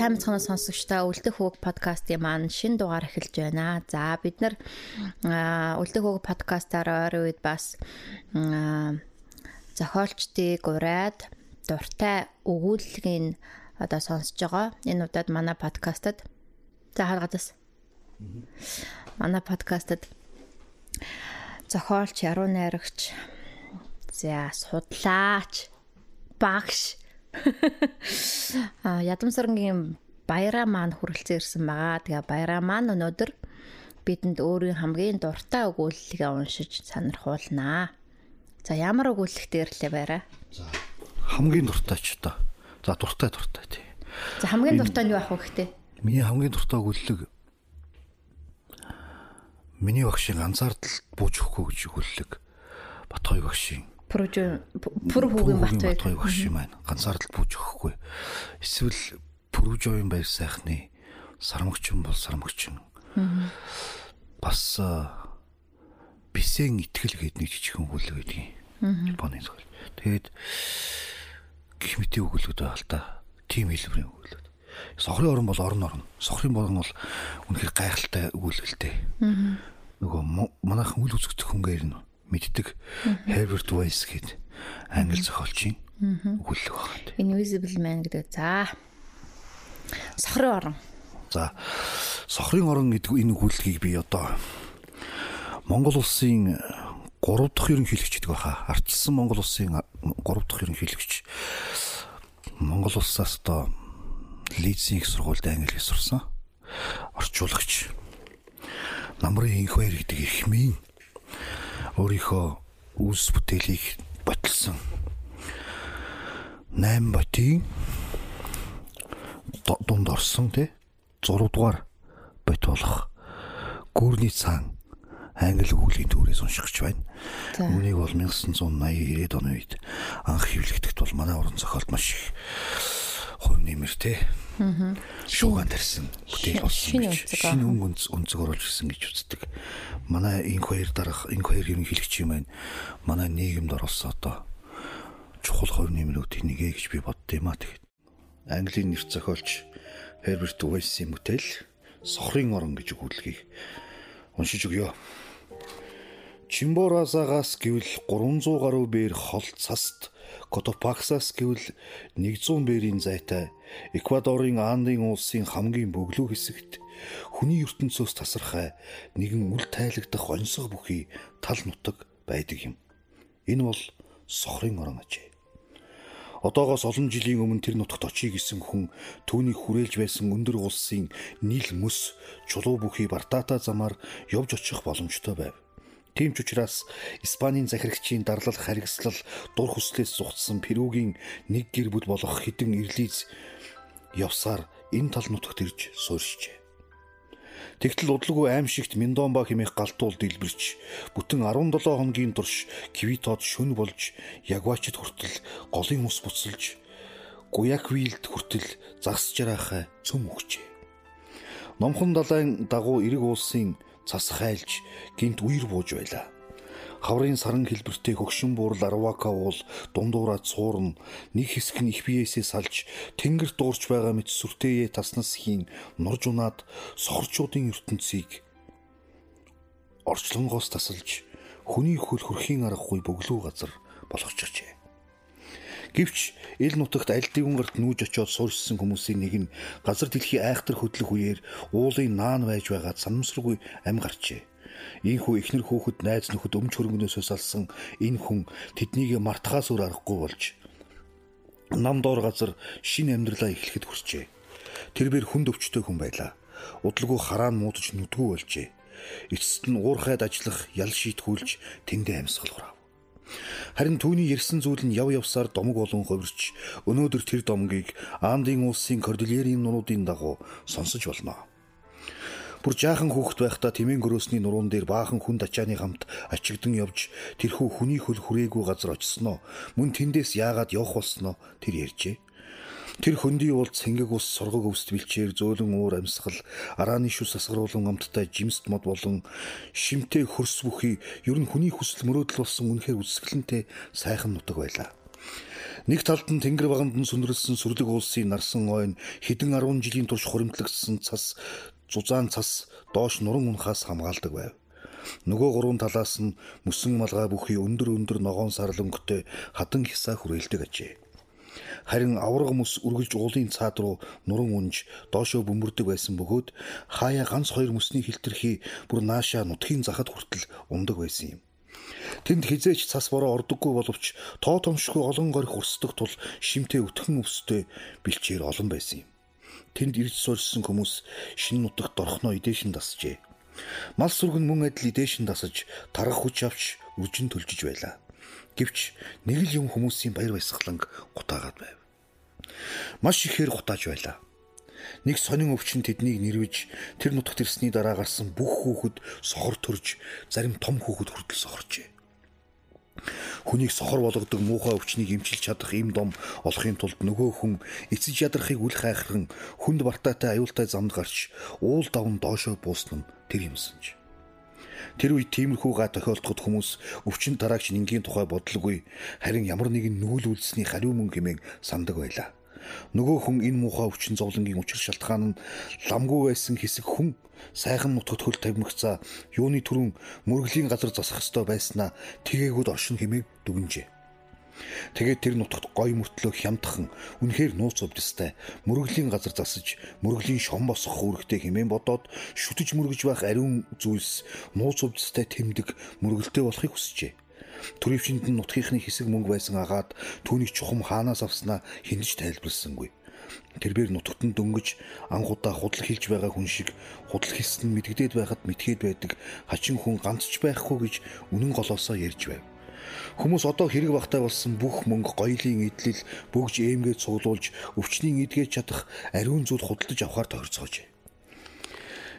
сайн мэцхан сонсогчдоо Үлдэх хөг подкастын маань шин дугаар эхэлж байна. За бид нар Үлдэх хөг подкастаар ойрын үед бас зохиолчдыг ураад дуртай өгүүлэлгийн одоо сонсож байгаа. Энэ удаад манай подкастад за харгадас. Манай подкастад зохиолч, яруу найрагч, за судлаач, багш А ядамсаргийн баяраа маань хүрэлцэн ирсэн байгаа. Тэгээ баяраа маань өнөөдөр бидэнд өөрийн хамгийн дуртай өгүүлэлгээ уншиж сонирхуулнаа. За ямар өгүүлэлт ирлээ байраа? За хамгийн дуртай ч одоо. За дуртай дуртай тий. За хамгийн дуртай нь юу ах вэ гэхдээ? Миний хамгийн дуртай өгүүлэлэг миний багшийн анзаардал бууж өгөхгүй гэж өгүүлэлэг Батгой багшийн Пүр хүүгийн бат бай. багш юм байна. Ганцаардал бууж өгөхгүй. Эсвэл Пүрүжовын баяр сайхны сармагчин бол сармагчин. Бас бисен итгэл гэдэг нэг жижигхэн хүлэг байдгийг. Японы зүйл. Тэгээд гих мэтийн өгүүлбэрүүд байл та. Тим хэлбэрийн өгүүлбэр. Сохрын орон бол орон орон. Сохрын борон бол үнэхээр гайхалтай өгүүлбэртэй. Нөгөө манайхан үл үзэгдэх хүнгээр нь мэддэг Herbert Weiss гээд англи зохиолчийн өгүүлэг байна. Invisible Man гэдэг. За. Сохрын орон. За. Сохрын орон гэдэг энэ өгүүлгийг би одоо Монгол улсын 3 дахь ерөнхийлөгч гэдэг баха. Ардчилсан Монгол улсын 3 дахь ерөнхийлөгч Монгол улсаас одоо Лидсийн их сургуульд англи хэл сурсан. Орчуулагч. Намрын инх баяр гэдэг эрхмийн өөрийнхөө үүс бүтээлийг ботлсон 8 ботын дунд орсон тий 6 дугаар бот болох гүрний цаан англи үглийн төрөөс уншигч байна. Үүнийг бол 1980 90-ад оны үед анх хэвлэгдэхэд бол манай уран зохиолд маш их хувь нэмэр тий шууган тарьсан бүтээл болсон гэж шинэ өнгө өнцөг оруулж ирсэн гэж үздэг. Манай энэ хоёр дараах энэ хоёр ерөнхийлөгч юм байна. Манай нийгэмд оролцсон одоо чухал хувь нэмрүүд нэгэ гэж би бодд юм а тэгэхэд. Английн нэр зохиолч Herbert Weiss-ийн бүтээл Сохрын орон гэж өгүүлгийг уншиж өгье. Чимборазагаас гэвэл 300 гаруй бээр хол цаст Котопаксаас гэвэл 100 бээрийн зайтай Эквадорын Андын улсын хамгийн бөглөө хэсэгт хүний ертөнцөөс тасархай нэгэн үл тайлагдах онцгой бүхий тал нутаг байдаг юм. Энэ бол сохрын орон ажээ. Одоогоос олон жилийн өмнө тэр нутагт очие гэсэн хүн түүнийг хүрээлж байсан өндөр улсын нийл мөс чулуу бүхий бартаата замаар явж очих боломжтой байв. Тийм ч учраас Испанийн захирагчийн дарлал харгислал дур хүслээс зугтсан Перугийн нэг гэр бүл болох хідэн ирлиз явсаар энэ тал нутагт ирж суурьшжээ. Тэгтэл удлгүй аимшигт Миндомба хэмээх галтуул дэлбэрч бүтэн 17 хоногийн турш Квитод шүн болж Ягвачд хүртэл голын ус буцалж Гуяквилд хүртэл загсж жараахай цөм өгчээ. Номхон далайн дагуу эрэг уулсын цас хайлж гинт үер бууж байлаа. Хаврын саран хэлбэртэй хөгшин буурал Арвака уул дундуураа цуурна нэг хэсэг нь их биесээ салж тэнгэрт дуурч байгаа мэт сүртэйе таснас хийн нурж унаад сохорчуудын ертөнцийг орчлонгоос тасалж хүний хөл хөрхийн аргагүй бөглөө газар болгочихжээ. Гэвч эл нутагт аль дивэн гарт нүүж очиод суурьсан хүмүүсийн нэг нь газар дэлхий айхтар хөдлөх үеэр уулын наан байж байгаа санамсаргүй ам гарчээ. Ийхүү ихнэр хүүхэд найз нөхөд өмч хөрөнгнөөсөө салсан энэ хүн тэднийг мартахаас өөр аргагүй болж нам доор газар шин амьдралаа эхлэхэд хүрчээ. Тэр бэр хүнд өвчтөй хүн байлаа. удалгүй хараа муудаж нүдгүү болжээ. Эцэст нь уурхайд ажиллах ял шийтгүүлж тэндээ амьсгалгав. Харин түүний ярьсан зүйл нь яв явсаар домог болон хувирч өнөөдөр тэр домгийг Андын улсын кордильерийн нуруудын дагуу сонсож болно. Бүр жаахан хүүхэд байхдаа тэмээн гөрөөсний нуруунд дээр баахан хүн дачааны хамт ачигдан явж тэрхүү хүний хөл хүрээгүй газар очсноо мөн тэндээс яагаад явах болсноо тэр ярьжээ. Тэр хөндий уулд цэнгэг ус сургаг өвст бэлчээр зөөлөн уур амьсгал арааны шүс асгаруулan амттай жимст мод болон шимтэй хөрс бүхий ер нь хүний хүсэл мөрөөдөл болсон үнэхээр үсгэлэнтэй сайхан нутаг байлаа. Нэг талд нь тэнгэр баганд нь сүндрэлсэн сүрлэг улсын нарсан ойн хэдэн 10 жилийн турш хуримтлагдсан цас зузаан цас доош нуран унахаас хамгаалдаг байв. Нөгөө гурван талаас нь мөсөн малгай бүхий өндөр өндөр ногоон сарлөнгөтэй хатан хисаа хүрээлдэг ажээ. Харин авраг мөс үргэлж уулын цаад руу нуран унж доошоо бөмбөрдөг байсан бөгөөд хаяа ганц хоёр мөсний хилтерхий бүр наашаа нутгийн захад хүртэл ундаг байсан юм. Тэнд хизээч цас бороо ордоггүй боловч тоо томшгүй олон горих урсдаг тул шимтэй өтгөн өвстэй бэлчээр олон байсан юм. Тэнд ирж суурьсан хүмүүс шинэ нутагт орхноо идээшин дасжээ. Мал сүргэн мөн адил идээшин дасаж тарах хүч авч үржин төлжиж байлаа. Гэвч нэг л юм хүмүүсийн баяр баясгаланг гутаагаад байв маш ихээр гутааж байлаа. Нэг сонин өвчин тэднийг нэрвэж тэр нутагт ирсний дараа гарсан бүх хүүхэд сохор төрж зарим том хүүхэд хүртэл сохорчээ. Хүнийг сохор болгодог муухай өвчнийг эмчилж чадах им дом олохын тулд нөгөө хүн эцэж ядрахыг үл хайхран хүнд бартаатай аюултай замд гарч уул давн доошоо буусна нь тэр юмсанж. Тэр үед тиймэрхүү га тохиолдоход хүмүүс өвчин тараагч нингийн тухай бодлогүй харин ямар нэгэн нүүл үлдсэний хариу мөн хэмээн сандаг байлаа. Нөгөө хүн энэ муухай өвчин зовлонгийн учир шалтгаан нь ламгүй байсан хэсэг хүн сайхан нутагт хөл тавимгцаа юуны төрүн мөргөлийн газар засах ёстой байснаа тэгээгүүд оршин хэмээг дүгнжээ. Тэгээд тэр нутагт гой мөртлөө хямдхан үнэхээр нууц өвдөстэй мөргөлийн газар засаж мөргөлийн шон босгох үүрэгтэй хэмээн бодоод шүтэж мөргөж байх ариун зүйлс нууц өвдөстэй тэмдэг мөргөлтэй болохыг хүсжээ. Төрөвчөнд нь нутгийнхны хэсэг мөнгө байсан агаад түүнийг чухам хаанаас авснаа хинж тайлбарласангүй. Тэрээр нутагт нь дөнгөж ангуудаа худал хилж байгаа хүн шиг худал хийсэн нь мэдгдээд байхад мэдгээд байдаг хачин хүн ганц ч байхгүй гэж үнэн голоосоо ярьж байв. Хүмүүс одоо хэрэг багтай болсон бүх мөнгө гоёлын эдлэл бөгж ээмгээд цуглуулж өвчнийг эдгэж чадах ариун зүйл худалдаж авахар тохирцоож.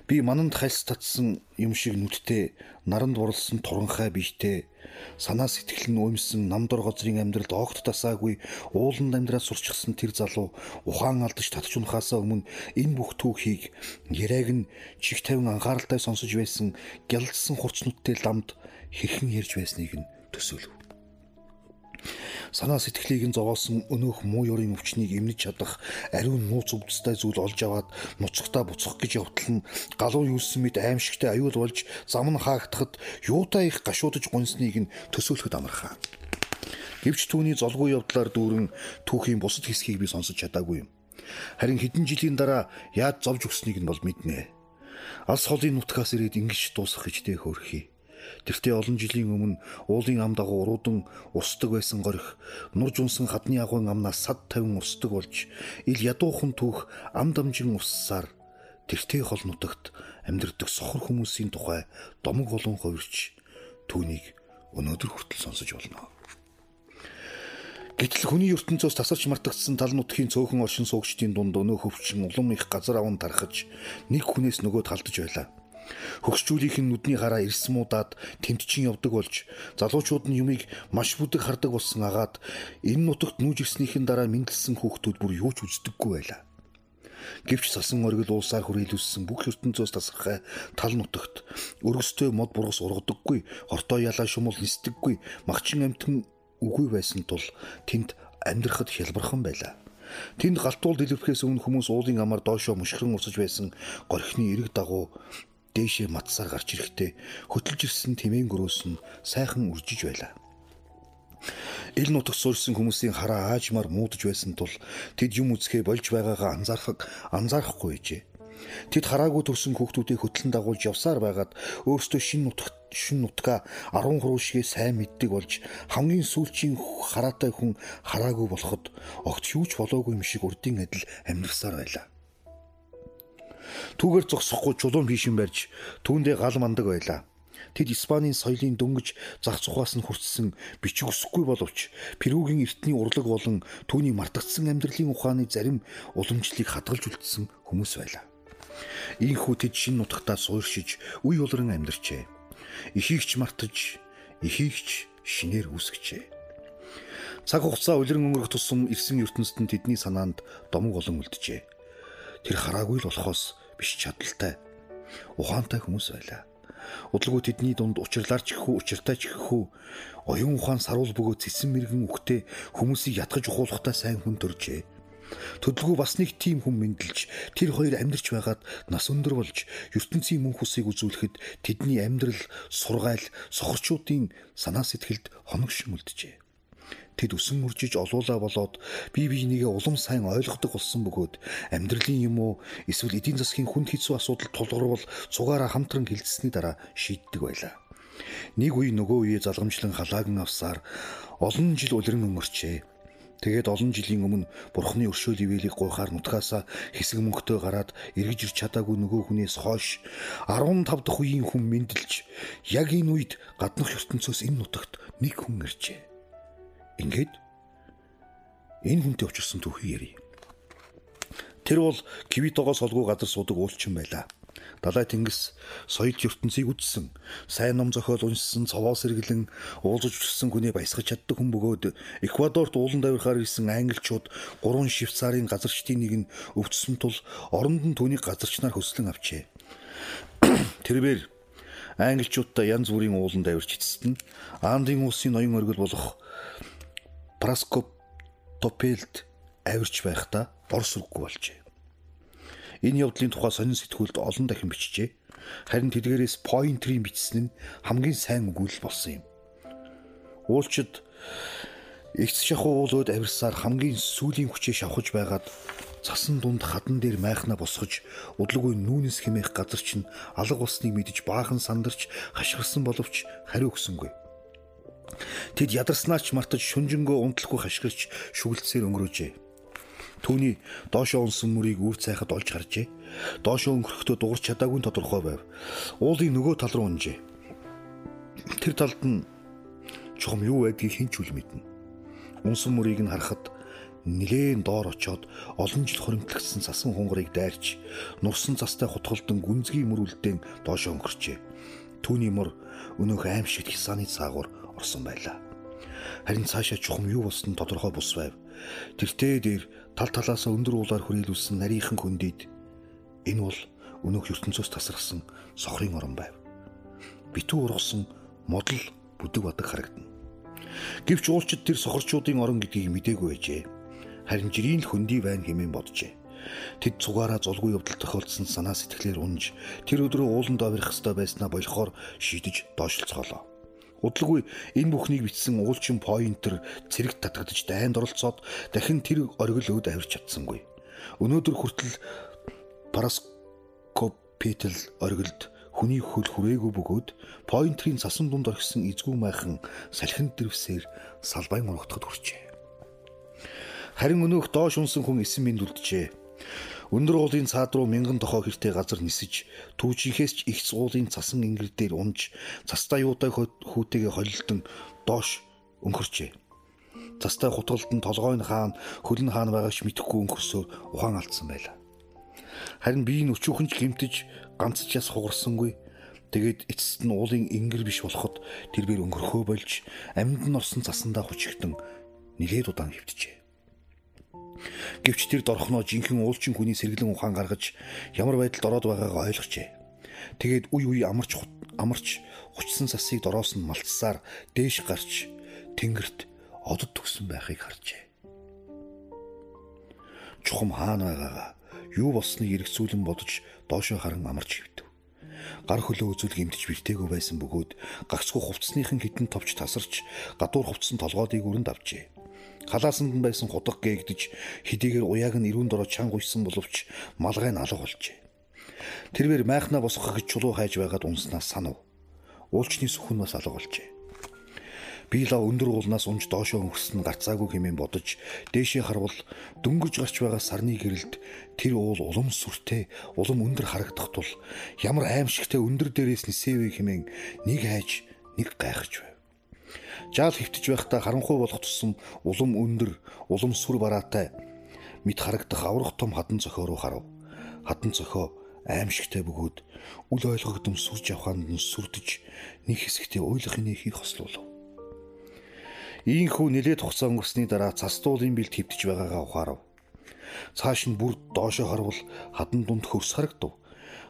Би мананд хальс татсан юм шиг нүдтэй, наранд бурлсан туранхай бийтэй, санаа сэтгэл нь уймсан намдор гозрын амьдралд огт тасаагүй ууланд амьдраад сурчсан тэр залуу ухаан алдаж татч унахаасаа өмнө энэ бүх түүхийг яриаг нь чих тавин анхааралтай сонсож байсан гялдсан хурцнуудтай ламд хэрхэн ярьж байсныг нь төсөөлөв санаа сэтгэлийг нь зовоосон өнөөх муу ёрын өвчнийг эмнэж чадах ариун нууц өвдөстэй зүйл олж аваад нуцгтаа буцах гэж явтал нь галуу юусэн мэд аимшигтай аюул болж зам нь хаагдахад юутай их гашуудж гунсныг нь төсөөлөхөд амархаа. Гэвч түүний золгүй явдлаар дүүрэн түүхийн бусад хэсгийг би сонсож чадаагүй юм. Харин хэдэн жилийн дараа яаж зовж өгснийг нь бол мэднэ. Алс холын нутгаас ирээд ингэж дуусах гэж тэ хөөрхий. Тэртээ олон жилийн өмнө уулын ам дагуу уруудан усдаг байсан горих нурж унсан хадны агуун амнаас сад тавин усдаг болж ил ядуухан түүх ам дамжин уссаар тэртээ хол нутагт амьдардаг сохор хүмүүсийн тухай домог болон хувирч түүнийг өнөөдөр хүртэл сонсож болно. Гэтэл хүний ертөнцөөс тасарч мартагдсан тал нутгийн цөөхөн оршин суугчдын дунд өнөө хөвчин улам их газар аван тархаж нэг хүнээс нөгөөд халдаж байлаа. Хөгсчүүлийнх нь нүдний хараа ирсмуудаад тэмтчин явдаг болж залуучууд нь юмыг маш бүдэг хардаг болсон агаад энэ нутагт нүүж ирснийхэн дараа мэдлсэн хүүхдүүд бүр юу ч үздэггүй байлаа. Гэвч сасан оргил уусаар хүрээлүүлсэн бүх ертөнцөөс тасархай тал нутагт өргөстэй мод бургас ургадаггүй, хортой ялаа шумул нисдэггүй, магчин амтэн үгүй байсан тул тэнд амьдрахад хялбархан байлаа. Тэнд галтуул дэлбэрхээс өмнө хүмүүс уулын амаар доошоо мушхран урсаж байсан горхины эрэг дагуу дээшээ матсаар гарч ирэхдээ хөтлж ирсэн тэмээн гөрөөс нь сайхан үржиж байлаа. Ил нутагт суурьсан хүмүүсийн хараа аажмаар муудаж байсан тул тэд юм үзэхээ болж байгаагаа анзаарах анзаарахгүй байжээ. Тэд хараагүй төрсэн хүүхдүүдийг хөтлөн дагуулж явсаар байгаад өөрсдөө шин нутагт шин нутгаа 10 хуруушгээ сайн мэддэг болж хамгийн сүүлчийн хараатай хүн хараагүй болоход огт юу ч болоогүй юм шиг урдын адил амьдрсаар байлаа. Түүгээр зогсохгүй чулуун бишин барьж түүндээ гал мандаг байлаа. Тэд Испанийн соёлын дөнгөж зах зугаас нь хүртсэн бичиг өсөхгүй боловч Перугийн эртний урлаг болон түүний мартагдсан амьдралын ухааны зарим уламжлалыг хадгалж үлдсэн хүмүүс байлаа. Ийхүү тэд шин нутагтаа сууршиж үе улран амьдарчээ. Ихийгч мартаж, ихийгч шинээр үсгэжээ. Цаг хугацаа улиран өнгөрөх тусам ирсэн ертөнцид нь тэдний санаанд домог олон үлджээ. Тэр хараагүй л болохоос биш чадaltaй. Ухаантай хүмүүс байлаа. Удалгүй тэдний дунд учирлаарч гэхүү учиртай ч гэхүү оюун ухаан саруул бөгөө цэцэн мэрэгэн үхтэй хүмүүсийг ятгаж ухуулахтаа сайн хүн төржээ. Төдөлгүй бас нэг тийм хүн мэндэлж тэр хоёр амьдарч байгаад нас өндөр болж ертөнцийн мөнх усыг үзүүлэхэд тэдний амьдрал сургаал сохорчуудын санаа сэтгэлд хоногшин үлджээ. Тэд өсөн мөржиж олуулаа болоод бие биенийгээ улам сайн ойлгодог болсон бөгөөд амьдралын юм уу эсвэл эдийн засгийн хүнд хэцүү асуудал тулгарвал цугаараа хамтран хилцсэний дараа шийддэг байлаа. Нэг үе нөгөө үеэ залгамжлан халааган авсаар олон жил улиран өнгөрчээ. Тэгээд олон жилийн өмнө бурхны өршөөл ивэлийг гуйхаар нутгаасаа хэсэг мөнгөтэй гараад эргэж ирч чадаагүй нөгөө хүнээс хойш 15 дахь үеийн хүн мэндэлж яг энэ үед гаднах ертөнцөөс энэ нутагт нэг хүн иржээ. Ингээд энэ хүнтэй учирсан түүхийг ярив. Тэр бол Квитогоо солгүй газар суудаг уулчин байлаа. Далай тэнгис соёл ертөнцийг үдсэн, сайн ном зохиол уншсан, цовоо сэргэлэн уулзаж өссөн хүнээ баясгаж чаддаг хүн бөгөөд Эквадорт уулан давирахаар ирсэн англичууд гурван Швейцарын газарчдын нэг нь өвдсөн тул оронд нь түүнийг газарчнаар хөслөн авчээ. Тэрээр англичуудтай янз бүрийн уулан давирч эцэст нь Андын улсын ноён оргил болох Праскоптопелд авирч байхдаа бор сүрггүй болжээ. Энэ явдлын тухай сонин сэтгүүлд олон дахин бичжээ. Харин тэдгээрээс point-ийн бичсэн нь хамгийн сайн өгүүлэл болсон юм. Уулчид Игц шахуу уулууд авирсаар хамгийн сүүлийн хүчээ шавхаж байгаад цасан дунд хадан дээр майхна босгож удлгүй нүүнэс хэмээх газар чинь алга болсныг мэдж баахан сандарч хашгирсан боловч хариу өгсөнгүй. Тэд ядарснаач мартаж шүнжэнгөө унтлахгүй хашгирч шүглцээр өнгөрөөжээ. Түүний доошоо унсан мөрийг үр цайхад олж харжээ. Доошоо өнгөрөхдөө дуурч чадаагүй тодорхой байв. Уулын нөгөө тал руу унжээ. Тэр талд нь чухам юу байдгийг хэн ч үл мэднэ. Унсан мөрийг нь харахад нилээн доор очоод олон жил хоримтлагдсан сасан хунгарыг дайрч нурсан застай хутгалдан гүнзгий мөр үлдээн доошоо өнгөрчээ. Түүний мөр өнөөх аим шиг хисааны цаагуур орсон байлаа. Харин цаашаа чухам юу болсон тодорхой бус байв. Тэртээ дээр тал талаас өндөр уулаар хүрээлүүлсэн нарийнхан хөндийд энэ бол өнөөх ертөнцөөс тасархсан сохрын орон байв. Битүү ургасан модал бүдэг бадаг харагдана. Гэвч уулчид тэр сохорчуудын орон гэдгийг мдээгүй байжээ. Харин жирийн л хөндөй байна хэмээн боджээ. Тэд цугаараа зулгүй явдал тохиолдсон санаа сэтгэлээр унж тэр өдрөө ууланд авирах ёстой байснаа болохоор шийдэж доошлцоолоо. Удалгүй энэ бүхнийг бичсэн уулчин поинтер цэрэг татгадж дайнд оролцоод дахин тэр оргил өөд авирч чадсангүй. Өнөөдөр хүртэл параскопитл оргилд хүний хөл хүрээгүй бөгөөд поинтрийн цасан дунд орхисон эзгүй майхан салхинд дэрвсээр салбайн урагтахад хүрчээ. Харин өнөөх доош унсан хүн эсэн минь дүлджээ. Өндөр уулын цаад руу мянган тохоо хэртэй газар нисэж, түүжийнхээс ч их цуулын цасан ингэр дээр унж, цастай юутай хүүтэйгээ холилдон доош өнгөрчээ. Цастай хутгалд нь толгойн хаан, хөлн хаан байгаач мэдэхгүй өнгөрсөөр ухаан алдсан байлаа. Харин би энэ өчүүхэн ч гимтэж ганц ч яс хугарсангүй. Тэгээд эцэст нь уулын ингэр биш болоход тэр бэр өнгөрхөө болж амьд нь орсон цасандаа хүчигтэн нилээд удаан хөвтжээ. Гэвч тэр дорхноо жинхэнэ уулчин хүний сэргэлэн ухаан гаргаж ямар байдалд ороод байгаагаа ойлгожээ. Тэгээд үе үе амарч амарч хучсан сасыг дороос нь малтсаар дээш гарч тэнгэрт одод төгсөн байхыг харжээ. Чухам хаана байгаагаа юу болсныг эргцүүлэн бодож доошоо харан амарч хөвдөв. Гар хөлөө үзүүл гимтэж бэртээгүй байсан бөгөөд гагцгүй хувцсныхан хитэн товч тасарч гадуур хувцсан толгоодыг өрөнд авчээ. Халаасанд нь байсан хутга гээгдэж хэдийгээр уяаг нь ирүүн дороо чанга уйсан боловч малгай нь алга болжээ. Тэрвэр майхнаа босгох гэж чулуу хайж байгаад унснаас санав. Уулчны сүхэн бас алга болжээ. Би лав өндөр уулнаас унж доошоо өнгөрсөн гарцаагүй хэмээн бодож дээшээ харвал дөнгөж гарч байгаа сарны гэрэлд тэр уул улам сүртэй, улам өндөр харагдах тул ямар аимшигтай өндөр дээрээс нисэвэ хэмээн нэг хайж, нэг гайхаж байв. Жаал хөвтөж байхдаа харанхуй болох тусам улам өндөр, улам сүр бараатай мэд харагдах аврах том хадан зохио руу харав. Хадан зохио аимшигтай бөгөөд үл ойлгогдсон сүрж аваханд нь сүрдэж нэг хэсэгтээ уйлах нөхийг хослуулав. Ийхүү нэлээд хугацаа өнгөрсний дараа цас дуулын бэлт хөвтөж байгаагаа ухаарав. Цааш нь бүр доошоо харвал хадан дунд хөрс харагдав.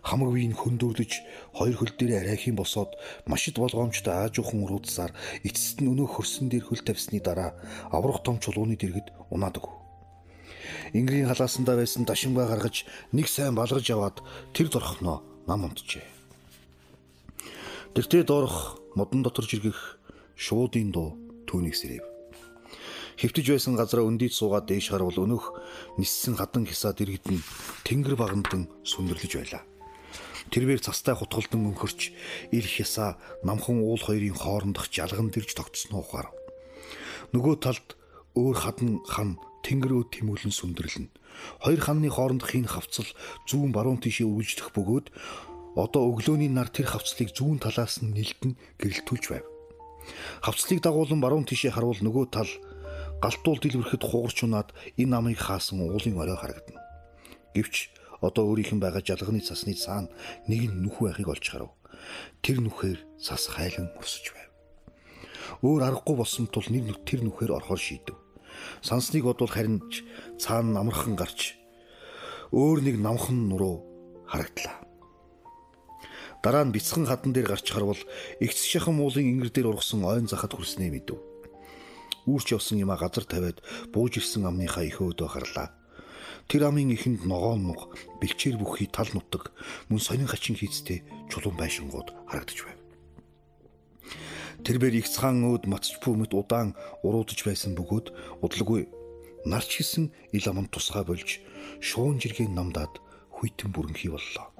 Хамаг биеийн хөндөрлөж хоёр хөл дээр арайхийн босоод машид болгоомжтой аажуухан уруудсаар эцэст нь өнөө хөрсөн дээр хөл тавьсны дараа аврах том чулууны дэргэд унаадаг. Ингрийн халаасандаа байсан дашингаа гаргаж нэг сайн балгаж аваад тэр дорхноо нам унтжээ. Тэртээ доорх модон дотор жиргэх шуудын дуу түүнийг сэрэв. Хэвтэж байсан газараа өндийд суугаад дээш харвал өнөх ниссэн хадан хисаад иргэдэн тэнгэр багандан сүндэрлэж байлаа. Тэрвэр цастай хутгалдан өнхөрч ил хясаа намхан уул хоёрын хоорондох жалган дэрж тогтсноо ухаар. Нөгөө талд өөр хадан хан тэнгэрөө тэмүүлэн сүндэрлэнэ. Хоёр хамны хоорондох энэ хавцал зүүн баруун тишээ үргэлжлэх бөгөөд одоо өглөөний нар тэр хавцлыг зүүн талаас нь нэлтэн гэрэлтүүлж байв. Хавцлыг дагуулan баруун тишээ харуул нөгөө тал галтуул дэлбэрэхэд хугарч унаад энэ намыг хаасан уулын орой харагдана. Гэвч одоо өөрийнх нь байгаа жалганы цасны цаана нэг нь нүх байхыг олж харав. Тэр нүхээр цас хайлан өсөж байв. Өөр аргагүй болсон тул нэг нүт тэр нүхээр орохоор шийдэв. Сансныг бодвол харин ч цаана намархан гарч өөр нэг намхан нуруу харагдлаа. Дараа нь бяцхан хадан дээр гарч харвал эгц шахан муулын ингэр дээр ургасан ойн захад хүрснээ мэдв. Үүрч явсан юма газар тавиад бууж ирсэн амныхаа их өөдөө харлаа. Тэр амын ихэнд ногоон мог, бэлчээр бүхий тал нутаг, мөн сонин хачин хийцтэй чулуун байшингууд харагдаж байв. Тэрбэр их цаан өөд матчпуу мэт удаан уруудж байсан бөгөөд удалгүй нарч гисэн ил аман тусгай болж шуун жиргэн намдаад хүйтэн бүрэнхий боллоо.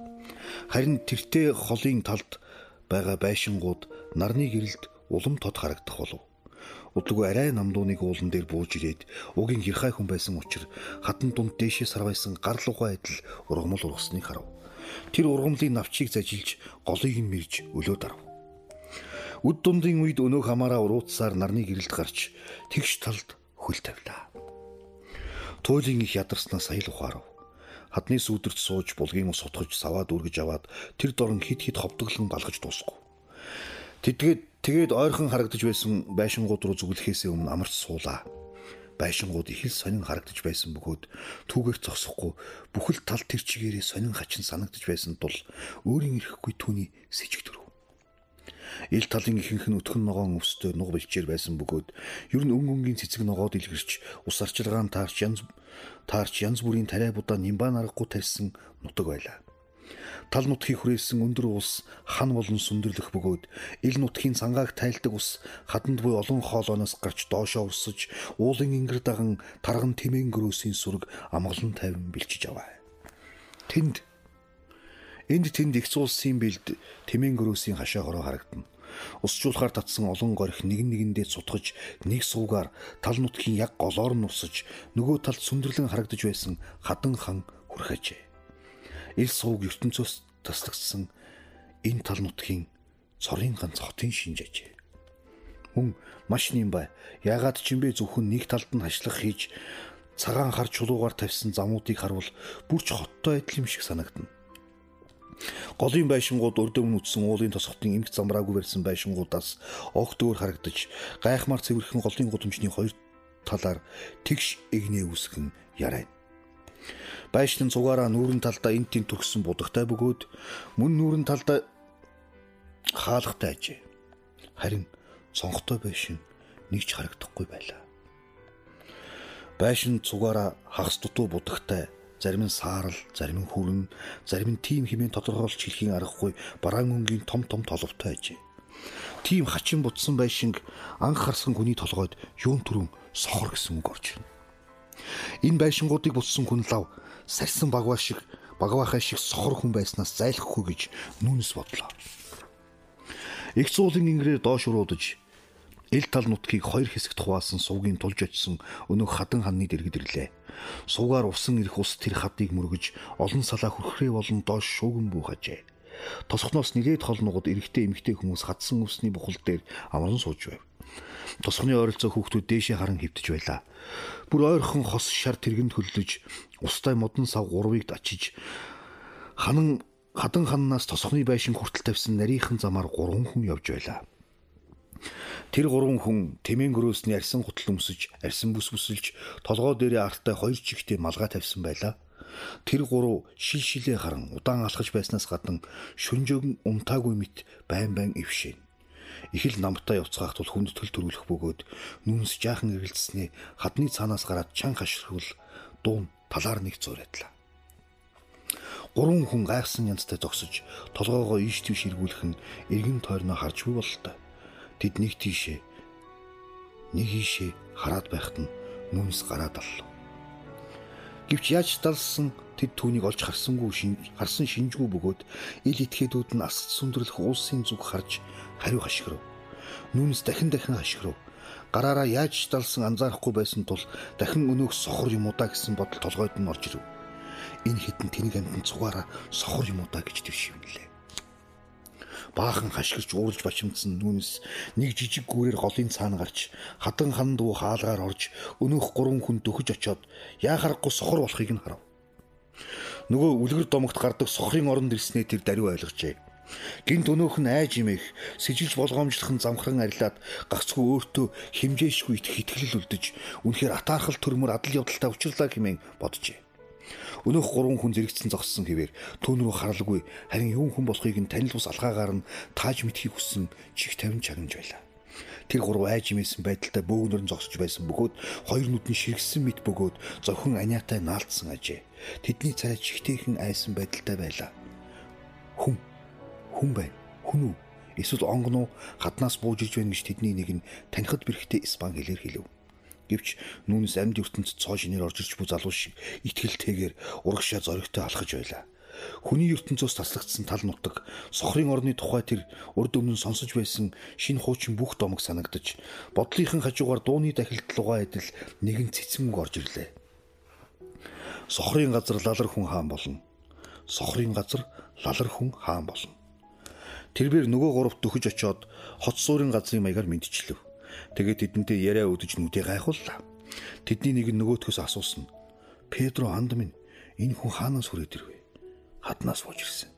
Харин тэртээ холын талд байгаа байшингууд нарны гэрэлд улам тод харагдах болов. Удалгүй арай намдууныг уулан дээр бууж ирээд угийн гэрхай хүн байсан учраас хатан дунд дээшээ сарвайсан гарлуугай адил ургамал ургасныг харав. Тэр ургамлын навчийг зажилж голыг нь мэрж өлөө дарав. Үд дундын үед өнөө хамаараа урууцсаар нарны гэрэлд гарч тэгш талд хөл тавилаа. Туйлын их ядарснаас аял ухаарав. Хадны сүудэрт сууж булгийн ус сутгаж саваад үргэж аваад тэр дорн хит хит ховдоглон балгаж дуусгүй. Тэдгээд тэгээд ойрхон харагдаж байсан байшингууд руу зүгэлхээсээ өмнө амарч суулаа. Байшингууд их л сонин харагдаж байсан бөгөөд түүгээр зогсохгүй бүхэл тал тэр чигээрээ сонин хачин санагдаж байсан тул өөрийн ирэхгүй түүний сэжиг төрөв. Ил талын ихэнх нь өтгөн ногоон өвстэй нуг бэлчээр байсан бөгөөд ер нь өнгө өнгийн цэцэг ногоод илгэрч ус арчилгаан таарч янз таарч янз бүрийн тариа будаа нимбан аргагүй тарьсан нутаг байлаа. Тал нутгийг хүрээсэн өндөр ус хан болон сүндэрлэх бөгөөд ил нутгийн цангааг тайлдаг ус хаданд буй олон хоолооноос гарч доошоо урсаж уулын ингэр даган тарган тэмээн гөрөөсийн сүрэг амгалан тайван бэлчиж аваа. Тэнд Энд тэнд их цуулсын бэлд тэмээн гөрөөсийн хашаагаараа харагдана. Усжуулахаар татсан олон горих нэгэн нэгэндээ цутгаж нэг суугаар тал нутгийн яг голоор нь усаж нөгөө талд сүндэрлэн харагдаж байсан хадан хан хүрхэжээ. Ил сууг ертөнцөөс таслагдсан энэ тал нутгийн цорын ганц хотын шинжээжээ. Мөн маш нэм бай. Ягаад ч юм бэ зөвхөн нэг талд нь хашлах хийж цагаан хар чулуугаар тавьсан замуудыг харвал бүрч хоттой адил юм шиг санагдана. Голын байшингууд өрдөөмн үтсэн уулын тосготын эмх замраагүй барьсан байшингуудаас огт өөр харагдаж гайхмаар цэвэрхэн голын гудамжны хоёр талаар тэгш эгнээ үсгэн ярай. Байшин цугаараа нүүрэн талдаа эн тэн төрсөн будагтай бөгөөд мөн нүүрэн талдаа хаалгатай ажээ. Харин цонхтой байшин нэг ч харагдахгүй байлаа. Байшин цугаараа хагас дутуу будагтай зарим нь саарл, зарим нь хүрэн, зарим нь тим хэмээн тодорхойлж хэлхийн аргагүй бараан өнгийн том том толовтой ажээ. Тим хачин бутсан байшинг анх харсан хүний толгойд юун түрүүн сохор гэсэн үг орж ирнэ. Энэ байшингуудыг бутсан хүн лав сарсан багваа шиг багваахай шиг сохор хүн байснаас зайлахгүй гэж нүнэс бодлоо. Их зуулын ингэрээр доош уруудаж Эл тал нутгийг хоёр хэсэгт хуваасан сувгийн тулж очсон өнөөх хадан ханны дэргэд ирлээ. Сувгаар усан ирэх ус тэр хадыг мөргөж олон салаа хүрхрээ болон доош шууган бүүхажээ. Тосхноос нилээд хол нугад эрэгтэй эмэгтэй хүмүүс хадсан өвсний бухал дээр амран сууж байв. Тосхны ойролцоо хүүхдүүд дээшээ харан хөвтөж байлаа. Бүр ойрхон хос шар тэргэнд хөллөж, устай модон сав гурвыг ачиж ханан хадан ханнаас тосхны байшин хүртэл тавьсан нарийнхан замаар гурван хүн явж байлаа. Тэр гурван хүн тэмээн гөрөөсний арьсан гутал өмсөж, арьсан бүс бүсэлж, толгоо дээрээ артай хоёр чихтэй малгай тавьсан байлаа. Тэр гурав шил шилээ харан удаан алхаж байснаас гадна шүнжөөгн унтаагүй мэт байн байн ившээ. Их л намтаа явцгаахт бол хүндэтгэл төрүүлэх бөгөөд нүнс жаахан эргэлцснээ хадны цаанаас гараад чан хашрхвал дуун талаар нэг зураадлаа. Гурван хүн гайхсан янзтай зогсож толгоогоо ийш тийш эргүүлэх нь эргэн тойрноо харж буй бололтой. Тэд нэг тийшээ нэг ийшээ хараад байхад нь нүнс гараад аллав. Гэвч яаж далсан тэд түүнийг олж харсангүй шинж харсан шинжгүй бөгөөд ил итгэхэтүүд нь асц сүндэрлэх уулсын зүг харж хариу хашгирав. Нүнс дахин дахин хашгирав. Гараараа яаж далсан анзаарахгүй байсан тул дахин өнөөх сохор юм уу да гэсэн бодол толгойд нь орж ирэв. Энэ хитэн тэнэг амтан цугаараа сохор юм уу да гэж твшивнэлээ баахан хашгирч уурж бачимдсан нүнс нэг жижиг гүүрээр голын цаана гарч хадан хан дуу хаалгаар орж өнөөх гурван хүн дөхөж очоод яахарахгүй сохор болохыг нь харав. Нөгөө үлгэр домогт гардаг сохрын оронд ирснээ тэр даруй ойлгожээ. Гинт өнөөх нь айж имэх сэжилж болгоомжлох нь замхран арилаад гагцгүй өөртөө химжээшгүй итгэх итгэл үлдэж үнэхээр атаархал төрмөр адал явдалтай учирлаа хэмээн боджээ. Өнөөх гурван хүн зэрэгцсэн зогссон хэвээр түүн рүү харалгүй харин юун хүн болохыг нь танил бус алгаагаар нь тааж мэдхийг хүссэн чих тавин чагнаж байлаа. Тэр гурав айж имээсэн байдалтай бөөгнөр нь зогсож байсан бөгөөд хоёр нүд нь ширгсэн мэт бөгөөд зөвхөн аниатай наалдсан ажээ. Тэдний царай чихтэйхэн айсан байдалтай байлаа. Хүн хүн байна. Хүн үү? Эсвэл онгон уу хаднаас бууж ирж байна гэж тэдний нэг нь танихад бэрхтээ испан хэлээр хэлв. Гэвч түүнээс амьд ертөнд цоо шинээр орж ирж буй залуу шиг итгэлтэйгээр урагшаа зоригтой алхаж байлаа. Хүний ертөнцөөс таслагдсан тал нутаг сохрын орны тухай тэр урд өмнө сонсож байсан шинэ хуучин бүх домог санагдаж бодлынхан хажуугаар дууны дахилт лугаа адил нэгэн цэцмэг орж ирлээ. Сохрын газар лалар хүн хаан болно. Сохрын газар лалар хүн хаан болно. Тэрээр нөгөө гуравт дөхөж очоод хот суурин газрын маягаар мэдчихлээ. Тэгээд тэдэнтэй яриа өдөж нүдээ гайхууллаа. Тэдний нэг нь нөгөөтгөөс асуусан. Педро анд минь энэ хүн хаанаас хүрээд ирвэ? Хаднаас бууж ирсэн.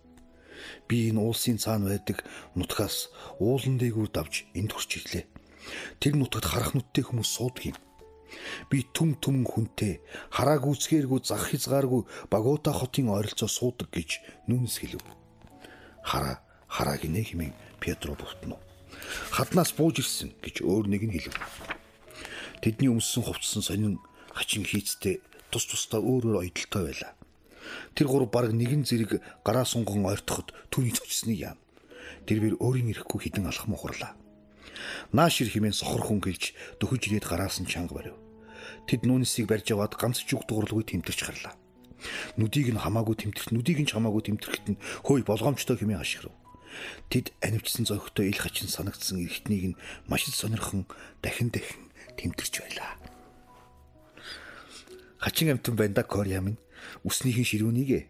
Би энэ уулсын цаана байдаг нутгаас уулан дээгүүр давж энд хүрч ирлээ. Тэр нутагт харах нүдтэй хүмүүс суудаг юм. Би түм түмэн хүнтэй харааг үцгээргүй зах хязгааргүй Багута хотын ойролцоо суудаг гэж нүнс хэлв. Хараа хараа гинэ хэмээн Петро бутнав хаднаас бууж ирсэн гэж өөр нэг нь хэлв. Тэдний өмссөн хувцсан сонин хачин хийцтэй тус тусдаа өөр өөр ойдолтой байлаа. Тэр гур баг нэгэн зэрэг гараа сунган ойртоход түүний цочсны яам. Тэрвэр өөрийн ирэхгүй хідэн алах мохорлаа. Нааш ир хэмээн сохор хүн гэлж дөхөж ирээд гараас нь чанга барив. Тэд нүнсийг барьж аваад ганц ч үг дууралгүй тэмтэрч гарлаа. Нүдийг нь хамаагүй тэмтэрх, нүдийг нь ч хамаагүй тэмтэрхэд нь хөөе болгоомжтой хэмээн ашиглав. Тэд анивчсан зохитой ил хачин санагдсан эртнийг нь маш их сонирхон дахин дахин тэмтэрч байлаа. Хачин амтан байна да Корея минь үснийхэн ширүүнийгээ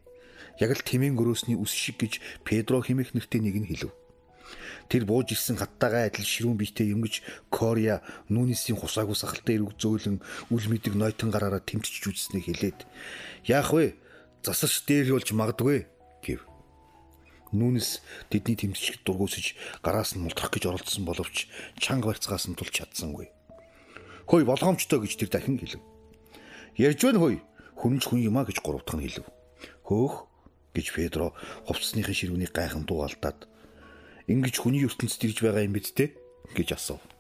яг л тэмээн гөрөөсний үс шиг гэж Педро хэмээх нэртэй нэг нь хэлв. Тэр бууж ирсэн хаттайгаа адил ширүүн биетэй юмгиж Корея нүнисийн хусаагүй сахалтай эрг зөөлөн үл мэдэг нойтон гараараа тэмтэж үзснээ хэлээд яах вэ? Засарч дээр болж магадгүй гэв. Нүнес тэдний тэмцэгт дургуусж гараас нь мултрах гэж оролдсон боловч чанга барьцгаас нь тулж чадсангүй. Хөөе болгоомжтой гэж тэр дахин хэлв. Ярьж байна хөөе. Хүн ч хүн юм а гэж гуравдах нь хэлв. Хөөх гэж Педро хувцсныхын ширүүнийг гайхан дуугалдаад ингэж хүний ертөнцид ирж байгаа юм биз дээ гэж асуув.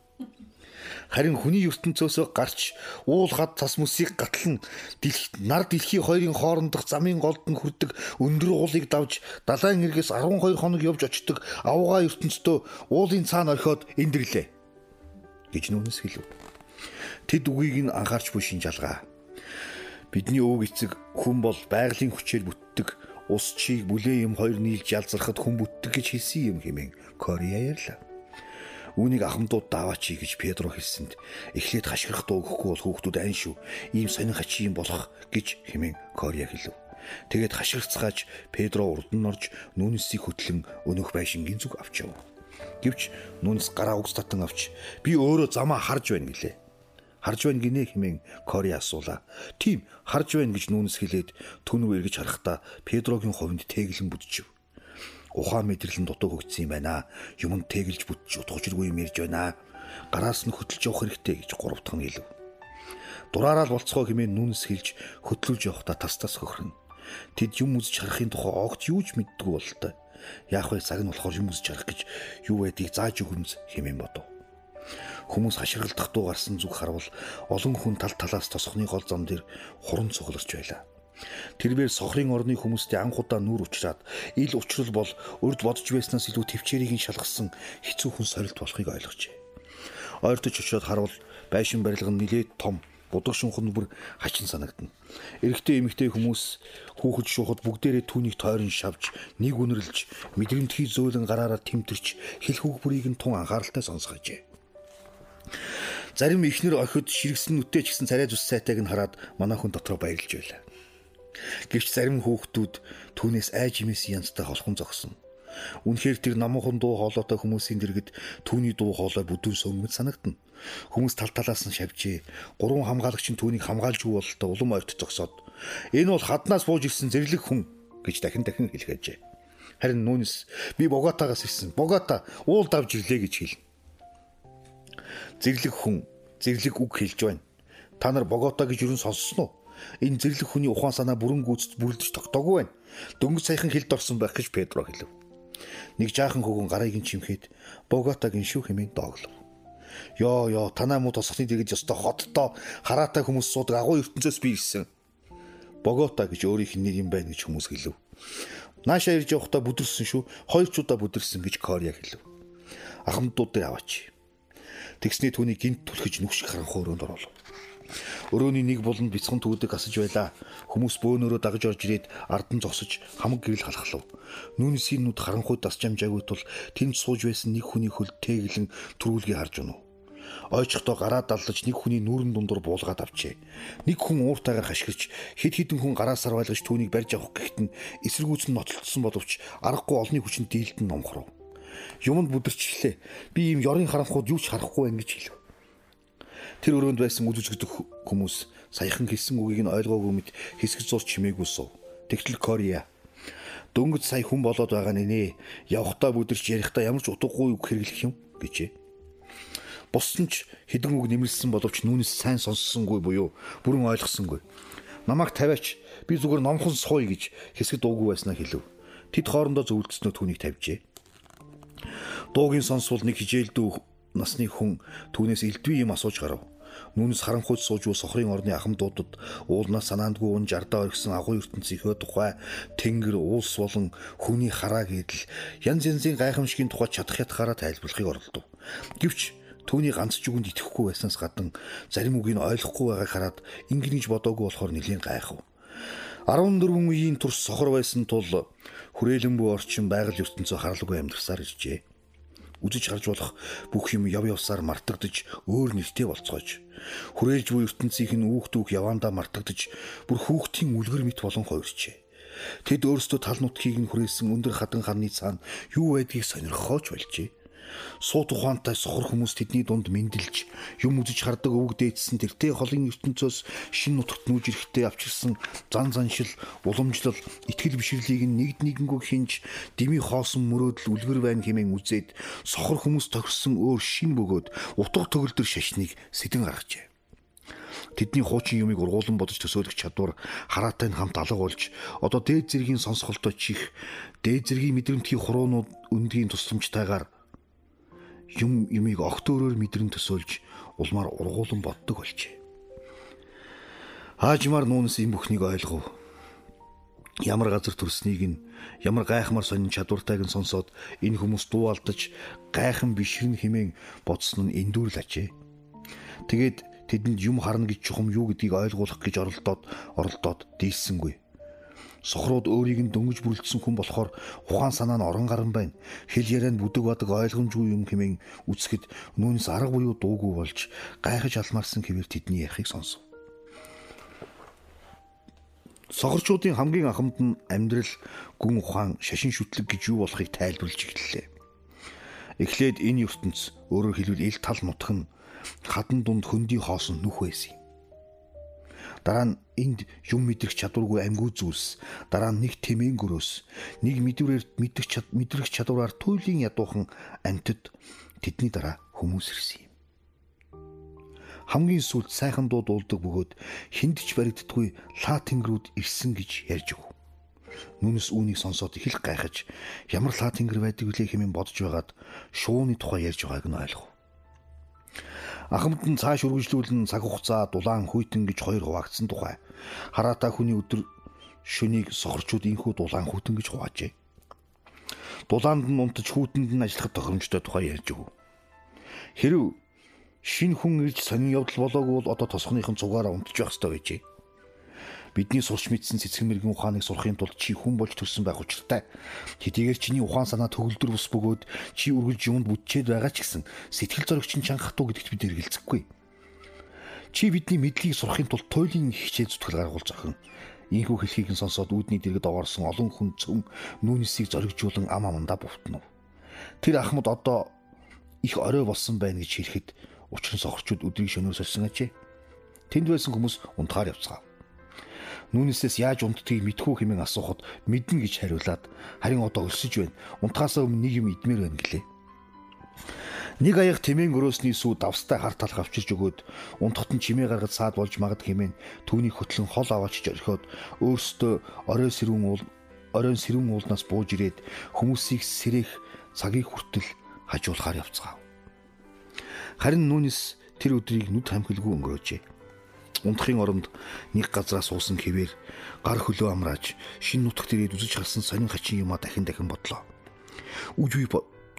Харин хүний ертөнцөөсөө гарч уул хад цас мүсийг гатлан нар дэлхий хоёрын хоорондох замын голд нь хүрдэг өндөр уулыг давж далайн эргээс 12 хоног явж очдог авгаа ертөнцтөө уулын цаана орхиод эндэрлээ гэж нүнэс хэлв. Тэд үгийг нь анхаарч буй шин жалгаа. Бидний өвөг эцэг хүн бол байгалийн хүчээр бүтдэг ус чийг бүлээн юм хоёр нийлж ялзархад хүн бүтдэг гэж хэлсэн юм хэмээн Корея ярьлаа. Үүнийг ахмадууд даваач гэж Педро хэлсэнд эхлээд хашгирах дуу өгөхгүй бол хүүхдүүд айн шүү. Ийм сонин хачийн болох гэж хэмээн Кориа хэлв. Тэгээд хашгирцгааж Педро урд нь орж нүнсийг хөтлөн өнөх байшингийн зүг авч яв. Гэвч нүнс гараа угс татан авч би өөрөө замаа харж байна гэлээ. Харж байна гинэ хэмээн Кори асуулаа. Тийм харж байна гэж нүнс хэлээд түнв эргэж харахтаа Педрогийн хувинд тэглэн бүдчихв. Ухаан мэдрэлэн дутуу хөгжсөн юм байна. Юмд тэглэж бүтчих утгажргүй юм ярьж байна. Гараас нь хөтлж явах хэрэгтэй гэж гуравдах нь хэлв. Дураараа л болцгоо хэмээн нүнс хэлж хөтлүүлж явахдаа тас тас хөхрөн. Тэд юм үзэж харахын тухай огт юу ч мэддэггүй бололтой. Яах вэ цаг нь болохоор юм үзэж харах гэж юу байдгийг зааж өгнөс хэмээн бодов. Хүмүүс хашгиралдах дуу гарсан зүг харвал олон хүн тал талаас тосхны гол зам дээр хуран цугларч байлаа. Тэрээр сохрын орны хүмүүстэй анх удаа нүр учраад ил учрал бол урд бодж байснаас илүү төвчээрийг нь шалгасан хэцүү хүн сорилт болохыг ойлгожээ. Ойртож очиод харвал байшин барилга нь нилээд том будах шунхан бүр хачин санагдана. Эрэгтэй эмэгтэй хүмүүс хүүхэд шуухад бүгдээрээ түүнийг тойрон шавж, нэг үнэрлж, мэдрэмтгий зөөлөн гараараа тэмтэрч, хэл хүүхбүрийг нь тун анхааралтай сонсгожээ. Зарим ихнэр охид ширгсэн нүттэй ч гэсэн царай зүс сайтайг нь хараад манай хүн дотроо баярлж байлаа. Гэвч зарим хүүхдүүд түүнээс айж имээс янзтай холхон зогсон. Үнэхээр тэр намуухан дуу хоолойтой хүмүүсийн дэргэд түүний дуу хоолой бүдүүн сөнгөд санагдана. Хүмүүс тал талаас нь шавжээ. Гурван хамгаалагч нь түүнийг хамгаалж юу бололтой улам ойрт зогсоод энэ бол хаднаас бууж ирсэн зэрлэг хүн гэж дахин дахин хэлгээжээ. Харин нүүнс би Боготагаас ирсэн. Богота уул давж ирлээ гэж хэл. Зэрлэг хүн зэрлэг үг хэлж байна. Та нар Богота гэж юу н сонссон уу? Энэ зэрлэг хүний ухаан санаа бүрэн гүйцэд бүрлдэж тогтоогүй байна. Дөнгөж саяхан хэлд орсон байх гэж Педро хэлв. Нэг жаахан хөвгөн гарыг нь чимхэд Боготагийн шүү хэмээн дооглов. Йоо ёо танаа муу тосхны дэгэж ёстой хоттой хараатай хүмүүс суудаг агуу ертөнцөөс би ирсэн. Богота гэж өөрийнх нь нэр юм байна гэж хүмүүс хэлв. Нааша ирж явахдаа бүдэрсэн шүү. Хоёр ч удаа бүдэрсэн гэж Кория хэлв. Ахмадууд дээр аваач. Тэгсний түүний гинт түлхэж нүгших харанхуй өрөөнд оруулав. Өрөөний нэг буланд бяцхан төвдөг асаж байла. Хүмүүс бөөнөрөө дагаж орж ирээд ардан зогсож хамаг гэрэл халахлав. Нүүнсийн нүд харанхуй дасчамжаагүй тул тэнд сууж байсан нэг хүний хөл тэглэн төрүүлгийг харж унав. Ойчхдоо гараа даллаж нэг хүний нүүрэн дундуур буулгаад авчээ. Нэг хүн ууртайгаар хашгирч хэд хэдэн хүн гараас сарвайлгаж түүнийг барьж авах гэхэд нь эсэргүүц нь нотлцсон боловч аргагүй олны хүчин дийлдэн номхоров. Юмд бүдэрчлээ. Би ийм ёрын харанхууд юу ч харахгүй байна гэж хэлв. Тэр өрөөнд байсан үдүжигдэх хүмүүс саяхан хэлсэн үгийг нь ойлгоогүй мэт хэсэг зурч чимээгүй сув. Тэгтэл Корея дөнгөж сая хүн болоод байгаа нэ. Явхдаа бүдэрч ярихдаа ямар ч утгагүй үг хэрэглэх юм гэжээ. Буссан ч хэдэн үг нэмэлсэн боловч нүнес сайн сонссонгүй буюу бүрэн ойлгосонгүй. Намайг тавиач би зүгээр номхон сууя гэж хэсэг дуугүй байснаа хэлв. Тэд хоорондоо зөвлөснөө түүнийг тавьжээ. Дуугийн сонсвол нэг хижээлдүү насны хүн түүнээс элдвээ юм асууж гарав. Нүнс харанхуйд сууж уу сохрын орны ахмадуудад уулнаас санаандгүй ун жардаа оргисон агуу ертөнцийн хөө тухай тэнгэр уулс болон хүний хараа гэдэл янз янзын гайхамшигын тухай чадах ятгаараа тайлбарлахыг оролдов. Гэвч түүний ганц ч үгэнд итгэхгүй байснаас гадна зарим үгийг ойлгохгүй байгааг хараад ингэнэж бодоогүй болохоор нэлийн гайхав. 14 үеийн турш сохор байсан тул хүрээлэнбүү орчин байгаль ертөнцөө харалгүй амьдарсаар иржээ үзэж харж болох бүх юм яв явсаар мартагдж өөр нэртэй болцоож хүрээлж буй ертөнцийнх нь үүх дүүх явандаа мартагдж бүр хүүхдийн үлгэр мэт болон хувирчээ. Тэд өөрсдөө тал нутгийг нь хүрээсэн өндөр хадан ханы цаана юу байдгийг сонирхооч болжээ. Суу тухаантай сохор хүмүүс тэдний дунд мэндэлж юм үзэж хардаг өвөг дээдсэн тэртээ холын ертөнцөөс шин нутагт нүүж ирэхдээ авчирсан зан заншил, уламжлал, итгэл бишрлийг нэгд нэгэнгүү хинж дими хоосон мөрөөдөл үлгэр байна хэмээн үзээд сохор хүмүүс тохирсон өөр шин бөгөөд утга төгөлдөр шашныг сэдэн гаргажээ. Тэдний хуучин юмыг ургуулan бодож төсөөлөх чадвар хараатай нь хамт алга болж одоо дээд зэргийн сонсголтой чих дээд зэргийн мэдрэмтгий хуруунууд өндгийн тусламжтайгаар юм юмыг огт өөрөөр мэдрэн төсөөлж улмаар ургуулan боддог болжээ. Хаажмаар нуунас энэ бүхнийг ойлгов. Ямар газар төрснийг нь ямар гайхмар сонин чадвартайг нь сонсоод энэ хүмүүс дуу алдаж гайхан бишрэн химэн бодсон нь эндүүрл ачээ. Тэгээд тэдэнд юм харна гэж чухам юу гэдгийг ойлгуулах гэж оролдоод оролдоод дийлсэнгүй. Сохрууд өөрийг нь дөнгөж бүрлдсэн хүн болохоор ухаан санаа нь орон гарan байна. Хэл ярианд бүдэг бадаг ойлгомжгүй юм хэмээн үцгэд нүүнс арга буюу дуугүй болж гайхаж алмаарсан хэвээр тэдний ярихыг сонсов. Сохорчуудын хамгийн анхамд нь амьдрал гүн ухаан шашин шүтлэг гэж юу болохыг тайлбарлаж эхэллээ. Эхлээд энэ ертөнц өөрөөр хэлбэл ил тал нутг нь хадан дунд хөндөй хоосон нүх байсан юм. Дараа нь энд юм мэдрэх чадваргүй амьгүй зүйлс, дараа нь нэг тэмээн гөрөөс, нэг мэдвэрээр мэдэх чад мэдрэх чадвараар туйлын ядуухан амьтад тэдний дараа хүмүүс ирсэн юм. Хамгийн сүүлд сайхан дуу дуулдаг бөгөөд хүнд ч баригддаггүй лаа тэнгэрүүд ирсэн гэж ярьж өг. Нүнэс үүнийг сонсоод их л гайхаж ямар лаа тэнгэр байдаг вүлээ хэмээн бодож байгаад шууны тухай ярьж байгааг нь ойлгов. Ахмад нь цааш үргэлжлүүлэн цаг хугацаа дулаан хүйтэн гэж хоёр хуваагдсан тухай. Хараата хүний өдөр шөнийг сохорчууд инхүү дулаан хүйтэн гэж хуваажээ. Дулаанд нь унтаж хүүтэнд нь ажиллах тохиромжтой тухай ярьж өг. Хэрв шин хүн ирж сонин явдал болоогүй бол одоо тосхоныхон цугаараа унтж явах ёстой гэжээ. Бидний сурч мэдсэн цэцгэн мэрэгэн ухааныг сурахын тулд чи хүн болж төрсөн байх учиртай. Хэдийгээр чиний ухаан санаа төгөлдөр бус бөгөөд чи үргэлж юмд бүтчээд байгаа ч гэсэн сэтгэл зоригч нь чангах туу гэдэгт бид эргэлзэхгүй. Чи бидний мэдлийг сурахын тулд туйлын хичээл зүтгэл гаргуул зохин. Ийхүү хэлхийг нь сонсоод үүдний дэргэд овоорсон олон хүн цөм нүүнсийг зоригжуулан ам амандаа бувтнав. Тэр ахмад одоо их орой болсон байна гэж хэлэхэд учир нь сохорчууд өдрийг шөнөөр сольсон ажээ. Тэнд байсан хүмүүс унтахаар явцгаав. Нүүнээсээс яаж унтдгийг мэдхүү хэмээн асуухад мэднэ гэж хариулаад харин одоо өлсөж байна. Унтахаасаа өмнө нэг юм идмээр байна гэлээ. Нэг аяг тэмээн өрөөсний сүү давстай хар талх авчирч өгөөд унтахт нь чимээ гаргаж саад болж магад хэмээн түүний хөтлөн хол аваачж орхиод өөрөөсөө орой сэрүүн уул оройн сэрүүн уулнаас бууж ирээд хүмүүсийг сэрэх цагийг хүртэл хажуулахаар явцгаав. Харин нүнэс тэр өдрийг нүд хамхилгүй өнгөрөөжээ унтахын оронд нэг газраас суусан хэвээр гар хөлөө амрааж шин нутагт ирээд үзэж харсан сонин хачин юмаа дахин дахин бодлоо. Үгүй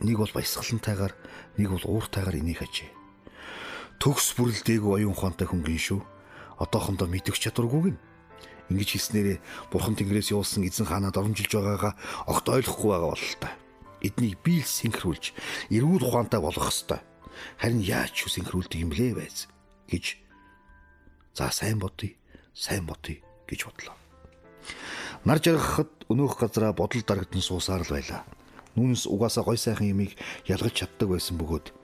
нэг бол баясгалантайгаар нэг бол ууртайгаар энийг хажээ. Төгс бүрлдээгүү оюун ухаантай хөнгөн шүү. Одоохондоо мэдвч чадваргүйг нь ингэж хийснээрээ бурхан тэнгэрээс явуулсан эзэн хаанаад оромжилж байгаагаа огт ойлгохгүй байгаа бол л та. Эднийг биел синхруулж эрүүл ухаантай болгох ёстой. Харин яаж ч синхруулдаг юм блэ байз гэж За сайн бодъё, сайн бодъё гэж бодлоо. Нар жаргахад өнөөх газараа бодол дарагдан суусаар л байлаа. Нүнс угаасаа гой сайхан юмыг ялгаж чаддаг байсан бөгөөд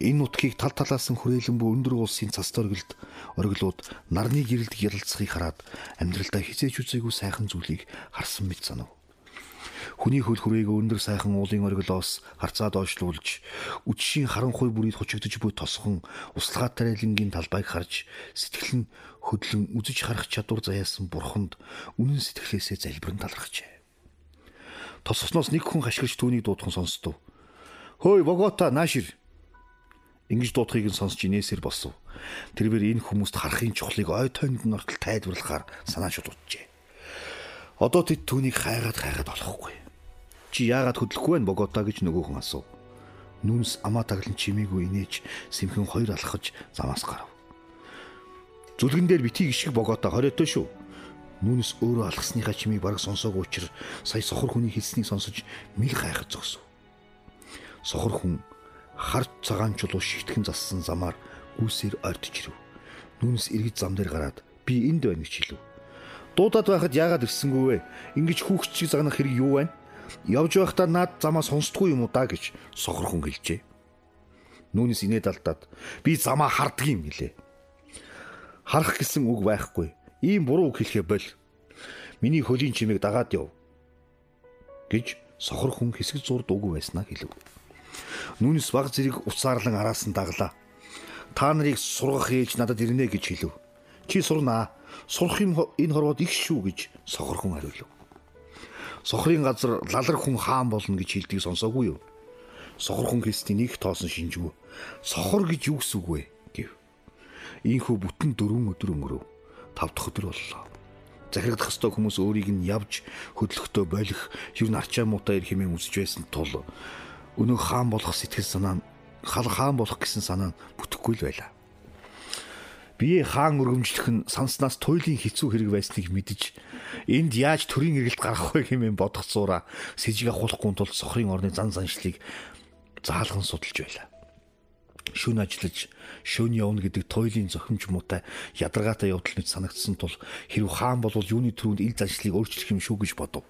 энэ нутгийг тал талаас нь хүрээлэн буй өндөр улсын цас төргөлд ориглууд нарны гэрэлд ялалцахыг хараад амьдралдаа хизээч үзээгүй сайхан зүйлийг харсан мэт санав. Хүний хөл хүрээгээ өндөр сайхан уулын ориглоос харцаа доошлуулж үдшийн харанхуй бүрийд хучигдж буй тосхон услага тарайлангийн талбайг харж сэтгэл нь хөдлөн үзэж харах чадвар заяасан бурханд үнэн сэтгэлээсээ залбирэн талархжээ. Тосгосноос нэг хүн хашгирч түүнийг дуудхан сонстов. Хөөй Богота наашир Ингэж дуудахыг нь сонсч инээсэр босов. Тэрвэр энэ хүмүүст харахын чухлыг ой тойнд нь ортол тайлбарлахаар санаа шүтгджээ. Одоо тэд түүнийг хайгаад хайгаад болохгүй. Чи яагаад хөдлөхгүй байна Богота гэж нөгөөхүн асуув. Нүнс амаа таглан чимээгүй инээж сэмхэн хоёр алхаж замаас гарав. Зүлгэн дээр битгий гიშг Богота хориотой шүү. Нүнс өөрөө алхсныхаа чимийг бараг сонсоогүй учраас сая сохор хүний хэлснийг сонсож мэл гайхаж зогсов. Сохор хүн харт цагаан чулуу шигтгэн зассан замаар гүйсээр ойртож ирв. Нүнс эргэж зам дээр гараад би энд байна гэж хэлв Дуудаад байхад яагаад ирсэнгүй вэ? Ингиж хүүхч чиг загнах хэрэг юу байна? Явж байхдаа наад замаа сонсдгүй юм уу да гэж сохор хүн гэлжээ. Нүүнес инээд алдаад би замаа харддаг юм гэлээ. Харах гэсэн үг байхгүй. Ийм буруу үг хэлэхэ бол миний хөлийн чимээг дагаад яв гэж сохор хүн хэсэг зурд үгүй байснаа хэлв. Нүүнес баг зэрэг уцаарлан араас нь даглаа. Та нарыг сургах ээж надад ирнэ гэж хэлв. Чи сурнаа сурах юм энэ хорвоод их шүү гэж сохор хүн хариулв. Сохрын газар лалар хүн хаан болно гэж хэлдэг сонсоогүй юу? Сохор хүн хэлсний нэг тоосон шинжгүй. Сохор гэж юу гэсэн үг вэ гэв. Ийхүү бүтэн дөрвөн өдөр өнгөрөв. Тав дахь өдөр боллоо. Захирагдах ёстой хүмүүс өөрийг нь явж хөдлөختөө болох юу нарчаа муутай ир хэмээн үзэж байсан тул өнөө хаан болох сэтгэл санаа нь хал хаан болох гэсэн санаа бүтэхгүй л байлаа. Бие хаан өргөмжлөх нь санснаас туйлын хэцүү хэрэг байсныг мэдэж энд яаж төрийн эргэлт гарах вэ хэмээн бодох зуура сэжиг ахуулахгүй тул сохрын орны зан заншлыг заалган судалж байлаа. Шүн ажиллаж, шөнө явна гэдэг туйлын зохимж муутай ядаргаатай явдал мэт санагдсан тул хэрв хаан болвол юуны төрөнд ил заншлыг өөрчлөх юм шүү гэж бодов.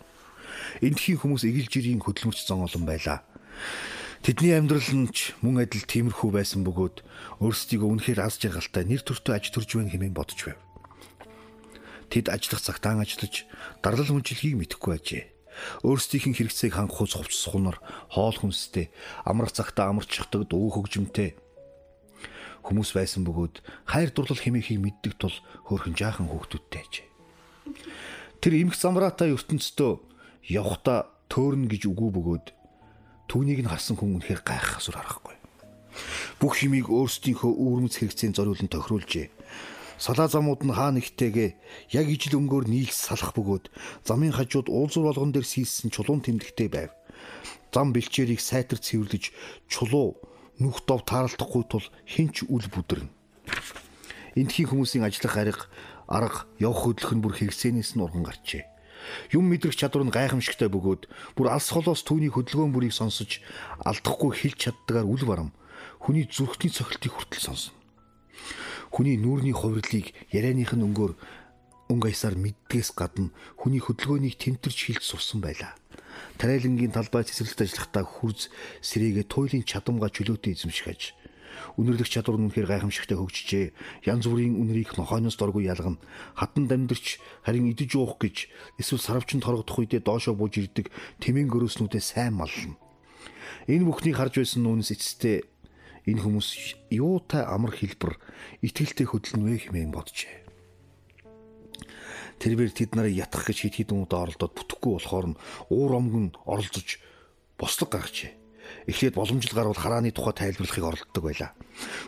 Эндхийн хүмүүс эгэл жирийн хөдөлмөрч зон олон байлаа. Тэдний амьдрал нь ч мөн адил тиймэрхүү байсан бөгөөд өөрсдийгөө үнэхээр аз жаргалтай нэр төртөө аж төрж байна хэмээн бодож байв. Тэд ажиллах цагтаан ажиллаж дарлал хүнчлэгийг мэдэхгүй ажээ. Өөрсдийнх нь хэрэгцээг хангахуйц хувцс хунар, хоол хүнстэй, амрах цагтаа амарчдаг дуу хөгжимтэй хүмүүс байсан бөгөөд хайр дурлал хэмээхийг мэддэг тул хөөрхөн жаахан хүүхдүүдтэй ажээ. Тэр эмх замраатай ертөнцийн явхдаа төөрнө гэж үгүй бөгөөд Түүнийг нь харсан хүн үнэхээр гайхах асур харахгүй. Бүх химийг өөрсдийнхөө үүрмэц хэрэгцээнд зориулан тохируулжээ. Салаа замууд нь хаа нэгтэйгээ яг ижил өнгөөр нийлс салах бөгөөд замын хажууд уулзуур болгон дээр сийсэн чулуун тэмдэгтэй байв. Зам бэлчээрийг сайтар цэвэрлэж чулуу нүх дов тааралдахгүй тул хинч үл бүдэрнэ. Эндхийн хүмүүсийн ажиллах арга арга явах хөдлөх нь бүр хэрэгцээнээс нь урган гарчээ. Юм мэдрэх чадвар нь гайхамшигтай бөгөөд бүр алс холоос түүний хөдөлгөөн бүрийг сонсож алдахгүй хэлж чаддгаар үл барам хүний зүрхний цохилтыг хүртэл сонсно. Хүний нүүрний хувирлыг ярианых нь өнгөөр өнгө аясаар мэддгээс гадна хүний хөдөлгөөнийг тэмтэрч хилж сурсан байлаа. Тариалангийн талбай цэцэрлэгт ажиллахдаа хурц сэрээгээ туйлын чадамга чөлөөтэй эзэмшгэж Үнэрлэх чадвар нь үнэхээр гайхамшигтай хөгжижээ. Янз бүрийн үнэрийг нохойноос доргүй ялгана. Хатан дамдирч харин идэж уух гэж эсвэл сарвчанд торгодох үедээ доошоо бууж ирдэг тэмээн гөрөөснүүдээ сайн маллна. Энэ бүхнийг харж байсан нүнс эцэстээ энэ хүмүүс юутай амар хэлбэр итгэлтэй хөдөлнө вэ хэмээн боджээ. Тэрээр тэд нарыг ятгах гэж хэд хэдэн удаа оролдоод бүтэхгүй болохоор нь уур омгон оролцож бослог гаргажээ. Эхлээд боломжтой гарвал харааны тухай тайлбарлахыг оролддог байлаа.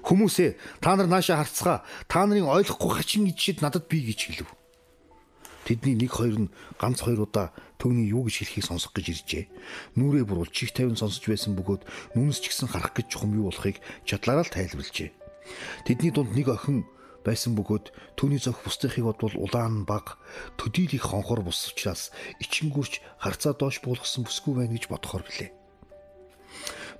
Хүмүүсээ та нар наашаа харцгаа та нарын ойлгохгүй хачин ичшид надад бий гэж хэлв. Тэдний нэг хоёр нь ганц хоёр удаа төгний юу гэж хэлхийг сонсох гэж иржээ. Нүрээ буруул чих тавин сонсож байсан бөгөөд нүнс ч гэсэн харах гэж чухам юу болохыг чадлаараа л тайлбарлжээ. Тэдний дунд нэг охин байсан бөгөөд түүний зөх бусдынхыг бодвол улаан баг төдийлөх хонхор бус учраас ичингүрч харцаа доош буулгасан бүсгүй байна гэж бодохоор билээ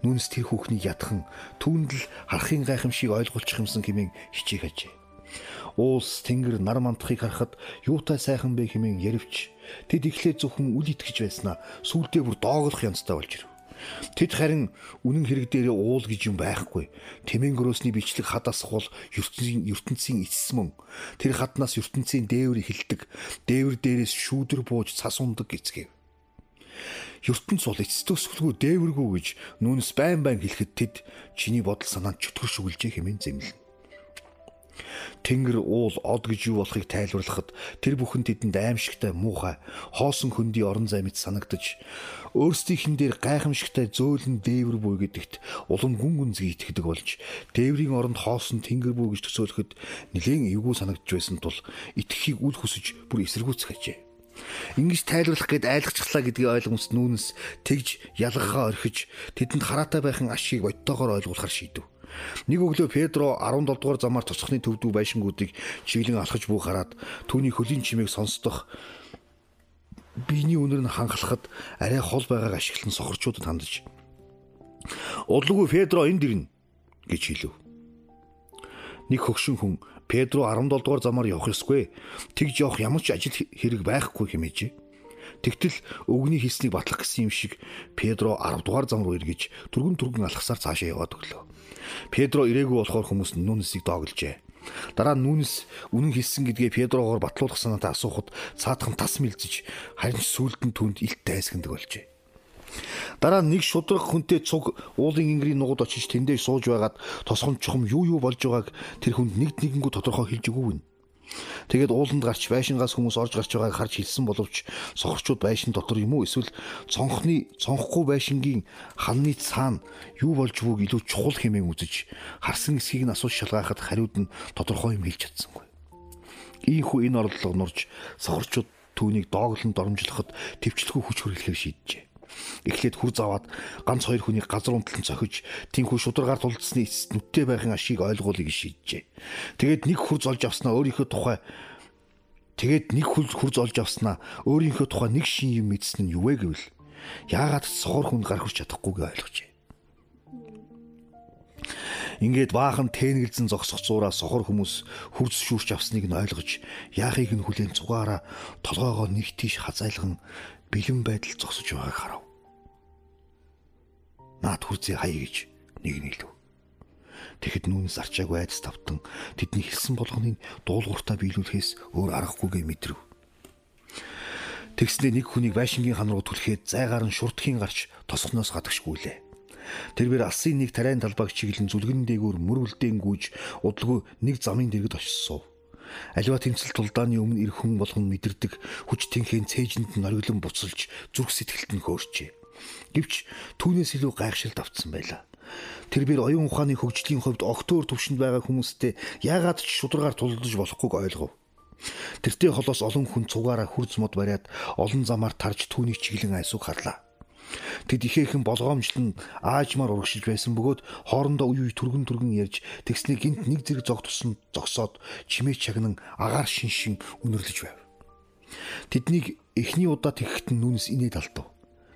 нүнс тэр хүүхнийг ятхан түүнд л харахын гайхамшиг ойлгуулчих юмсан хэмээн хичээх ажээ. Уус тэнгэр нар мандахыг харахад юутай сайхан бэ хэмээн ярвч тэд эхлээ зөвхөн үл итгэж байснаа сүулдээ бүр доогдох янзтай болж ирв. Тэд харин үнэн хэрэг дээрээ уул гэж юм байхгүй. Тэмээн гөрөөсний бичлэг хад асхвал ертөнцийн ертөнцийн эцэс мөн. Тэр хаднаас ертөнцийн дээвэр эхэлдэг. Дээвэр дээрээс шүүдэр бууж цас ундаг гэцгээв ертөнц бол эцэстөсгөлгүй дээвэргүй гэж нүнс байн байн хэлэхэд тэд чиний бодол санаанд чөтгөр шүглжээ хэмээн зэмлэнэ. Тэнгэр уул од гэж юу болохыг тайлбарлахад тэр бүхэн тэдэнд аимшигтай муухай хоосон хөндөй орон зай мэт санагдаж өөрсдийнхэн дээр гайхамшигтай зөөлөн дээвэр буй гэдэгт улам гүн гүнзгий итгэдэг болж дээврийн оронд хоосон тэнгэр буй гэж төсөөлөхөд нэлээд эвгүй санагдж байсан тул итгэхийг үл хүсэж бүр эсэргүүцэх ажээ. Ингиж тайлбарлах гээд айлгчлаа гэдгийг ойлгомжт нүүнс тэгж ялгахаа орхиж тэдэнд хараатай байхын ашиг бодтойгоор ойлгуулахар шийдэв. Нэг өглөө Педро 17 дугаар замаар цоцхны төвдүү байшингуудыг чиглэн алхаж буй хараад түүний хөлийн чимээг сонсдох биений үнэр нь хангалахад арай хол байгааг ашиглан сохорчуудад хандаж Удлгүй Педро энд ирнэ гэж хэлв. Нэг хөгшин хүн Педро 17 дугаар замаар явах ёсгүй. Тэгж явах ямар ч ажил хэрэг байхгүй хэмээжээ. Тэгтэл өвгний хийснийг батлах гэсэн юм шиг Педро 10 дугаар зам руу эргэж түргэн түргэн алхасаар цаашаа яваад өглөө. Педро ирээгүй болохоор хүмүүс нүнэсийг дооглжээ. Дараа нь нүнэс үнэн хэлсэн гэдгээ Педрогоор батлуулах санаатай асуухад цаатхан тас мэлзэж харин нь түнд илт дайсагдаг болжээ. Дараа нэг шудраг хүнтэй цуг уулын ингэрийн нугад очиж тэндээ сууж байгаад тосгон чухам юу юу болж байгааг тэр хүнд нэг нэгэнгүү тодорхой хэлж өгөөв. Тэгээд ууланд гарч байшингаас хүмүүс орж гарч байгааг харж хэлсэн боловч сохорчууд байшин дотор юм уу эсвэл цонхны цонхгүй байшингийн ханны цаана юу болж буйг илүү чухал хэмээн үзэж харсан эсхийг нь асууж шалгаахад хариуд нь тодорхой юм хэлж чадсангүй. Ийхүү энэ орлого нурж сохорчууд түүнийг дооглон доромжлоход төвчлэхүү хүч хөргөлөхөр шийджээ. Эхлээд хүр заваад ганц хоёр хүний газар унтлан цохиж тинхүү шударгаар тулдсны эцэст нүттэй байхын ашиг ойлгуулыг шийджээ. Тэгээд нэг хүр золж авснаа өөрийнхөө тухай Тэгээд нэг хүл хурж олж авснаа өөрийнхөө тухай нэг шин юм мэдсэн нь юу вэ гэвэл яагаад сохор хүнд гар хүрч чадахгүйг ойлгожээ. Ингээд баахан тээнгэлзэн зогсох зураа сохор хүмүүс хурц шүүрч авсныг нь ойлгож яахыг нь хүлээн цугаараа толгоогоо нэг тийш хазайлган бэлэн байдал зогсож байгааг харав. Наад хүрзээ хаяа гэж нэг илүү. Тэгэхэд нүүнс арчаагүй айдас тавтан тэдний хэлсэн болгоныг дуулууртаа биелүүлэхээс өөр аргахгүйгээ мэдрэв. Тэгснээр нэг хүнийг байшингийн хан руу түлхээд зайгаар нь шуртхийн гарч тосгоноос гадагшгүйлээ. Тэрээр алсын нэг тарайн талбайг чиглэн зүлгэн дээгүүр мөрвөлдөөн гүйж удалгүй нэг замын дэргэд очив. Аливаа тэмцэл тулдааны өмнө ирэх хүн болгон мэдэрдэг хүч тэнхийн цээжинд нь ориглон буцалж зүрх сэтгэлд нь хөөрчээ. Гэвч түүнээс илүү гайхшилт авцсан байлаа. Тэр бэр оюун ухааны хөгжлийн хувьд огтөөр төвшөнд байгаа хүмүүстэй яагаад ч шударгаар тулдаж болохгүйг ойлгов. Тэртээ холоос олон хүн цугаараа хурц мод бариад олон замаар тарж түүнийг чиглэн айсууг харлаа. Тэд ихээхэн болгоомжлон аажмаар урагшилж байсан бөгөөд хоорондоо үе үе түргэн түргэн ярьж тэгснээ гинт нэг зэрэг зог тусан зогсоод чимээ чагнан агаар шиншин үнэрлэж байв. Тэднийг эхний удаа тэгэхэд нь нүнс инээд алдав.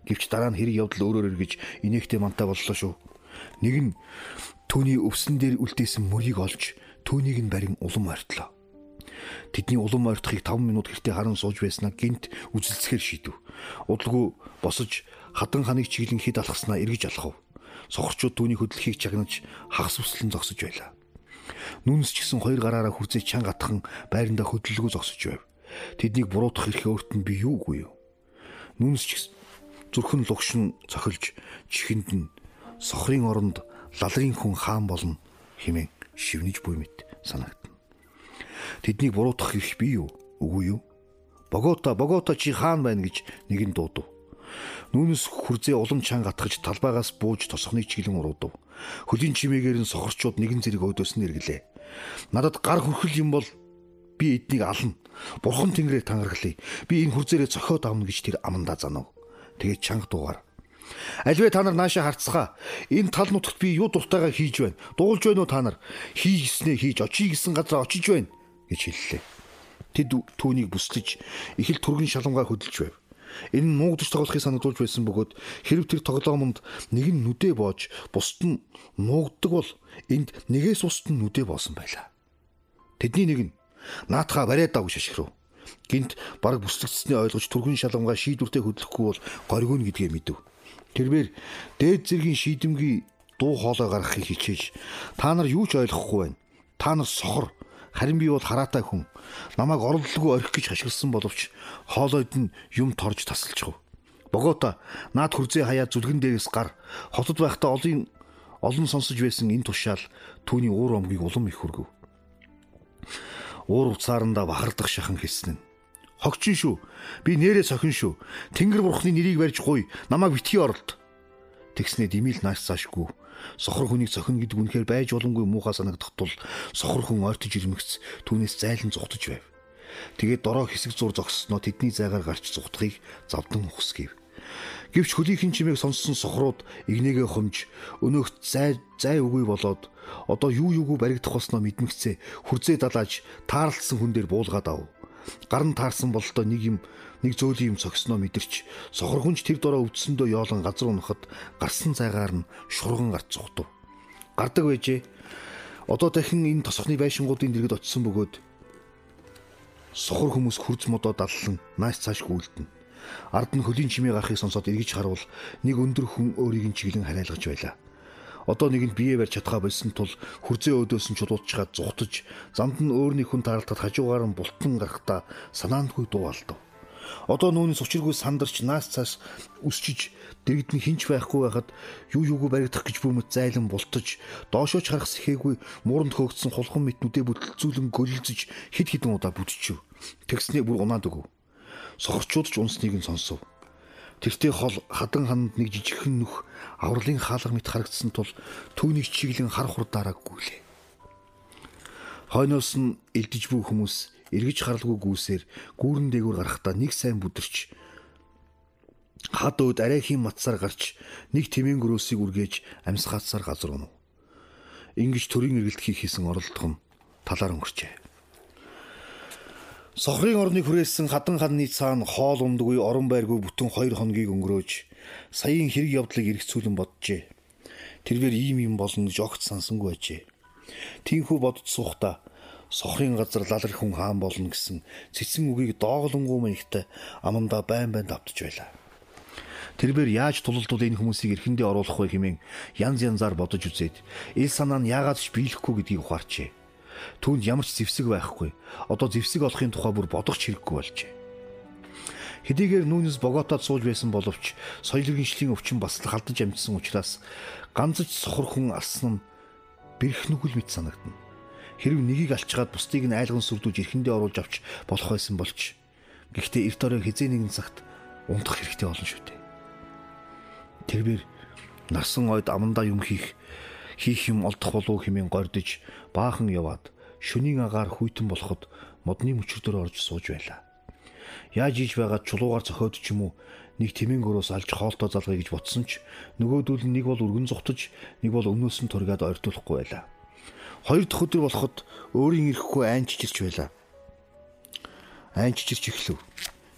Гэвч дараа нь хэрэг явдал өөрөөр эргэж инээхтэй мантай боллоо шүү. Нэг нь түүний өвсөн дээр үлдээсэн мөрийг олж түүнийг нь барин улам ойртлоо. Тэдний улам ойртохыг 5 минут гэртээ харан сууж байснаа гинт үзэлцэхээр шийдэв. Удалгүй босож хадан ханыг чиглэн хэд алхаснаа эргэж алхав. Сохорчууд түүний хөдлөхийг чагнаж хагас үслэн зогсож байлаа. Нүнс ч гэсэн хоёр гараараа хүрзээ чанга атхан байрандаа хөдөлгөө зогсож байв. Тэднийг буруутгах эрх өөрт нь би юугүй юу? Нүнс ч зүрхэн лугшин цохилж чихэнд нь сохрын оронд лалрын хүн хаан болно хэмээн шивнэж буй мэт санагд. Тэднийг буруутгах эрх бий юу? Үгүй юу? Богота, Богота чи хаан байна гэж нэгэн дуудав. Нүүнес хүрзээ улам чанга атгаж талбайгаас бууж тосхоныг чиглэн уруудав. Хөлийн чимээгээр нь сохорчууд нэгэн зэрэг өөдөөс нь эргэлээ. Надад гар хүрхэл юм бол би эднийг ална. Бурхан тэнгэрээр тангархлаа. Би энэ хүрзээрээ цохиод авна гэж тэр амандаа занав. Тэгээд чанга дуугаар Альвэ та нар наашаа харцгаа. Энэ тал нутагт би юу дуртайгаа хийж байна? Дуулж байна уу та нар? Хийгснээ хийж очие гэсэн газар очиж байна гэж хэллээ. Тэд түүнийг бүслэж их л түргэн шалангаа хөдөлж байв. Энэ нь нуугдж тоглохыг санагдуулж байсан бөгөөд хэрв тэр тоглоомонд нэг нь нүдэ боож бусд нь нуугддаг бол энд нэгээс бусд нь нүдэ боосон байлаа. Тэдний нэг нь наатаха бариад дааг шашгирв. Гинт баг бүслэгдсэний ойлгож түргэн шалангаа шийдвэртэй хөдлөхгүй бол горигон гэдгээ мэдв. Тэрээр дээд зэргийн шийдэмгий дуу хоолой гаргахыг хичээж та нар юу ч ойлгохгүй байна. Та нар сохор харин би бол хараатай хүн. Намайг орлолгүй орхих гэж хашгирсан боловч хоолойд нь юм торж тасалчихв. Богота наад хүрзээ хаяа зүлгэн дээрээс гар хотод байхдаа олон олон сонсож байсан энэ тушаал түүний уур омгийг улам их хүргэв. Уур уцаарандаа бахардах шахан хэлсэн нь Хогчин шүү. Би нэрээ сохин шүү. Тэнгэр бурхны нэрийг барьж гуй. Намайг битгий оролт. Тэгснээ димил нааш цаашгүй. Сохор хүнийг сохин гэдэг үнэхээр байж боломгүй муухай санагдах тул сохор хүн ойртож ирмэгц түүнээс зайлан зүхтэж байв. Тэгээд дороо хэсэг зур зогссноо тэдний зайгаар гарч зүхтахыг завдан ухсгийв. Гэвч хөлийнхэн чимээг сонссон сохрууд игнэгээ хомж өнөөхт зай зай үгүй болоод одоо юу юугүй баригдах болсноо мэдмэгцээ хүрзээ далааж таарлсан хүн дээр буулгаад ав. Гарн таарсан бололтой нэг юм нэг зөөлөн юм цогсноо мэдэрч сохор хүнч тэр дороо өвдсөндөө yoолон газар унахад гарсан цайгаар нь шурган гарч зүхтв. Гардаг байжээ. Одоо дахин энэ тосхны байшингуудын дэргэд очисон бөгөөд сохор хүмүүс хурц модоо даллан нааш цааш гүйлдэнэ. Ард нь хөлийн чимээ гарахыг сонсоод эргэж харвал нэг өндөр хүн өөрийг нь чиглэн хараалгаж байлаа. Одоо нэгэнд бие барь чадхаа болсон тул хүрзээ өөдөөс нь чулуучгаад зүхтаж замд нь өөрний хүн таралтад хажуугаар нь бултан гарахтаа санаандгүй дуу алдав. Одоо нүүнээс учиргүй сандарч наас цаас үсчиж дэрэгд нь хинч байхгүй байхад юу юугүй баригдах гэж бүмэт зайлан бултаж доошооч харах сэхээгүй мууранд хөөгдсөн хулхан мэт нүдэ бүтэлцүүлэн гөлөлцөж хид хідэн удаа бүдчихв. Тэгснээ бүр унаад өгөв. Сохорчууд ч унсныг нь сонсов. Тэртээ хол хадан ханд нэг жижигхэн нүх авралын хаалга мэт харагдсан тул түүнийг чиглэн хар хурдаараа гүйлээ. Хойноос нь элдэж буй хүмүүс эргэж харалгүй гүйсээр гүүрэн дээгүүр гарахдаа нэг сайн бүдэрч Хад өөд арайхийн матсаар гарч нэг тэмээн гөрөөсийг үргээж амьсгаацсаар газар унав. Ингиж төрийн эргэлт хийх хийсэн оролдох нь талаар өнгөрчээ. Сохрын орныг хүрээсэн хадан ханны цаана хоол ундгүй орон байргүй бүтэн 2 хоногийг өнгөрөөж саяын хэрэг явдлыг эргэцүүлэн боджээ. Тэрээр ийм юм болно гэж огт сансангүй ажээ. Тинхүү бодож суухта сохрын газар лалар хүн хаан болно гэсэн цэцэн үгийг дооглонгуу маягтай амандаа байн байн давтж байлаа. Тэрээр яаж тулалдуул энэ хүмүүсийг эрхэндээ оруулах вэ хэмээн янз янзаар бодож үзээд ил санаа нь яагаад ч биелэхгүй гэдгийг ухаарчээ. Түүнд ямар ч зэвсэг байхгүй. Одоо зэвсэг олохын тухай бүр бодох ч хэрэггүй болжээ. Хэдийгээр нүүнээс боготоод сууж байсан боловч соёл иргэншлийн өвчин бас халдаж амжсан учраас ганцж сохор хүн алсан нь бэрх нүгэл мэт санагдана. Хэрв нэгийг алчгаад бусдыг нь айлган сүрдүүлж эрхэндээ оруулж авч болох байсан болч гэхдээ эрт орой хизээ нэгэн цагт унтах хэрэгтэй болно шүү дээ. Тэрээр насан ойд амандаа юм хийх хийх юм олдох болов хэмээн гордож баахан яваад шөнийн агаар хүйтэн болоход модны мөчрдөр орж сууж байлаа. Яаж ийж байгаад чулуугаар зохиод ч юм уу нэг тэмээн гөрөөс алж хоолтоо залгая гэж ботсон ч нөгөөдөл нь нэг бол өргөн зүхтаж нэг бол өмнөөс нь тургаад ойртуулахгүй байлаа. Хоёр дахь өдөр болоход өөрийн ирэхгүй айнчжирч байлаа. Айнчжирч эхлэв.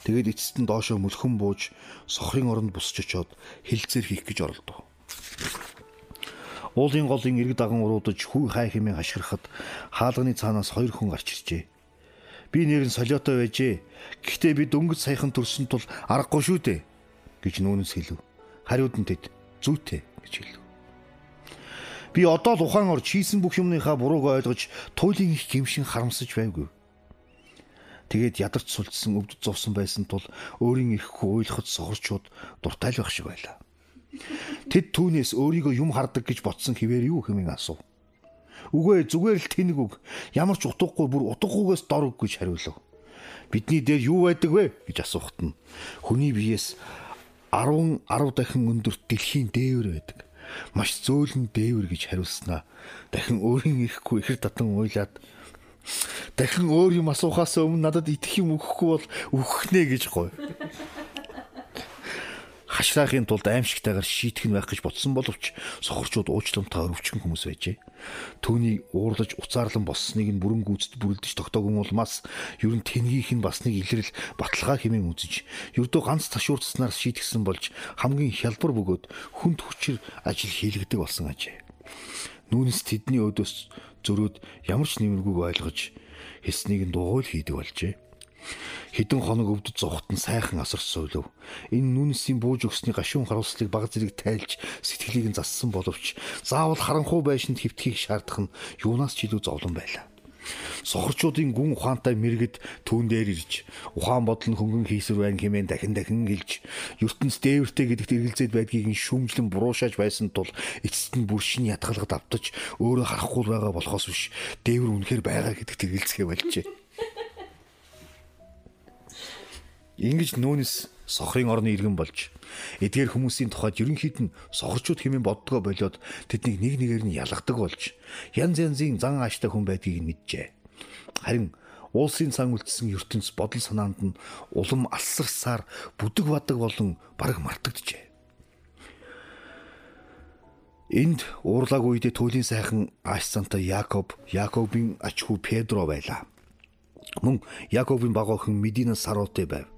Тэгээд эцэст нь доошоо мөлхөн бууж сохрын оронд бусч очоод хилцээр хийх гэж оролдов. Уулын голын эрг даган уруудаж хүү хай хэмээн хашгирахад хаалганы цаанаас хоёр хүн гарч иржээ. Би нэр нь солиотой байжээ. Гэхдээ би дөнгөж саяхан төрсөн тул аргагүй шүү дээ гэж нүүнэс хэлв. Хариуд нь тэд зүйтэй гэж хэлв. Би одоо л ухаан орж хийсэн бүх юмныхаа бурууг ойлгож туйлын их гимшин харамсаж байвгүй. Тэгээд ядарч сулжсан өвдөж зовсон байсан тул өөрийн ирэхгүй уйлахад сохорчууд дуртай л байх шиг байлаа. Тэд түүнээс өөрийгөө юм хардаг гэж ботсон хിവэр юу хэмээн асуув. Үгүй зүгээр л тэнэг үг. Ямар ч утгагүй бүр утгагүйгээс дор үг гэж хариулв. Бидний дээр юу байдаг вэ гэж асуухт нь хүний биеэс 10 10 дахин өндөр дэлхийн дээвэр байдаг. Маш зөөлөн дээвэр гэж хариулснаа. Дахин өөрийн ирэхгүй ихэр татан уйлаад дахин өөр юм асуухаас өмнө надад итгэх юм өгөхгүй бол өгөхнэ гэж гой хашраахын тулд аимшигтайгаар шийтгэх нь байх гэж бодсон боловч сохорчууд уучламтаа өрөвчгөн хүмүүс байжээ. Түүний уурлаж уцаарлан болсныг нь бүрэн гүйцэд бүрэлдэж тогтоогүй улмаас ер нь тэнгийх нь бас нэг илрэл баталгаа хэмээн үзэж ердөө ганц ташуурцснаар шийтгсэн болж хамгийн хялбар бөгөөд хүнд хүчээр ажил хийлгдэг болсон ажээ. Нүүнс тэдний өдөөс зөрөөд ямар ч нэмэргүйг ойлгож хэлснийг нь дугуйл хийдэг болжээ. Хэдэн хоног өвдөж зовхот нь сайхан асарч суулв. Энэ нүнсийн бууж өгсний гашуун харуулслыг баг зэрэг тайлж сэтгэлийг нь зассан боловч заавал харанхуй байшинд хөвтхийг шаардах нь юунаас ч илүү зовлон байлаа. Сохорчуудын гүн ухаантай мэрэгд түүн дээр ирж ухаан бодол нь хөнгөн хийсвэр байна хэмээн дахин дахин гэлж ертөнц дээвэртэй гэдэгт эргэлзээд байдгийг нь шүүмжлэн буруушааж байсан тул эцэст нь бүр шин ятгалгад автаж өөрөө харахгүй байгаа болохоос биш дээвэр үнэхээр байгаа гэдэгт эргэлзэхэ болжээ. Ингэж нүүнес сохрын орны иргэн болж эдгээр хүмүүсийн тухайд ерөнхийд нь сохорчууд хэмээн боддгоо болоод тэднийг нэг нэгээр нь ялгадаг болж янз янзын зан ааштай хүн байдгийг нь мэджээ. Харин уулсын цан үлдсэн ертөнц бодол санаанд нь улам алсарсаар бүдэг бадаг болон бараг мартагджээ. Энд уурлаг үедээ туйлын сайхан ааш цантай Якоб, Яковын ач хүү Педро байлаа. Мөн Яковын баг охин Медина Сароте байв.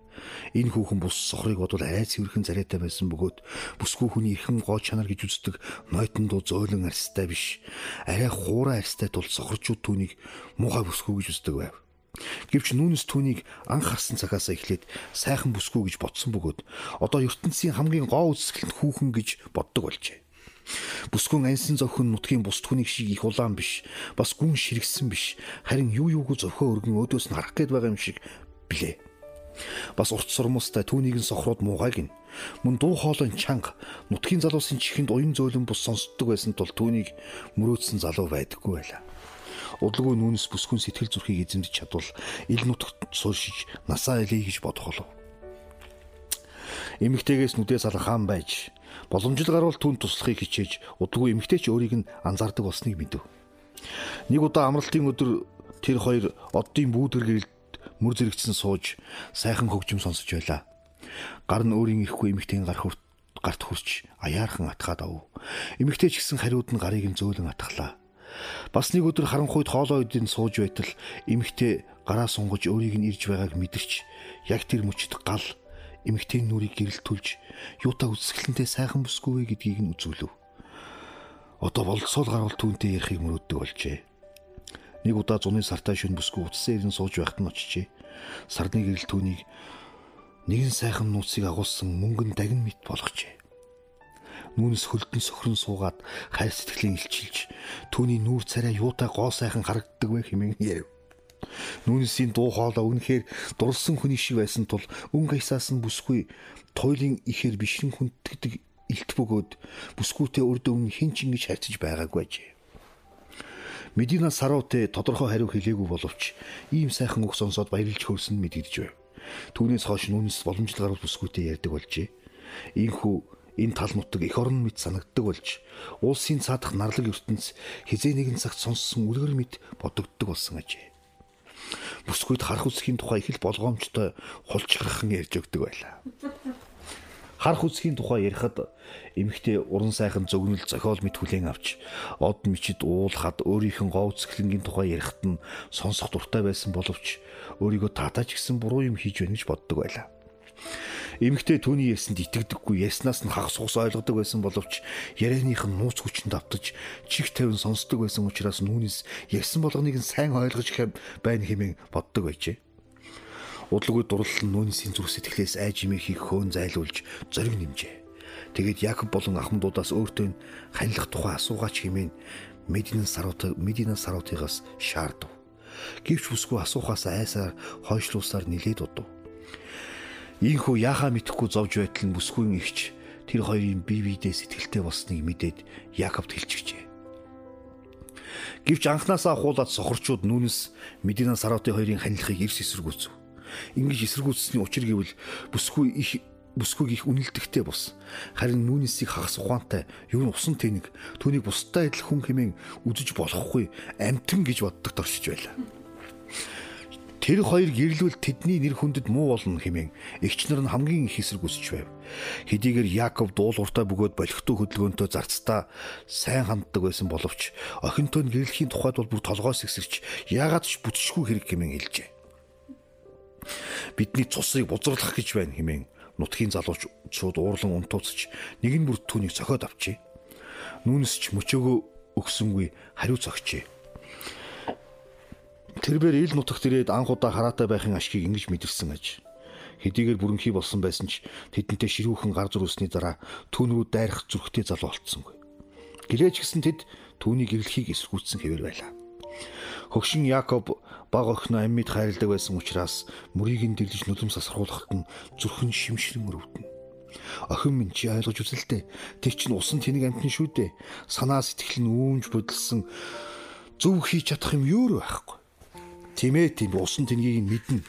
Энэ хүүхэн бус сохрыг бодвол арай цэвэрхэн царайтай байсан бөгөөд бүсгүй хүний эрхэм гоо чанар гэж үздэг нойтон дуу зөөлөн арьстай биш. Арай хуурай арьстай тул сохорчууд түүнийг муухай бүсгүй гэж үздэг байв. Гэвч нүүнс түүнийг анх харсан цагаас эхлээд сайхан бүсгүй гэж бодсон бөгөөд одоо ертөнцийн хамгийн гоо үзэсгэлэнт хүүхэн гэж боддог болжээ. Бүсгүн ансан зовхон нутгийн бус түүнийг шиг их улаан биш. Бас гүн ширгсэн биш. Харин юу юугүй зовхоо өргөн өөдөөс нь харах гээд байгаа юм шиг билээ. Бас урт сурмустай түүнийг нь сохрууд муугайг нь мөн дуу хоолойн чанга нутгийн залуусын чихэнд уян зөөлөн бус сонсддог байсан тул түүнийг мөрөөдсөн залуу байдаггүй байлаа. Удалгүй нүнс бүсгүн сэтгэл зүрхийг эзэмдэж чадвал ил нутагт сууршиж насаа элий гэж бодох болов. Эмэгтэйгээс нүдээ салах хаан байж боломжтой гарвал түн туслахыг хичээж удалгүй эмэгтэйч өөрийг нь анзаардаг болсныг мэдв. Нэг удаа амралтын өдөр тэр хоёр оддын бүүдэр гэрэлд мөр зэрэгцэн сууж сайхан хөгжим сонсож байлаа. Гар нь өөрийн ихгүй эмэгтэйн гар хүрт гарт хурч аяархан атгаад ав. Эмэгтэй ч гэсэн хариуд нь гарыг нь зөөлөн атгалаа. Бас нэг өдөр харанхуйд хоолоо идэн сууж байтал эмэгтэй гараа сунгаж өөрийг нь ирж байгааг мэдэрч яг тэр мөчд гал эмэгтэйн нүрийг гэрэлтүүлж юута үсгэлэнтэй сайхан бүсгүй гэдгийг нь үзүүлв. Одоо болцоол гарвал түүнтэй ярихыг мөрөөддөг болжээ. Нэг удаа зуны сартай шөнө бүсгүй утсан ирэн сууж байхад нь очижээ. Сарны гэрэл түүнийг нэгэн сайхан нууцыг агуулсан мөнгөн дагин мэт болгожээ нүүнс хөлдөн сөхрөн суугаад хайр сэтгэлийн илчилж түүний нүүр царай юутай гоо сайхан харагддаг вэ хэмээн яв. Нүүнсийн дуу хоолой үнэхээр дурлсан хүний шиг байсан тул өнгө хаясаас нь бүсгүй туйлын ихээр бишрэн хүнддэг илт бөгөөд бүсгүйтэй урд өмнө хин ч ингэж харьцаж байгаагүй ажээ. Медина Сарууте тодорхой хариу хэлээгүй боловч ийм сайхан үг сонсоод баярлж хөрсөн мэдэгдэж байв. Түүнээс хойш нүнс боломжлогоор бүсгүйтэй ярьдаг болжээ. Ийхүү энэ тал нутаг эх орон мэт санагддаг болж улсын цаадах нарлаг ертөнц хизээ нэгэн цагт сонссон үлгэр мэт бодогддог болсон ажээ. Бүсгүйд харах үсгийн тухай их л болгоомжтой хулчгархан ярьж өгдөг байлаа. Харах үсгийн тухай ярихад эмэгтэй уран сайхан зөгнөл зохиол мэт хүлээн авч од мичид уулахад өөрийнх нь гоо үсгэлэнгийн тухай ярихад нь сонсох дуртай байсан боловч өөрийгөө таатаач гэсэн буруу юм хийж байна гэж боддог байлаа. Эмэгтэй түүний ярьсанд итгэдэггүй ярьснаас нь хагас ус ойлгодог байсан боловч ярианых нь нууц хүчинд автаж чих тавин сонсдог байсан учраас түүнээс ярьсан болгоныг нь сайн ойлгож байна хэмээн боддог байжээ. Удалгүй дурлал нь нүунсийн зүрх сэтгэлээс айж имийг хөөн зайлуулж зориг нэмжээ. Тэгээд Якоб болон ахмадуудаас өөртөө ханилах тухай асуугаач хэмээн Мединан сарууд Мединан саруудыгаас шаардв. Гэвч бүсгүй асуухаас айсаар хойшлуусаар нилээд удав. Ийхүү яхаа мэдхгүй зовж байтал нь бүсгүйн ихч тэр хоёрын бие биедээ сэтгэлтэй болсныг мэдээд Яаковд хэлчихжээ. Гэвч анханасаа хуулаад сохорчууд нүнес Медина Саротын хоёрын ханилахыг эрс эсэргүүцв. Ингиж эсэргүүцсэний учир гэвэл бүсгүй их бүсгүйг их үнэлдэхтэй бус. Харин нүнесийг хагас ухаантай, юу н усан тэнэг, түүнийг бусдад адил хүн хэмээн үзэж болохгүй амтэн гэж боддог доршиж байлаа. Тэр хоёр гэрлүүл тэдний нэр хүндэд муу болно хэмээн эгч нар нь хамгийн их эсрэг үсэж байв. Хэдийгээр Яаков дуулууртай бөгөөд болихтой хөдөлгөөнтэй зарцдаа сайн ханддаг байсан боловч охинтой нь гэрлэхийн тухайд бол бүр толгоос ихсэрч яагаад ч бүтшгүй хэрэг хэмээн хэлжээ. Бидний цусыг бузруулах гэж байна хэмээн нутгийн залуучууд уурлан унтууцч нэг нь бүр түүнийг цохиод авчээ. Нүүнс ч мөчөөгөө өгсөнгүй хариу цогчээ. Тэрбээр ил нутагт ирээд анхудаа хараатай байхын ашгийг ингэж мэдэрсэн аж. Хэдийгээр бүрэнхий болсон байсан ч тэдэнтэй ширүүхэн гар зурсны дараа түүн рүү дайрах зүрхтэй залуу болцсонгүй. Гэлээж гисэн тэд түүний гэрлэхийг эсэргүүцсэн хэвээр байлаа. Хөгшин Якоб баг охиноо амьд хайрладаг байсан учраас мөрийг нь дэглэж нулимс асархуулахад нь зүрхэн шимшрэн өрөвдөн. Охин минь чи ойлгож үзэлтэй. Тэг чин усан тэнэг амтэн шүү дээ. Санаа сэтгэл нь үүмж бодолсон зөв хийж чадах юм юу байхгүй. Тийм ээ тийм усан тэнгийг нь мэднэ.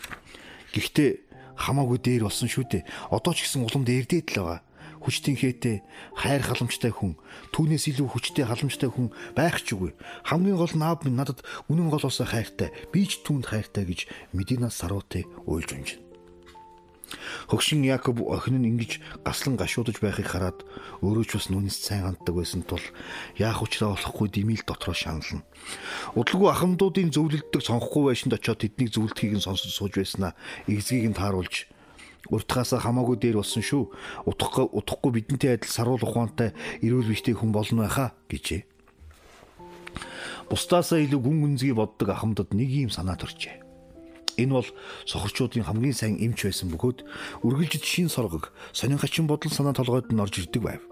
Гэхдээ хамаагүй дээр болсон шүү дээ. Одоо ч гэсэн улам дээрдээд л байгаа. Хүчтийн хээтэй хайр халамжтай хүн, түүнээс илүү хүчтэй халамжтай хүн байх ч үгүй. Хамгийн гол наав минь надад үнэн голоосоо хайртай, би ч түүнд хайртай гэж Медина Сарууте уйлж унжина. Хөгшин Якоб охин нь ингэж гаслан гашуудж байхыг хараад өөрөө ч бас нүнэс сайн ханддаг байсан тул яах учраа болохгүй димил дотроо шанална. Удалгүй ахмадуудын зөвлөлддөг сонхгүй байшинд очиод тэднийг зөвлөдгийг нь сонсож сууж байснаа эзгийг нь тааруулж уртгаасаа хамаагүй дээр болсон шүү. Утахгүй утахгүй бидэнтэй адил саруул ухаантай эрүүл биштэй хүн болно байхаа гэжээ. Бусдаасаа илүү гүн гүнзгий боддог ахмадад нэг юм санаа төржээ. Энэ бол сохорчуудын хамгийн сайн эмч байсан бөгөөд үргэлжид шин соргог сонингачин бодол санаа толгойд нь орж ирдэг байв.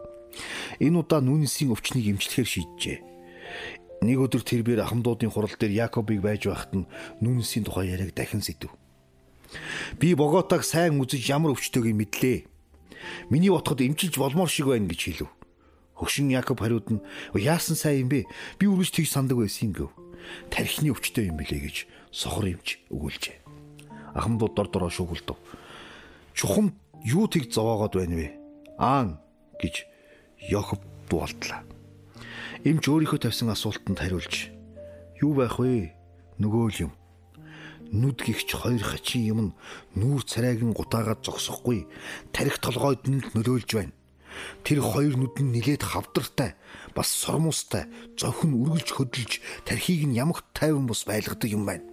Энэ удаа нүнсийн өвчнийг эмчлэхээр шийджээ. Нэг өдөр тэрбээр ахмадуудын хурал дээр Якобыг байж байхад нь нүнсийн тухай яриаг дахин сэдв. Би Боготаг сайн үзэж ямар өвчтөйг мэдлээ. Миний утгад эмчилж болмоор шиг байна гэж хэлв. Хөгшин Якоб хариуд нь яасан сайн юм бэ? Би үргэлж тгий сандаг байсан юм гэв. Тархины өвчтөй юм билээ гэж сохор юмч өгүүлжээ. Ахмадууд дор дороо шүүгүүлдэв. Чухам юу тэг зовоогоод байна вэ? Аан гэж Йохоб дуулдлаа. Эмч өөрийнхөө тавьсан асуултанд хариулж "Юу байх вэ? Нөгөө л юм. Нүд гихч хоёр хачин юм нь нүүр царайгийн гутаагаад зогсохгүй тарих толгойд нь нөлөөлж байна. Тэр хоёр нүд нь нилээд хавдартай бас сормустай зохин үргэлж хөдөлж тархийг нь ямагт тайван бус байлгадаг юм байна.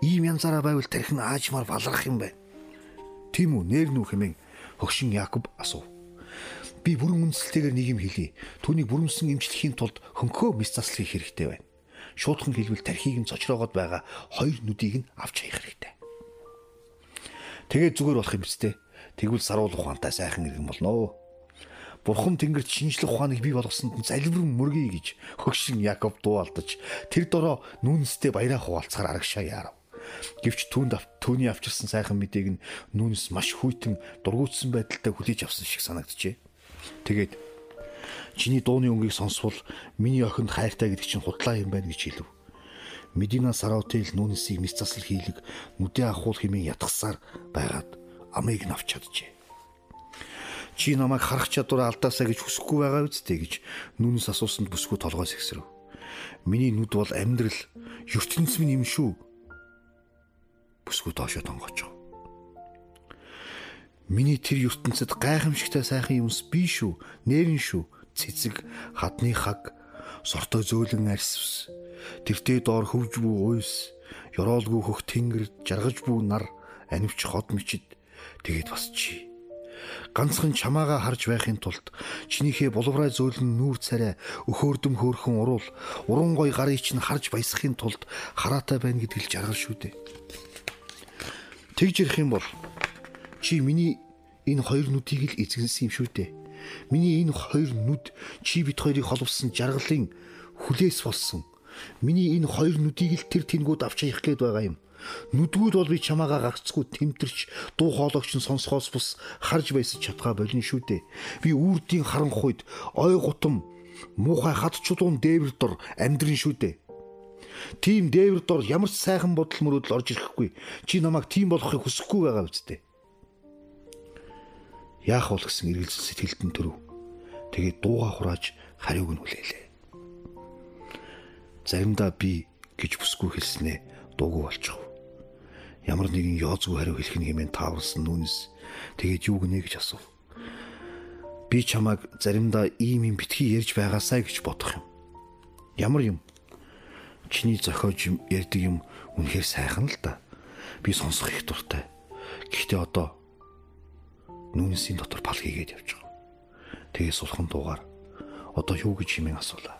Ийм янзаараа байвал тарих нь аажмаар баларх юм байна. Тийм үү нэр нүү хэмээн хөгшин Якоб асуув. Би бүрэн үндсэлтэйгээр нэг юм хэлье. Түүнийг бүрэнсэн имжлэхийн тулд хөнхөө мэс заслахыг хэрэгтэй байна. Шуудхан хэлбэл тархийг нь цочроогоод байгаа хоёр нүдийг нь авч хаях хэрэгтэй. Тэгээд зүгээр болох юм биз дээ. Тэгвэл саруул ухаантай сайхан иргэн болно. Бурхан Тэнгэрт шинжлэх ухааныг бий болгосонд залбирэн мөргий гэж хөгшин Якоб дуу алдаж тэр дороо нүнстэй баяраа хуваалцахаар арагшаа яарав. Гэвч түүнд түүний авчирсан сайхан мэдээг нь нүнс маш хүйтэн дургуутсан байдалтай хүлээж авсан шиг санагджээ. Тэгээд чиний дууны өнгийг сонсвол миний охинд хайртай гэдэг чинь худлаа юм байна гэж хэлв. Медина Сараутел нүнсийг мэс засал хийлэг нүдэ ахуул хэмээн ятгсаар байгаад амыг навч чаджээ. Чи намайг харах чадвар алдаасаа гэж хүсэхгүй байгаа үсттэй гэж нүнс асуусанд бүсгүй толгойс ихсрэв. Миний нүд бол амьдрал ертөнц минь юм шүү. Бүсгүй доошоо тонгоч. Миний тэр ертөнцид гайхамшигтай сайхан юмс би шүү, нэрэн шүү, цэцэг, хадны хаг, сортой зөөлөн арьсвс. Тэртээ доор хөвж бүү уйс, ёроолгүй хөх тэнгэр, жаргаж бүү нар, анивч ход мичид тэгээд бас чи. Ганцхан чамаага харж байхын тулд чинийхээ булавраа зөөлөн нүүр царай өхөөрдөм хөөрхөн уруул уран гой гарыг чинь харж баясахын тулд хараатай байна гэдгийг жаргал шүү дээ. Тэгж ирэх юм бол Чи миний энэ хоёр нүдийг л эзэгнсэн юм шүү дээ. Миний энэ хоёр нүд чи бит хоёрыг холбосон жаргалын хүлээс болсон. Миний энэ хоёр нүдийг л тэр тэнгууд авч явах гээд байгаа юм. Нүдгүүд бол би чамаагаа гагцгүй тэмтэрч дуу хоолойч нь сонсохоос бус харж байсан чадхаа болин шүү дээ. Би үрдийн харанхуйд ой гутам муухай хадчулуун дээвэр дор амьдрын шүү дээ. Тим дээвэр дор ямар ч сайхан бодол мөрөдөл орж ирэхгүй. Чи намайг тийм болохыг хүсэхгүй байгаа үсттэй яах вэ гэсэн эргэлзэл сэтгэлдэн төрөв. Тэгээд дууга хурааж хариуг нь хүлээлээ. Заримдаа би гэж бүсгүй хэлснээ дуугүй болчихов. Ямар нэгэн ёозгүй хариу хэлэх нь хэмээн тааварсан нүнс тэгээд юу гинэ гэж асуув. Би чамайг заримдаа ийм юм битгий ярьж байгаасаа гэж бодох юм. Ямар юм? Чиний зохиож ярьдаг юм үнэхээр сайхан л да. Би сонсох их дуртай. Гэхдээ одоо нүнсийн дотор пал хийгээд явж байгаа. Тэгээ сулхан дуугаар одоо юу гэж хэмээн асуулаа.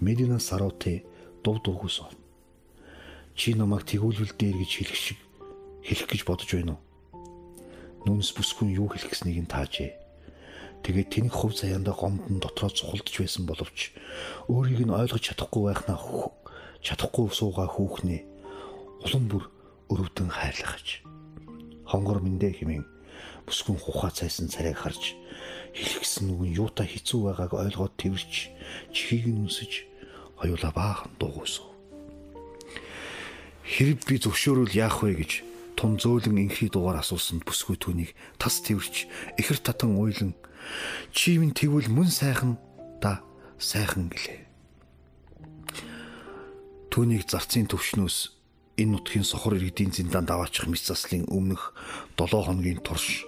Медина Сароти дув дуугүйс. Чи намайг тэгүүлвэл дээр гэж хэлэх шиг хэлэх гэж бодож байна уу? Нүнс бүсгүй юу хэлэх гэснийг нь таажээ. Тэгээд тэнэг хөв заяанда гомдон дотроо цухалдж байсан боловч өөрийг нь ойлгож чадахгүй байхнаа чадахгүй суугаа хүүхнээ улам бүр өрөвдөн хайрлахаж хонгор мэндэ хэмээн бүсгүн хухаа цайсан царайг харж хэлгсэн нүгэн юутай хэцүү байгааг ойлгоод тэрч чихийг нь үнсэж хоёулаа баахан дуугүйсв. Хэрэг би зөвшөөрөл яах вэ гэж тун зөөлөн инхий дугаар асуусанд бүсгүй түүнийг тас тэрч ихэр татан уйлан чи минь тэгвэл мөн сайхан да сайхан гэлээ. Түүнийг зарцын төвшнөөс энэ нутгийн сохор иргэдийн зиндаанд аваачих мэс заслын өмнөх 7 хоногийн турш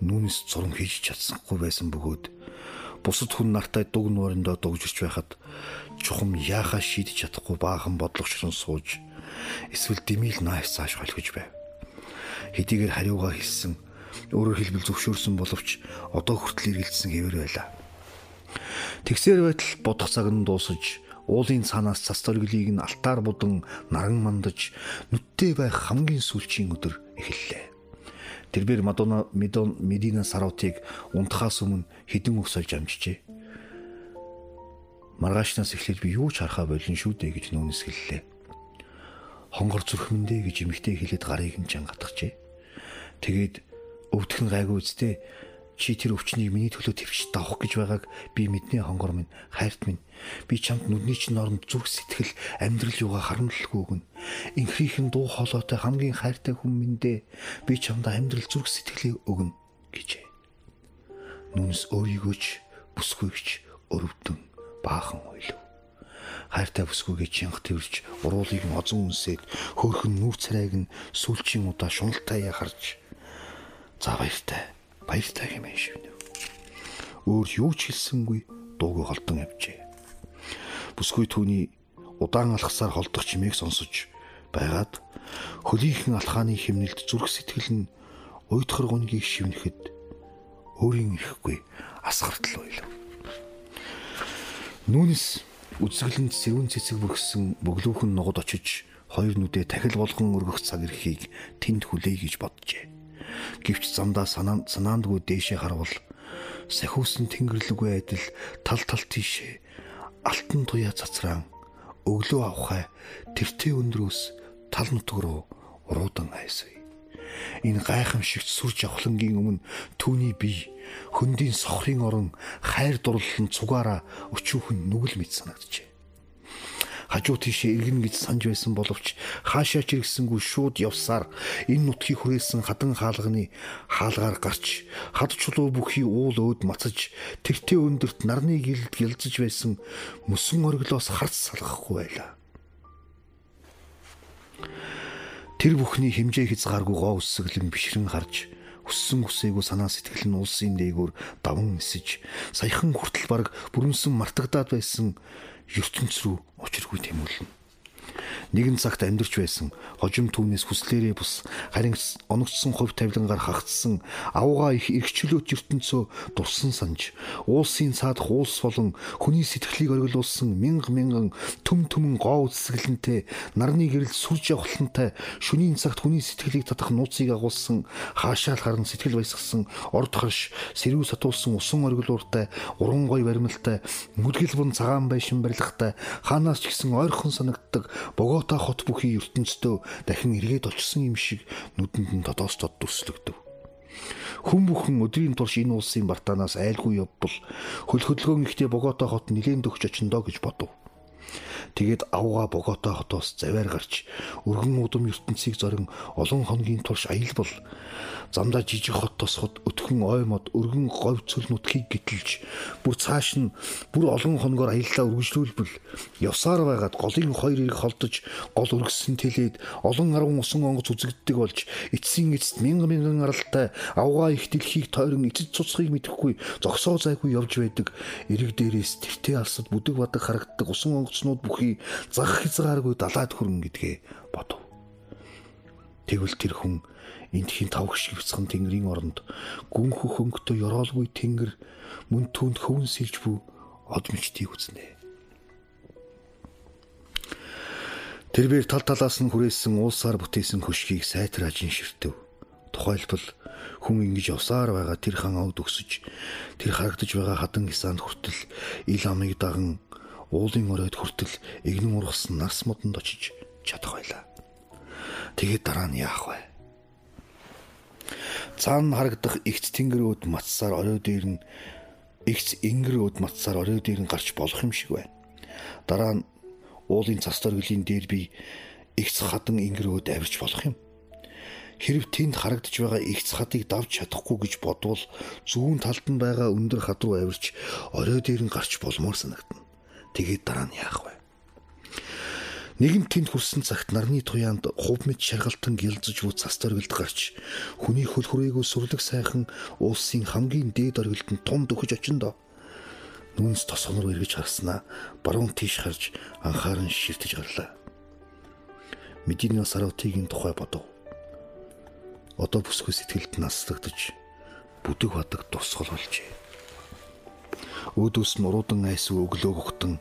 нүнс зурм хийж чадсангүй байсан бөгөөд бусад хүн нартай дуг нуурандаа дугжирч байхад чухам яахаа шийдэж чадахгүй баахан бодлогочрон сууж эсвэл дэмил найс цааш холгож байв. Хэдийгээр хариугаа хэлсэн өөрөөр хэлбэл зөвшөөрсөн боловч одоо хүртэл эргэлдсэн хэвээр байлаа. Тэгсээр байтал бодох цаг нь дуусаж уулын цаанаас цас торглийг нь алтаар будан наран мандаж нүдтэй байх хамгийн сүүлчийн өдөр эхэллээ. Тэрбэр Мадонна Медон Медина Сараутыг унтахаас өмнө хідэн өсөлж амжижээ. Маргаашнаас эхлээд би юу ч харахаа болин шүү дээ гэж нүүнс хэллээ. Хонгор зүрхмэндээ гэж эмэгтэй хэлээд гарыг нь чангатгажээ. Тэгээд өвдгөн гайгүй үстэй чи тэр өвчнийг миний төлөө твч давах гэж байгааг би мэднэ хонгор минь хайрт минь. Би чамд нүдний чинь оронд зүрх сэтгэл амьдрал юугаа харамлалгүй өгнө. Инхрийнхэн дуу хоолойтой хамгийн хайртай хүн минь дээ би чамд амьдрал зүрх сэтгэлийг өгнө гэжээ. Нүнс өөрийгөөч бүсгүйгч өрөвдөн баахан ойлв. Хайртай бүсгүйгээ чинх тэрж уруулыг нь озон үнсээд хөөхөн нүүр царайг нь сүүлчийн удаа шуналтай харж за баяртай баяртай хэмээн шивнэ. Өөр юу ч хэлсэнгүй дууг холдон авчээ. Бүсгүй түүний удаан алхасаар холдох чимээг сонсож байгаад хөлийнхэн алхааны химнэлд зүрх сэтгэл нь уйдхар гунгийг шивнэхэд өөрийн ирэхгүй асгартал байлаа. Нүнэс үзэсгэлэнд сэвэн цэцэг бүргсэн бөглүүхэн ногод очиж хоёр нүдээ тахил болгон өргөх цаг эрхийг тэнд хүлэе гэж боджээ. Гэвч замдаа санаандгүй дээшээ харвал сахиусан тэнгэрлэггүй адил тал тал тийшээ алтан туяа цацраан өглөө авахай тэртээ өндрөөс тал нутг руу уруудан айсв. Энэ гайхамшигт сүр жавхлангийн өмнө түүний бие хөндийн сохрын орон хайр дурлал нь цугаараа өчүүхэн нүгэл мэт санагджээ. Хажуу тийшээ иргэн гэж санаж байсан боловч хаашаа ч иргсэнгүй шууд явсаар энэ нутгийг хүрээсэн хадан хаалганы хаалгаар гарч хад чулуу бүхий уул өөд мацаж тэртээ өндөрт нарны гэлд гялзаж байсан мөсөн ориглоос харц салгахгүй байлаа. Тэр бүхний хэмжээ хязгааргүй гоо үсгэлэн бишрэн харж өссөн үсээгүй санаа сэтгэл нь улсын дээгүүр даван нисэж саяхан хүртэл баг бүрэнсэн мартагдаад байсан ертөнц рүү очиргүй тэмүүлнэ. Нэгэн цагт амьдарч байсан. Хожим түүнээс хүслээрээ бус. Харин оногдсон хувь тавилангаар хагцсан. Авгаа их эргчлөөт ертөнцөө дурсан санаж уулсын цаадах уулс болон хүний сэтгэлийг оргилуулсан мянга мянган төм төмөн гоо үсгэлэнтэй нарны гэрэл сүрж явхлантай шөнийн цагт хүний сэтгэлийг татах нууцыг агуулсан хаашаал харан сэтгэл баясгсан орд харш сэрүү сатуулсан усан оргилууртай уран гой баримлтай мүдгэл бун цагаан байшин барилгатай хаанаас ч гэсэн ойрхон санагддаг Богота хот бүхий ертөнцийн дахин эргээд олчсон юм шиг нүдэнд нь тодоос тод дүрслэгдэв. Хүн бүхэн өдрийн турш энэ улсын бартанаас айлгүй явбал хөл хөдөлгөөн ихтэй Богота хот нилээн дөгч очиндоо гэж бодов. Тэгээд авгаа Богота хотоос заваар гарч өргөн удам ертөнцийг зорин олон хоногийн турш аялбал замдаа жижиг хот тосход өтгөн ой мод өргөн говь цөл нутгийг гítэлж бүр цааш нь бүр олон хоногоор аяллаа үргэлжлүүлбэл явсаар байгаад голын хоёр ирэг холдож гол өргөссөн тэлээд олон арван усан онгоц үзэгддэг болж эцсийн эцэст мянган мянган аралтай авгаа их дэлхийг тойрон эцэд цуцхыг мэдэхгүй зогсоо зайгүй явж байдаг эрэг дээрээс тэртээ алсад бүдэг бадаг харагддаг усан онгоцнууд бүхий зах хязгааргүй далаад хөрөн гэдгээ бодов. Тэгвэл тэр хүн эндхийн тавх шиг бяцхан тэнгэрийн оронд гүн хөхөнгөтэй ёроолгүй тэнгэр мөн түнд хөвөн сэлж бүү од мичтийг үзнэ. Тэрээр тал талаас нь хүрээсэн уулсаар бүтээсэн хөшгийг сайтар ажин ширтэв. Тухайлбал хүн ингэж явсаар байгаа тэр хан авд өсөж тэр харагдаж байгаа хадан гисаанд хүртэл ил амыг даган уулын оройд хүртэл игнэн ургасан нарс модонд очиж чадах байлаа. Тэгээд дараа нь яах вэ? Цаана харагдах игц тэнгэр өд матсаар орой дээр нь игц ингэр өд матсаар орой дээр нь гарч болох юм шиг байна. Дараа нь уулын цас дөргөлийн дээр би игц хадан ингэр өд авирч болох юм. Хэрв тэнд харагдаж байгаа игц хадыг давж чадахгүй гэж бодвол зүүн талд нь байгаа өндөр хад руу авирч орой дээр нь гарч болмоор санагдана. Тэгээд дараа нь яах вэ? Нэгэн тэнд хүрсэн цагт нарны туяанд хув мэд шаргалтан гялзж буй цас дөргөлд гарч хүний хөл хүрээгүй сүрлэг сайхан улсын хамгийн дээд оргилд нь тунд өгөж очиндоо. Нүнс тосгонор эргэж харснаа баруун тийш харж анхааран ширтэж гарлаа. Мединий Саравтигийн тухай бодов. Одоо бүсгүй сэтгэлд наслагдаж бүдэг бадаг дусгал болжээ. Өөдөөс нь уруудан айсв өглөө гухтан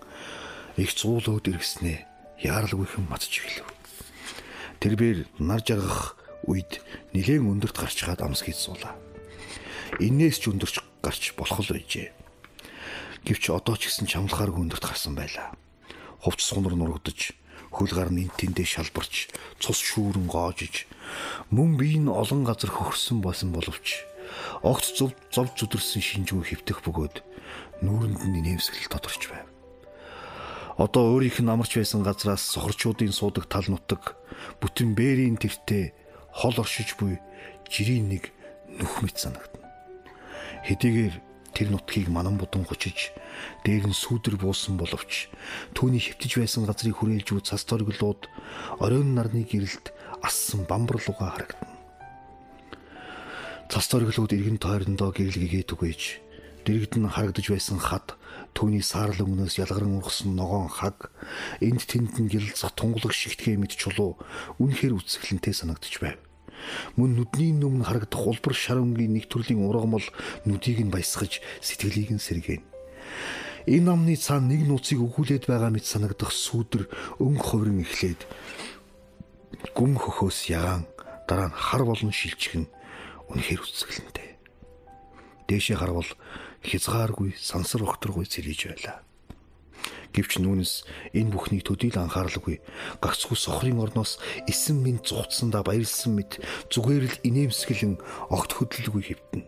их зуулууд иргэснээ яаралгүйхэн мацж эхлэв. Тэрбээр нар жаргах үед нилээн өндөрт гарч хаад амс хийцүүлээ. Иннээс ч өндөрч гарч болох л байжээ. Гэвч одоо ч гэсэн чамлахааргүй өндөрт гарсан байлаа. Хувц сунар нургадж, хөл гар нь тэндээ шалбарч, цус шүүрэн гоожиж, мөн бие нь олон газар хөхөрсөн байсан боловч огт зов зов зүдэрсэн шинжгүй хөвтөх бөгөөд нүүрэнд нь нэмсгэл тодорч байв. Одоо өөрийнх нь амарч байсан газраас сохорчуудын суудаг тал нутаг бүтэн бээрийн тэртээ хол оршиж буй жирийн нэг нүх мэт санагдана. Хэдийгээр Тэр нутгийг манан будан гочиж дээр нь сүудэр буусан боловч түүний хөвтөж байсан газрыг хүрээлж үу цас торглууд оройн нарны гэрэлд ассан бамбарлууга харагдана. Цас торглууд иргэн тойрондоо гэрэл гэгээд үгэж дэрэгд нь харагдаж байсан хад түүний саарл өмнөөс ялгаран ургасан ногоон хаг энд тэнд нь гялцах тунгалаг шигтгээ мэд чулуу үнэхээр үсгэлэнтэй санагдаж байв. Мөн нүдний өмнө харагдах улбар шарангийн нэг төрлийн ургамал нүдийг нь баясгаж сэтгэлийг нь сэргээнэ. Энэ намны цаана нэг нууцыг өгүүлээд байгаа мэт санагдах сүудэр өнгө ховрон эхлээд гүм хөхөөс ягаан дараа нь хар болон шилжих нь үнэхээр үсгэлэнтэй. Дээшээ харвал хязгааргүй сансар огторгүй цэрэж байлаа. Гэвч нүнес энэ бүхнийг төдийл анхааралгүй гагцхүү сохрын орноос эсэн минь зугтсандаа баярлсан мэт зүгээр л инээмсэглэн огт хөдөлгөгүй хэвтэн.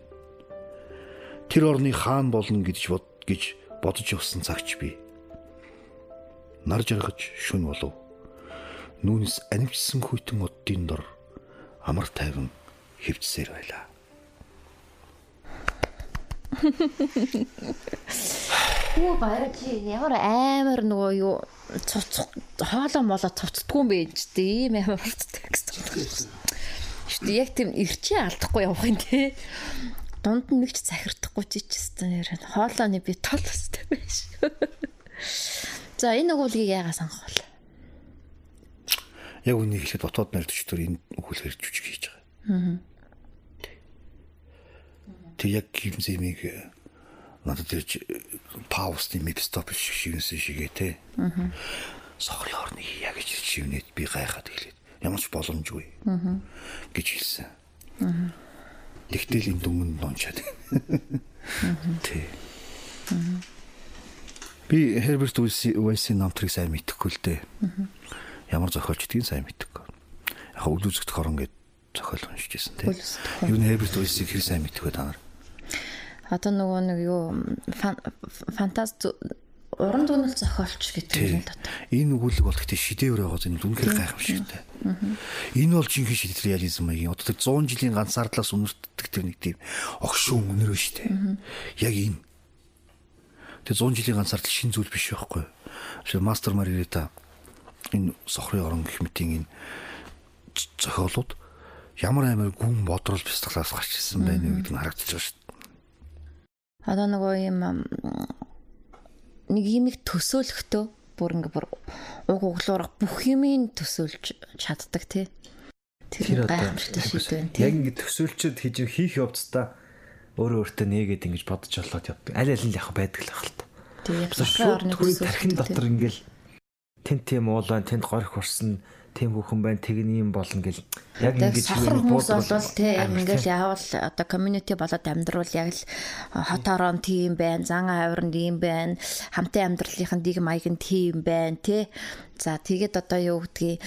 Тэр орны хаан болно гэж бод гэж бодож явсан цагч би. Нар жаргаж шүн болов. Нүнес анимчсан хүйтэн оддын дор амар тайван хөвчсээр байлаа. Хүү баяр чи ямар амар нөгөө юу цуцх хоолоо молоо цуцдгүй юм бэ ч тийм амар болцдог гэсэн. Штэ яг тийм ирчээ алдахгүй явах юм те. Дунд нь нэг ч захирдахгүй чи ч гэсэн нэр хоолооны би тол өстэй байж. За энэ өгүүлгийг яага сонгох вэ? Яг үнийг хэлэхэд дотоод найрдч төр энэ өгүүлгээр жүжиг хийж байгаа. Аа. Тэг яг гимзэмиг надад ирж паусны микстоп шигэнсэн шигээ те. Аа. Сохрын орны хия гэж шивнээд би гайхаад хэлээд ямар ч боломжгүй. Аа. гэж хэлсэн. Аа. Тэгтэл энэ дүмэн дончаад. Тэ. Би Herbert Weiss-ийн намтрыг сайн мэдэхгүй л дээ. Ямар зохиолч гэдгийг сайн мэдэхгүй. Яг үл үзэгдэх хорон гэдэг зохиол уншиж байсан тийм. Юу Herbert Weiss-ийг хэр сайн мэдэх вэ та нар? Одоо нөгөө нэг юу фантази уран дүгнэлт зохиолч гэдэг юм дотор. Энэ өгүүлэг бол гэхдээ шидэвэр байгаа зүйл үнэхээр гайхамшигтай. Энэ бол жинхэнэ шидэт реализм маягийн одоо 100 жилийн ганцаардлаас үнэртдэг тэр нэг тийм огшуун үнэр ба штэ. Яг энэ. Тэгээ 100 жилийн ганцаардл шин зүйл биш байхгүй. Тэгэхээр мастер Маририта энэ сохрын орон гэх мэтийн энэ зохиолууд ямар амар гүн бодрол бяцлаглаас гарч ирсэн байна гэдэг нь харагдаж байгаа шүү одоо нөгөө юм нэг юм их төсөөлөхдөө бүр ингээ бүр уг углуурах бүх юмыг төсөөлж чаддаг тий. Тэр гайхамшигтай шийдвэн тий. Яг ингээ төсөөлчөд хийж хийх явцдаа өөрөө өөртөө нээгээд ингэж бодож олоод явдаг. Аль аль нь яг байдаг л байх л та. Тий. Шууд тархин дотор ингээл тент тийм уулаа тэнд горих урсан тийм хүүхэн байна тэгний юм болно гэл яг ингэж сохор хүмүүс бол тий яг ингээл яавал одоо community болоод амьдрал яг л хот орон тийм байна зан авирн тийм байна хамтын амьдралынхын дэг маяг нь тийм байна тий. За тэгээд одоо юу гэдгийг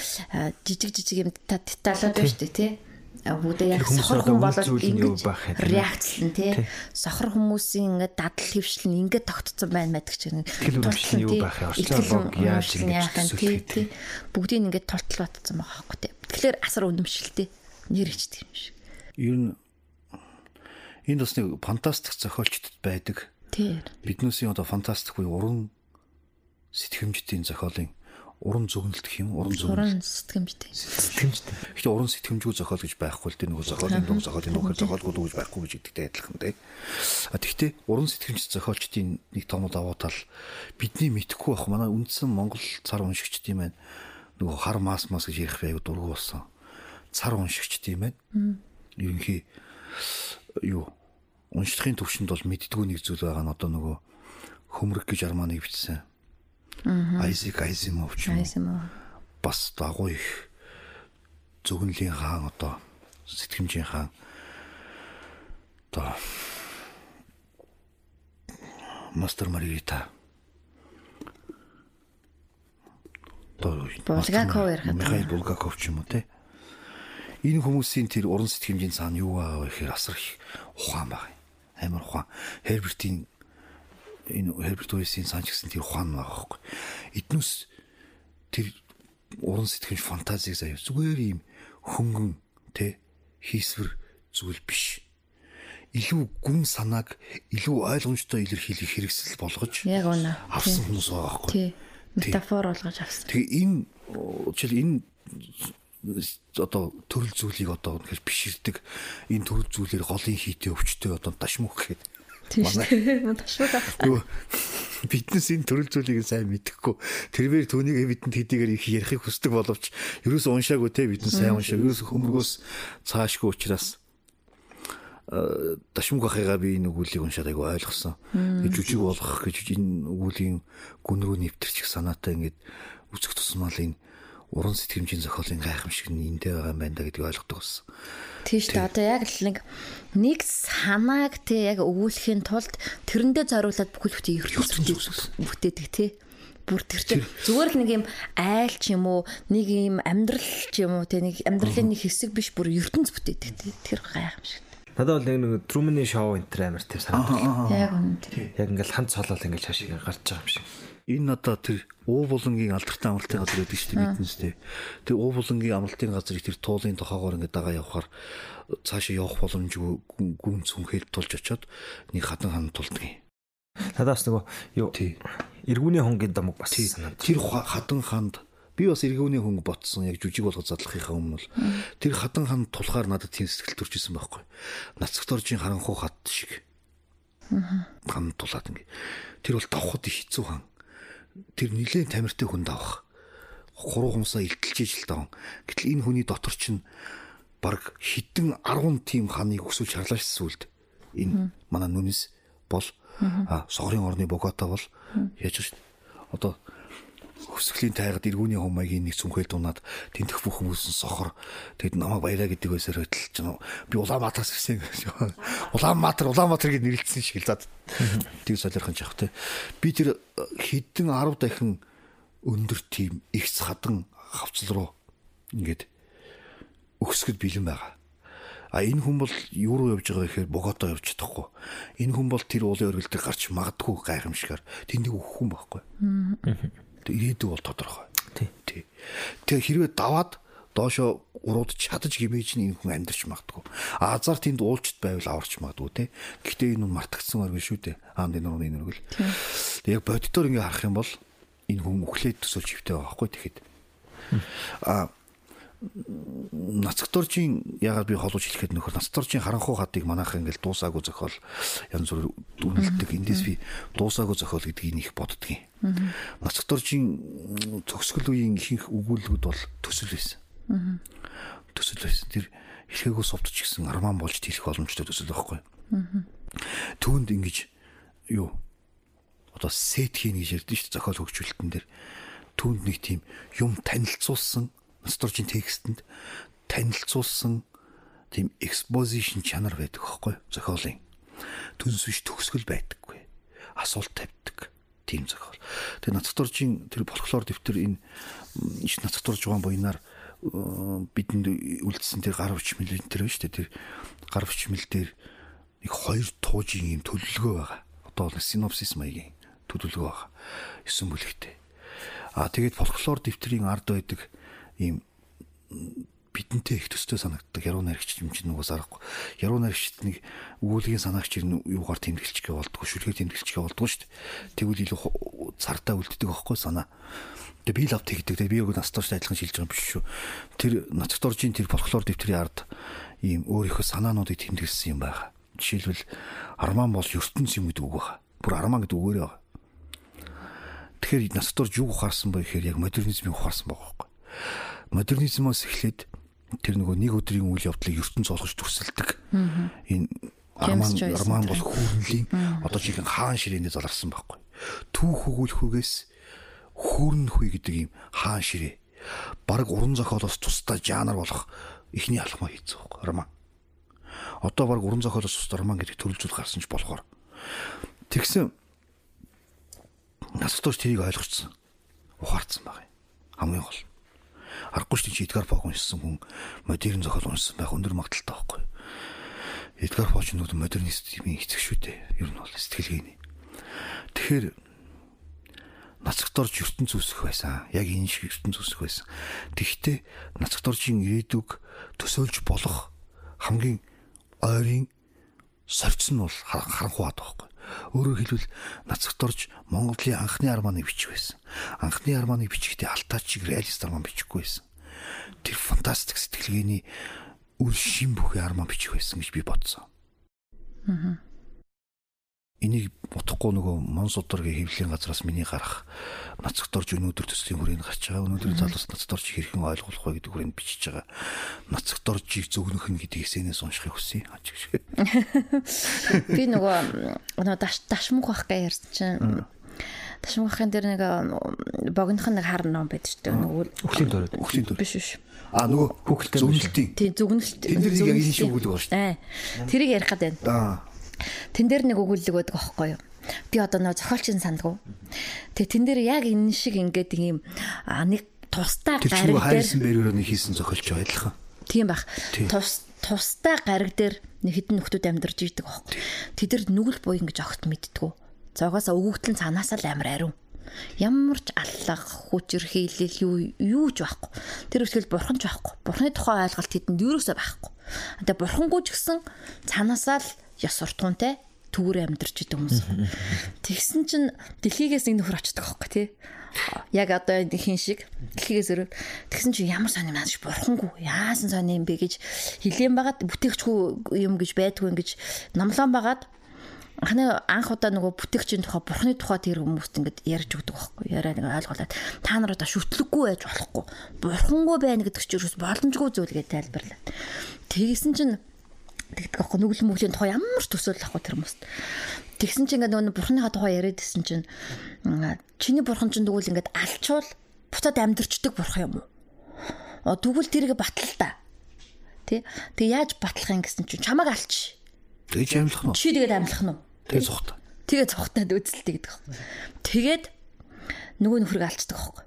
жижиг жижиг юм деталууд байна шүү дээ тий бүгдээ яг сохор хүн болоод ингэж реакц нь тий. Сохор хүмүүсийн ингээд дадал хөвшил нь ингээд тогтцсон байна мэдэг чинь тултал юу байх юм орчлог яаж ингэж тий бүгдийг ингээд тултал батцсан байгаа байхгүй тий. Тэгэхээр асар үнэмшилтэй нэр ичдэг юм шиг. Ер нь энд бас нэг фантастик зохиолчдод байдаг. Тий. Биднээсийн одоо фантастик буюу уран сэтгэмжтийн зохиолын уран зөгнөлт гэх юм уран зөгнөлт уран сэтгэмжтэй сэтгэмжтэй гэхдээ уран сэтгэмжгүй зохиол гэж байхгүй л дээ. Нөгөө зохиолын дуг зохиолын дуг зохиолгүй гэж байхгүй гэж гэдэгтэй адилхан дээ. А тэгвэл уран сэтгэмж зохиолчдын нэг томод аваа тал бидний мэдхгүй байх манай үндсэн монгол цар уншигчдын маань нөгөө хар мас мас гэж ярих байг дургу болсон. Цар уншигчдын маань ерөнхий юу уншихын төвшөнд бол мэддгүй нэг зүйл байгаа нь одоо нөгөө хөмрөг гэж арманыг бичсэн Айзек Айзимов ч юм уу. Бас дагуу их зөвгөнлийн хаан одоо сэтгэмжийн хаан одоо Мастер Марита Булгаков ярих Михаил Булгаков ч юм уу те. Энэ хүмүүсийн тэр уран сэтгэмжийн цаана юу байгаа вэ гэхээр асар их ухаан байна. Амар ухаан. Хербертийн энэ Herbert Weiss-ийн санч гэсэн тэр ухаан байгаа байхгүй. Эднүс тэр уран сэтгэмж фантазиг заяа зүгээр юм хөнгөн тэ хийсвэр зүйл биш. илүү гүн санааг илүү ойлгомжтой илэрхийлэх хэрэгсэл болгож Яг үнэ. авсан хүмүүс байгаа. Тий. Метафор болгож авсан. Тэгээ энэ жишээл энэ одоо төрөл зүйлийг одоо үнэхээр биширдэг энэ төрөл зүйлээр голын хийтэй өвчтөй одоо дашмүх гэхэд Шүү дээ. Ташгүй. Юу биднес энэ төрөл зүйлийг сайн мэдэхгүй тэрээр түүнийг бидэнд хэдийгээр их ярихыг хүсдэг боловч ерөөс уншаагүй те бидэн сайн уншаа ерөөс хөмөргөөс цаашгүй учраас дашмуг ахыгаа би энэ өгүүлийг уншаад айгу ойлгосон. Жижиг болгох гэж энэ өгүүлийн гүн рүү нэвтэрчих санаатай ингээд үцэг тусмал энэ уран сэтгэмжийн зохиолын гайхамшиг нь эндээ байгаа юм байна да гэдгийг ойлгодог болсон. Тийм шүү дээ. Одоо яг л нэг нэг санааг те яг өгүүлэхийн тулд тэрэндээ зориулаад бүхэл бүтэн ертөнц бүтээдэг те бүр тэр чинь зүгээр л нэг юм айл ч юм уу нэг юм амьдрал ч юм уу те нэг амьдралын нэг хэсэг биш бүр ертөнц бүтээдэг те тэр гайхамшиг. Надад бол нэг Труманы шоу энэ амар тийм санагдав. Яг үнэ. Яг ингээл ханд цолол ингээл цааш гарч байгаа юм шиг. Энэ одоо тэр уу булангийн алдартай амралтын газар гэдэг чинь биднээс тий. Тэр уу булангийн амралтын газрыг тэр туулын тохоогоор ингээд дагаа явхаар цаашаа явах боломжгүй гүн цүнхэл тулж очоод нэг хадан хан тулдаг. Надаас нөгөө юу эргүүний хонгийн дамаг бас санаад. Тэр хадан ханд би бас эргүүний хөнгө ботсон яг жүжиг болгож задлахынхаа өмнө тэр хадан хан тулахаар надад тийм сэтгэл төрж исэн байхгүй. Нацагторжийн харанхуу хат шиг. Хан тулаад ингээ. Тэр бол давхад их хэцүү хан. Тэр нилээн тамиртай хүн давах. Хуруу хумсаа илтэлж ижил даван. Гэтэл энэ хүний дотор чинь баг хідэн 10 тийм ханыг өсвөл чарлааш сүлд. Энэ манай нүнэс бол согрын орны богота бол яаж вэ? Одоо хөсгөлийн тайгад эргүүний хумайгийн нэг цүнхэл дунаад тентэх бүх хүмүүс нь сохор тэгэд намайг баяраа гэдэг байсаар хөдөлж байна. Би Улаанбаатараас ирсэн гэж. Улаанбаатар Улаанбаатар гэж нэрлэлсэн шиг л зад. Тэг солирхон жаах те. Би тэр хэдэн 10 дахин өндөр тийм их хадан хавцал руу ингээд өгсгөл бэлэн байгаа. А энэ хүн бол юу руу явж байгаа гэхээр Богото явж чадахгүй. Энэ хүн бол тэр уулын дээр гарч магадгүй гайхамшигар тэндийг өгөх хүн байхгүй. Ирээдүй бол тодорхой. Тий. Тэгээ хэрвээ даваад доошо урууд чадаж гимэж нь энэ хүн амьдарч магадгүй. Азар тэнд уулчт байвал аварч магадгүй те. Гэхдээ энэ нь мартагдсан оргил шүү дээ. Аанд энэ нэргэл. Тэг яг боддоор ингээ харах юм бол энэ хүн өглөөд төсөл чивтэй байгаа байхгүй тэгэхэд. А нацгторжийн ягаад би холууж хэлэхэд нөхөр нацгторжийн харанхуу хатыг манайх ингээл дуусаагүй зохиол янз бүр дүнэлдэг эндээс би дуусаагүй зохиол гэдгийг их боддгийн. Нацгторжийн төгсгөл үеийн ихэнх өгүүлбэрүүд бол төсөл байсан. Төсөл байсан. Тэр эрхээгүй сувдч гисэн арман болж тийх боломжтой төсөл байхгүй. Түүнд ингэж юу одоо сет хийн гэж ярьдэн шүү зохиол хөгжүүлэлтэн дээр түүнд нэг тийм юм танилцуулсан Насторжийн текстэнд танилцуулсан тийм exposition чанар байдаг хөөхгүй зохиолын. Түнс биш төгсгөл байдаггүй. Асуулт тавьдаг тийм зохиол. Тэгээ Нацторжийн тэр болохоор дэвтэр энэ иш Нацторж байгаа буйнаар бидэнд үлдсэн тэр гар хүчмэл тэр байна шүү дээ. Тэр гар хүчмэл дээр нэг хоёр туужийн юм төлөлгөө байгаа. Одоо бол синопсис маягийн төлөлгөө байгаа. 9 бүлэгтэй. Аа тэгээд фольклор дэвтрийн ард байдаг ийм бидэнтэй их төстэй санагддаг яруу найрагч юм чинь нугас аргагүй. Яруу найрагчд нэг өгүүлгийн санаагч юм юугаар тэмдэглэчгээ болдгоо, шүлгээ тэмдэглэчгээ болдгоо шүү дээ. Тэгвэл илүү цартаа үлддэг байхгүй санаа. Тэгээ би лав тэгдэг. Тэгээ би яг настууч адилхан шилж байгаа юм биш шүү. Тэр нацторжийн тэр фольклор дэвтрийн ард ийм өөрийнхөө санаануудыг тэмдэглэсэн юм байгаа. Жишээлбэл арман бол ертөнц юм гэдэг үг байгаа. Бүр арман гэдэг үгээрээ байгаа. Тэгэхээр нацторж юу ухаарсан бэ гэхээр яг модернизмыг ухаарсан байгаа байхгүй модернизмоос эхлээд тэр нөгөө нэг өдрийн үйл явдлыг ертөнц олгож төсөлдөг. Энэ Арман Арман бол хүүрнлийн одоо жихэн хаан ширээний заларсан байхгүй. Түүх өгүүлэхүүгээс хүүрнэхүй гэдэг ийм хаан ширээ. Бараг уран зохиолоос тусдаа жанр болох ихний алхмаа хийцэн байхгүй Арман. Одоо бараг уран зохиолоос тусдаа Арман гэдэг төрөлжүүл гарсан ч болохоор тэгсэн нас тууш тэрийг ойлгоцсон. Ухаарсан баг. Хамгийн гол аргагүй шүү чи Эдгар По уншсан хүн модерн зохиол уншсан байх өндөр магадaltaй байхгүй. Эдгар По ч нүд модернист юм эцэг шүү дээ. Ер нь бол сэтгэлгээний. Тэгэхээр нацагторж ертөнц үсэх байсан. Яг энэ шиг ертөнц үсэх байсан. Тэгвэл нацагторжийн ирээдүг төсөөлж болох хамгийн ойрын сорьцсон нь бол харанхуй бат байхгүй. Өөрөөр хэлбэл нацагт орж Монголын анхны армааны бичих байсан. Анхны армааны бичгтээ алтаач шиг реалист арман бичихгүй байсан. Тэр фантастик сэтгэлгээний үр шин бүхий арман бичих байсан гэж би бодсон. Аа энийг утахгүй нөгөө Монс удургийн хэвлэлийн газраас миний гарах нацагт орж өнөөдөр төслийн хүрээнд гарч байгаа. Өнөөдөр залуус нацагт орж хэрхэн ойлгох вэ гэдэг хүрээнд бичиж байгаа. Нацагт оржийг зөвгнөх нь гэдэг эсэнээс уншихыг хүсье. Би нөгөө нөгөө бах гэж ярьсан чинь Ташмын хахын дээр нэг богинохон нэг хар ном байдаг шүү дээ. Нөгөө өхлийн дөрөв. Өхлийн дөрөв. Биш биш. А нөгөө хүүхэлтэй зөвнөлтийн. Тийм зөвнөлт. Тэр яг энэ шиг үгэл байна шүү дээ. Тэрийг ярих гэдэг байна. Тэн дээр нэг өгүүлэг байдаг аахгүй юу? Би одоо нөө зохиолчийн сандгүй. Тэгээ тэн дээр яг энэ шиг ингээд ийм нэг тустай гариг дээр хайрсан бэргэрөний хийсэн зохиолч байлхан. Тийм бах. Тус тустай гариг дээр нэг хідэн нөхдүүд амьдарч ирдэг аахгүй. Тэдэр нүгэл буй ингэж огт мэдтгүү. Зогоосоо өгөгдлэн цаанаасаа л амар ариун. Ямар ч аллах, хүчээр хийлэл юу юу ч байхгүй. Тэр үсгэл бурхан ч байхгүй. Бурханы тухай ойлголт тэдэнд юусоо байхгүй. Тэгээ бурхангүй ч гэсэн цаанаасаа л ёс суртахуунтай төвөр амьдарч идэг хүмүүс. Тэгсэн чинь дэлхийгээс нэг нөхөр очдог аахгүй тий. Яг одоо энэ хин шиг дэлхийгээс өрөө тэгсэн чинь ямар сони маань бурхангүй яасан сони юм бэ гэж хилэн байгаад бүтээгчгүй юм гэж байдгүй ингэж номлон байгаад анхны анх удаа нөгөө бүтээгчийн тухай бурхны тухай тэр хүмүүст ингэж ярьж өгдөг байхгүй яриа нэг ойлголоод та нар одоо шүтлэггүй байж болохгүй бурхангүй байна гэдэг чинь боломжгүй зүйл гэж тайлбарлаа. Тэгсэн чинь тэгдэг аахгүй нүгэл мүглийн тухай ямар ч төсөөлөл ахгүй тэр хүмүүст. Тэгсэн чинь ингээд нөгөө бурхныхаа тухай яриад исэн чинь чиний бурхан чинь тэгвэл ингээд алчуул буцаад амьдрчдаг бурхан юм уу? О тэгвэл тэрийг батлал та. Тэ? Тэг яаж батлах юм гэсэн чинь чамаг алч. Тэгж амьлах нь. Чи тэгээд амьлах нь. Тэгээ цухтаа. Тэгээ цухтаад үзэлтэй гэдэг. Тэгээд нөгөө нөхрийг алцдаг аахгүй.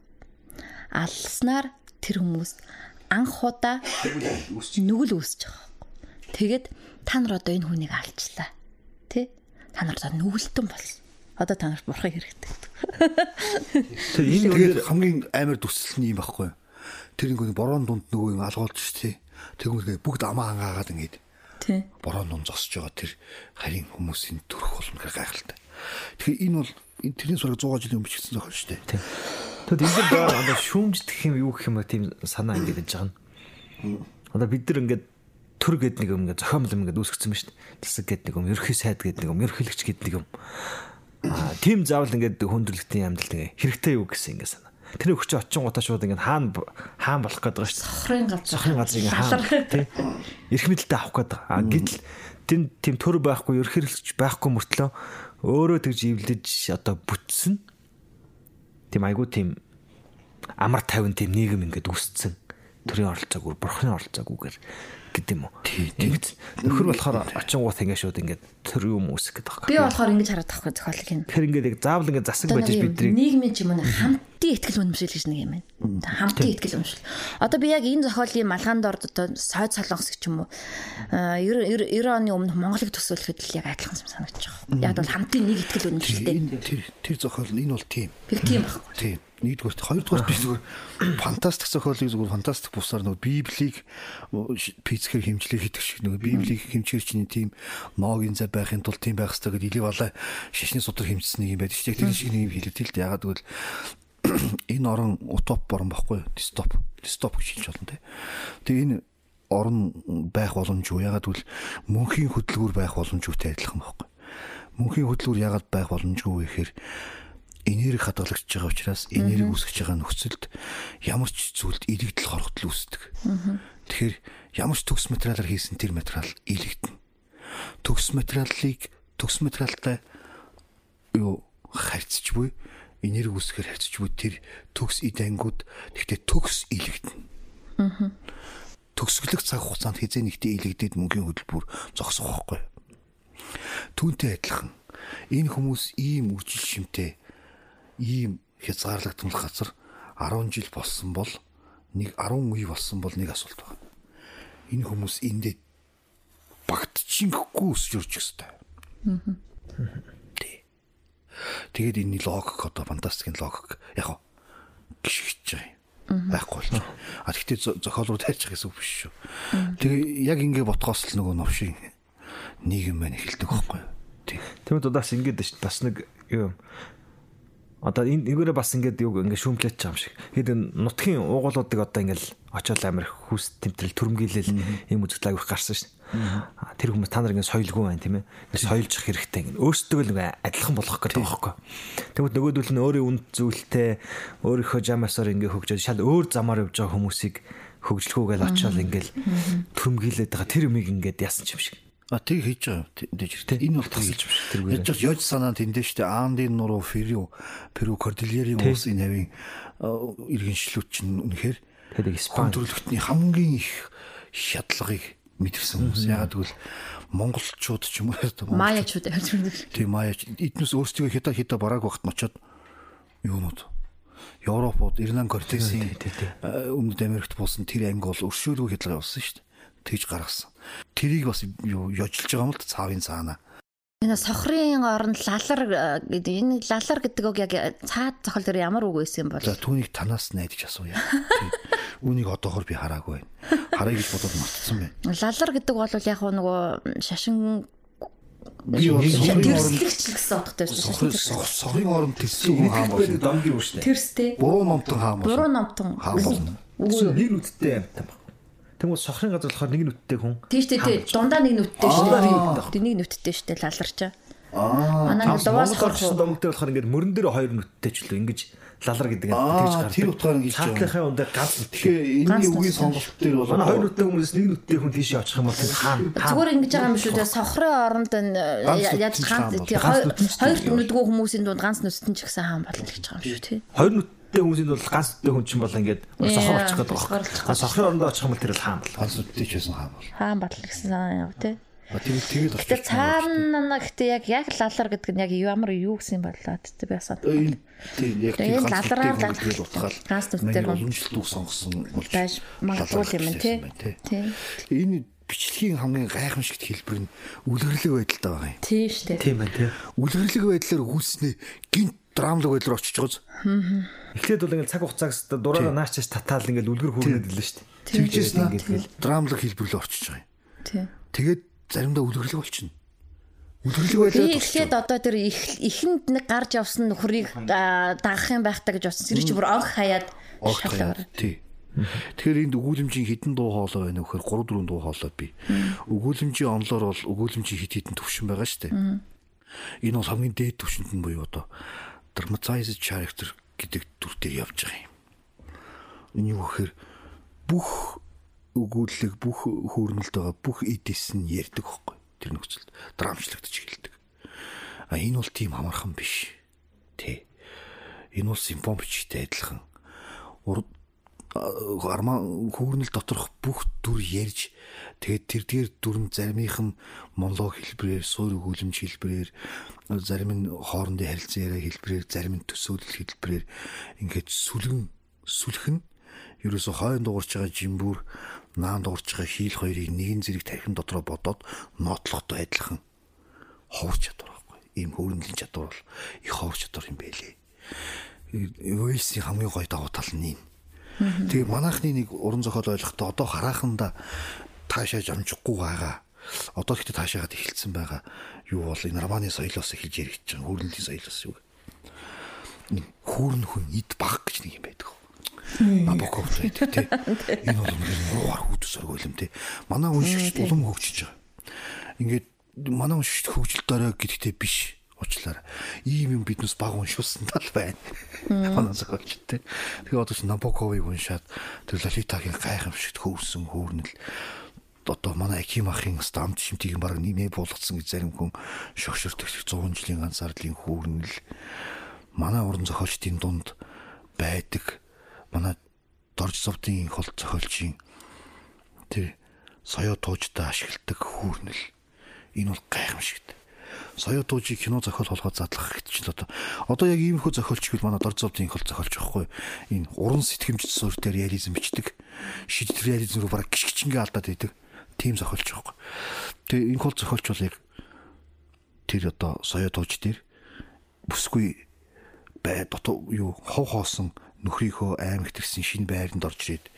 Алснаар тэр хүмүүс анх удаа нүгэл үүсэж байгаа Тэгээд та нар одоо энэ хүнийг алчлаа. Тэ? Та нар одоо нүгэлтэн болсон. Одоо та нарт бурхан хэрэгтэй. Тэр энэ тэгээд хамгийн амар төсөл нь юм байхгүй юу? Тэр нэг борон дунд нөгөө юм алгуулж штэ. Тэгвэл бүгд амаа ангаагаад ингээд. Тий. Борон дунд зогсож байгаа тэр харин хүмүүсийн төрөх болно гэх гайхалтай. Тэгэхээр энэ бол тэрний сураг 100 жилийн өмнө бичсэн зохиол штэ. Тий. Тэгэд энэ дээр одоо шүүмждэх юм юу гэх юм ба тийм санаа ингээд байж байгаа нь. Одоо бид нар ингээд төр гэд нэг юм ингээ зохиомл юм ингээ үүсгэсэн ба шүү дээ. Тэлсэг гэд нэг юм, ерхий сайд гэд нэг юм, ерхийлэгч гэд нэг юм. Аа, тийм заавал ингээ хүндрэлтийн амьдрал ингээ хэрэгтэй юу гэсэн ингээ санаа. Тэр өгч очин гутаа шууд ингээ хаан хаан болох гээд байгаа шүү дээ. Сохрын газар. Сохрын газар ингээ хаан тий. Эрх мэдэлтэй авах гээд байгаа. Аа, гэтэл тийм тийм төр байхгүй, ерхийлэгч байхгүй мөртлөө өөрөө тэгж ивлэж одоо бүтсэн. Тийм айгуу тийм амар тайван тийм нийгэм ингээд үүсцэн. Төрийн оролцоог, бурхны оролцоогүйгээр гэдэг юм уу. Ингэж нөхөр болохоор очингууд ингэ шууд ингэ төр юм үсэх гэдэг байна. Би болохоор ингэж хараад тахгүй зохиолыг юм. Тэгэхээр ингэ яг заавал ингэ засаг байж бидний нийгмийн ч юм уу хамтын ихтгэл үнэмшил гэж нэг юм байна. Хамтын ихтгэл үнэмшил. Одоо би яг энэ зохиолын малгаанд орд одоо сойд солонгос гэж юм уу 90 оны өмнө Монголыг төсөөлөхөд л яг адилхан юм санагдаж байгаа. Яг бол хамтын нэг ихтгэл үнэмшилтэй. Тэр тэр зохиол энэ бол тийм. Би тийм байхгүй. Тийм нэгдүгээр хоёрдугаар би зүгээр фантастик зохиолыг зүгээр фантастик бусаар нөгөө библийг пиццээр хэмжлэх хийдэг шиг нөгөө библийг хэмжээр чинь тийм ногийн зай байхын тулд тийм байх хэрэгтэй гэдэг илий балай шишний судар хэмжсэн нэг юм байдаг шүү дээ. Тэр шиг нэг юм хэлээд л ягаад гэвэл энэ орон утоп орон баггүй дистоп. Дистоп гэж хэлж болно те. Тэгээ энэ орон байх боломжгүй ягаад гэвэл мөнхийн хөдөлгүүр байх боломжгүй адилхан байхгүй мөнхийн хөдөлгүүр ягаад байх боломжгүй вэ гэхээр энерги хадгалагч байгаа учраас энерги үүсгэж байгаа нөхцөлд ямар ч зүйлд илэгдэл хорогдол үүсдэг. Тэгэхээр ямар ч төгс материалаар хийсэн тэр материал илэгдэнэ. Төгс материалыг төгс материалтай юу харьцаж буй энерги үүсгэхээр харьцаж буй тэр төгс идэнгүүд тэгтээ төгс илэгдэнэ. Төгсгөлөх цаг хугацаанд хизээ нэгтээ илэгдээд мөнгөний хөдөлбөр зогсох байхгүй. Түүнтэй адилхан энэ хүмүүс ийм үржил шимтэй ийм хязгаарлагдмал газар 10 жил болсон бол нэг 10 үе болсон бол нэг асуулт байна. Энэ хүмүүс эндээ багтчихгүй өрж өстэй. Тий. Тэгээд энэ логик одоо фантастикийн логик яг гიშгэж байгаа юм байхгүй байна. А тэгтээ зохиол руу тайлж гэсэн үг биш шүү. Тэгээ яг ингэ ботгоос л нөгөө новшийн нийгэм маань эхэлдэг байхгүй юу? Тий. Тэгмэд удаас ингэж ш бас нэг юу Одоо энэ нэгээрээ бас ингээд юу ингээд шүүмлээд юм шиг. Хэд нутгийн уугуулуудыг одоо ингээд очоод амир хүүс тэмтрэл төрмгийлэл ийм үзэгдэл агуулх гарсан шин. Тэр хүмүүс та нар ингээд соёлгүй байна тийм ээ. Соёлжих хэрэгтэй ингээд өөрсдөө л ингээд адилхан болох гэдэг байхгүй. Тэгмэд нөгөөдөл нь өөрийн үнд зүйлтэй өөрийнхөө жамаасаар ингээд хөгжөөд шал өөр замаар явж байгаа хүмүүсийг хөгжлөхүүгээл очоод ингээд төрмгийлээд байгаа тэр юмыг ингээд яасан ч юм шиг. А тийг хийж байгаа. Хэрэгтэй. Энэ бол тасалж тэргээр. Яаж яаж санаа тэндээ штэ. Аандын нуруу Ферю Перу Кордильерийн уус энэ having иргэншлүүд чинь үнэхээр тэгээд Испани. төрлөختний хамгийн их шатлагыг мэдэрсэн хүмүүс. Ягаад гэвэл монголчууд ч юм уу Маяачууд ярьж байдаг. Тийм маяч. Эднээс өөрсдөө хята хята барааг багт очоод юунууд Европод Ирланд Кортесийн өмнөд Америкт буусан тэр анги бол өршөөлгүй хядлага явуулсан шүү дээ тэгж гаргасан. Тэрийг бас юу ёжилж байгаа юм л цаавын цаана. Энэ сохрын оронд лалар гэдэг энэ лалар гэдэг үг яг цаад зохиол дээр ямар үг байсан юм бол? За түүнийг танаас найдаж асууя. Үүнийг одоогор би хараагүй байна. Харъя гэж бодоод мартсан байна. Лалар гэдэг бол яг нөгөө шашин оронд гэсэн утгатай байсан. Сохрын оронд тэссэн хүн хаан болно. домгийн үү штэ. Тэрстэй. Буруу номтон хаан болно. Буруу номтон хаан болно. Үгүй нэг үттэй амтан баг. Тэнгүү сохрын газар болохоор нэг нүдтэй хүн. Тийш тий тий дундаа нэг нүдтэй шүү дээ. Тий нэг нүдтэй шүү дээ лаларчаа. Аа. Манай луваас горч домогтой болохоор ингээд мөрөн дээр хоёр нүдтэй ч л ингэж лалар гэдэг нь тэгж гардаг. Тэр утгаар нь хэлж байгаа. Цаатлахын ундаа ганц нүдтэй. Энэний үгийн сонголт дээр бол манай хоёр нүдтэй хүмүүс нэг нүдтэй хүн тийшээ очих юм бол тэр хаана Зүгээр ингэж байгаа юм шүү дээ. Сохрын оронд яаж ганц тий хоёр нүдгүү хүмүүсийн дунд ганц нүдтэн ч гэсэн хаан болно гэж байгаа юм шүү тий. Хоёр нүд нүдтэй хүмүүсийн бол ганц нүдтэй хүн чинь бол ингээд сохор очих гэдэг байна. А сохрын орондоо очих юм бол тэр л хаан бол. ганц үдтэй ч байсан хаан бол. Хаан батал гэсэн юм тий. Тэгээд тэгээд Тэр цаана гэхдээ яг яг лалар гэдэг нь яг ямар юу гэсэн болоо тий би асаа. тийм яг тийм лалраа ганц үдтэй утгаал. ганц нүдтэй хүн уламжлалт үг сонгосон болж байж магадгүй юм тий. Тий. Энэ бичлэгийн хамгийн гайхамшигт хэлбэр нь үлгэрлэг байдалтай байгаа юм. Тий штэ. Тийм байна тий. Үлгэрлэг байдлаар үүснээ гинт драмлаг байдлаар очиж байгааз. Эхлээд бол ингээд цаг хугацаагаас дураараа нааш чаш татаал ингээд үлгэр хүүрнэд л шүү дээ. Тэгжээс ингээд драмлаг хэлбэрлөө очиж байгаа юм. Тий. Тэгээд заримдаа үлгэрлэг болчихно. Үлгэрлэг байдлаар Би эхлээд одоо тэр ихэнд нэг гарч явсан нөхрийг дагах юм байх та гэж бодсон. Тэр чинь бүр онх хаяад шалгаар. Тий. Тэгэхээр энд өгүүлэмжийн хідэн дуу хоолой байна вэхээр 3 4 дуу хоолой бий. Өгүүлэмжийн онлоор бол өгүүлэмжийн хит хитэн төвшин байгаа шүү дээ. Энэ бол хамгийн дээд түвшинд нь буюу одоо dramatized character гэдэг төр дээр явж байгаа юм. Энэ юу гэхээр бүх өгүүлэг бүх хөөрнөлд байгаа бүх эдэс нь ярьдаг байхгүй тэр нөхцөлд драмчлагдаж эхэлдэг. А энэ бол тийм амархан биш. Тэ. Энэ бол симфони бичгтэй адилхан. Урд армаа хүүрнэл доторх бүх дүр ярьж тэгээд тэр дээр дүрн заримынх нь монолог хэлбэрээр суур өгүүлэмж хэлбэрээр зарим нь хоорондын харилцан яриа хэлбэрээр зарим нь төсөөлөл хэлбэрээр ингээд сүлгэн сүлхэн. Ерөөсө хойно дуурч байгаа жимбүр наан дуурч байгаа хийл хоёрыг нэгэн зэрэг тархин дотроо бодоод нотлохтой адилхан ховч чадвар байхгүй. Ийм хөрөнгөлийн чадвар бол их ховч чадвар юм байлээ. Уэлсийн хамгийн гоё давуу тал нь юм Тэгээ манайхны нэг уран зохиол ойлгохдоо одоо хараханда таашаа жамжихгүй байгаа. Одоо гэхдээ таашаагаад эхэлсэн байгаа. Юу бол энэ романы соёлоос эхэлж яригдж байгаа. Хүүрнэлийн соёлоос юу. Хүүрн хүн эд баг гэж нэг юм байдаг. Набоков байдаг тий. Энэ бол муугар хүүдэс өргөөлөм тий. Манай уншигч улам хөгжиж байгаа. Ингээд манай уншигч хөгжилт орой гэдэгтэй биш уучлаарай. Ийм юм биднес баг уншуулсан тал байна. Манай зохиолч те. Тэгээ одоо ч Набоковыг уншаад тэр Лолитагийн гайхамшигт хөвсөн хөөрнөл одоо манай Аким ахын стамт шимтгийг баг нэмээ буулгацсан гэж зарим хүн шогшөртөг 100 жилийн ганцаардлын хөөрнөл манай уран зохиолчдын дунд байдаг манай дорж зовдын хол зохиолчийн тэр соёо туужтай ашигладаг хөөрнөл энэ бол гайхамшигт соёо туужийг кино зохиол болгоод задлах гэж чинь одоо. Одоо яг ийм хөө зохиолч гэвэл манай дор зовдын хол зохиолч байхгүй энэ уран сэтгэмж суурь дээр реализм бичдэг. Шийдэл реализм руу бараг гიშгчингээ алдаад идэг. Тийм зохиолч байхгүй тэгээ энэ хол зохиолч бол яг тэр одоо соёо тууж дээр бүсгүй бай дотоо юу хов хоосон нөхрийнхөө аймагт ирсэн шинэ байранд орж ирээд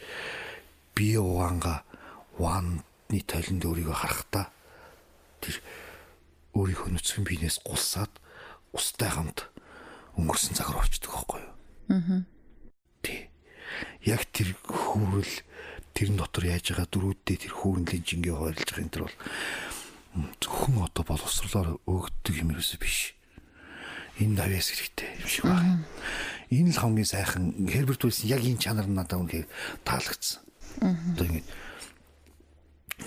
бие угаанга ванны толинд өөрийгөө харахтаа тэр өөрийнхөө нүцгэн биенээс гулсаад устай хамт өнгөрсөн цаг руу орчдөг байхгүй юу? Аа. Тий. Яг тэр хүүрэл тэрэн дотор яаж байгаа дөрүүддээ тэр хүүрнлийн жингээ хойрлж байгаа энэ төр бол зөвхөн одоо боловсрлоор өгдөг юм ерөөсөө биш. Энэ давяас хэрэгтэй юм шиг байна. Энэ л хамгийн сайхан Herbert Wilson яг энэ чанар надад үнэхээр таалагдсан. Одоо ингэ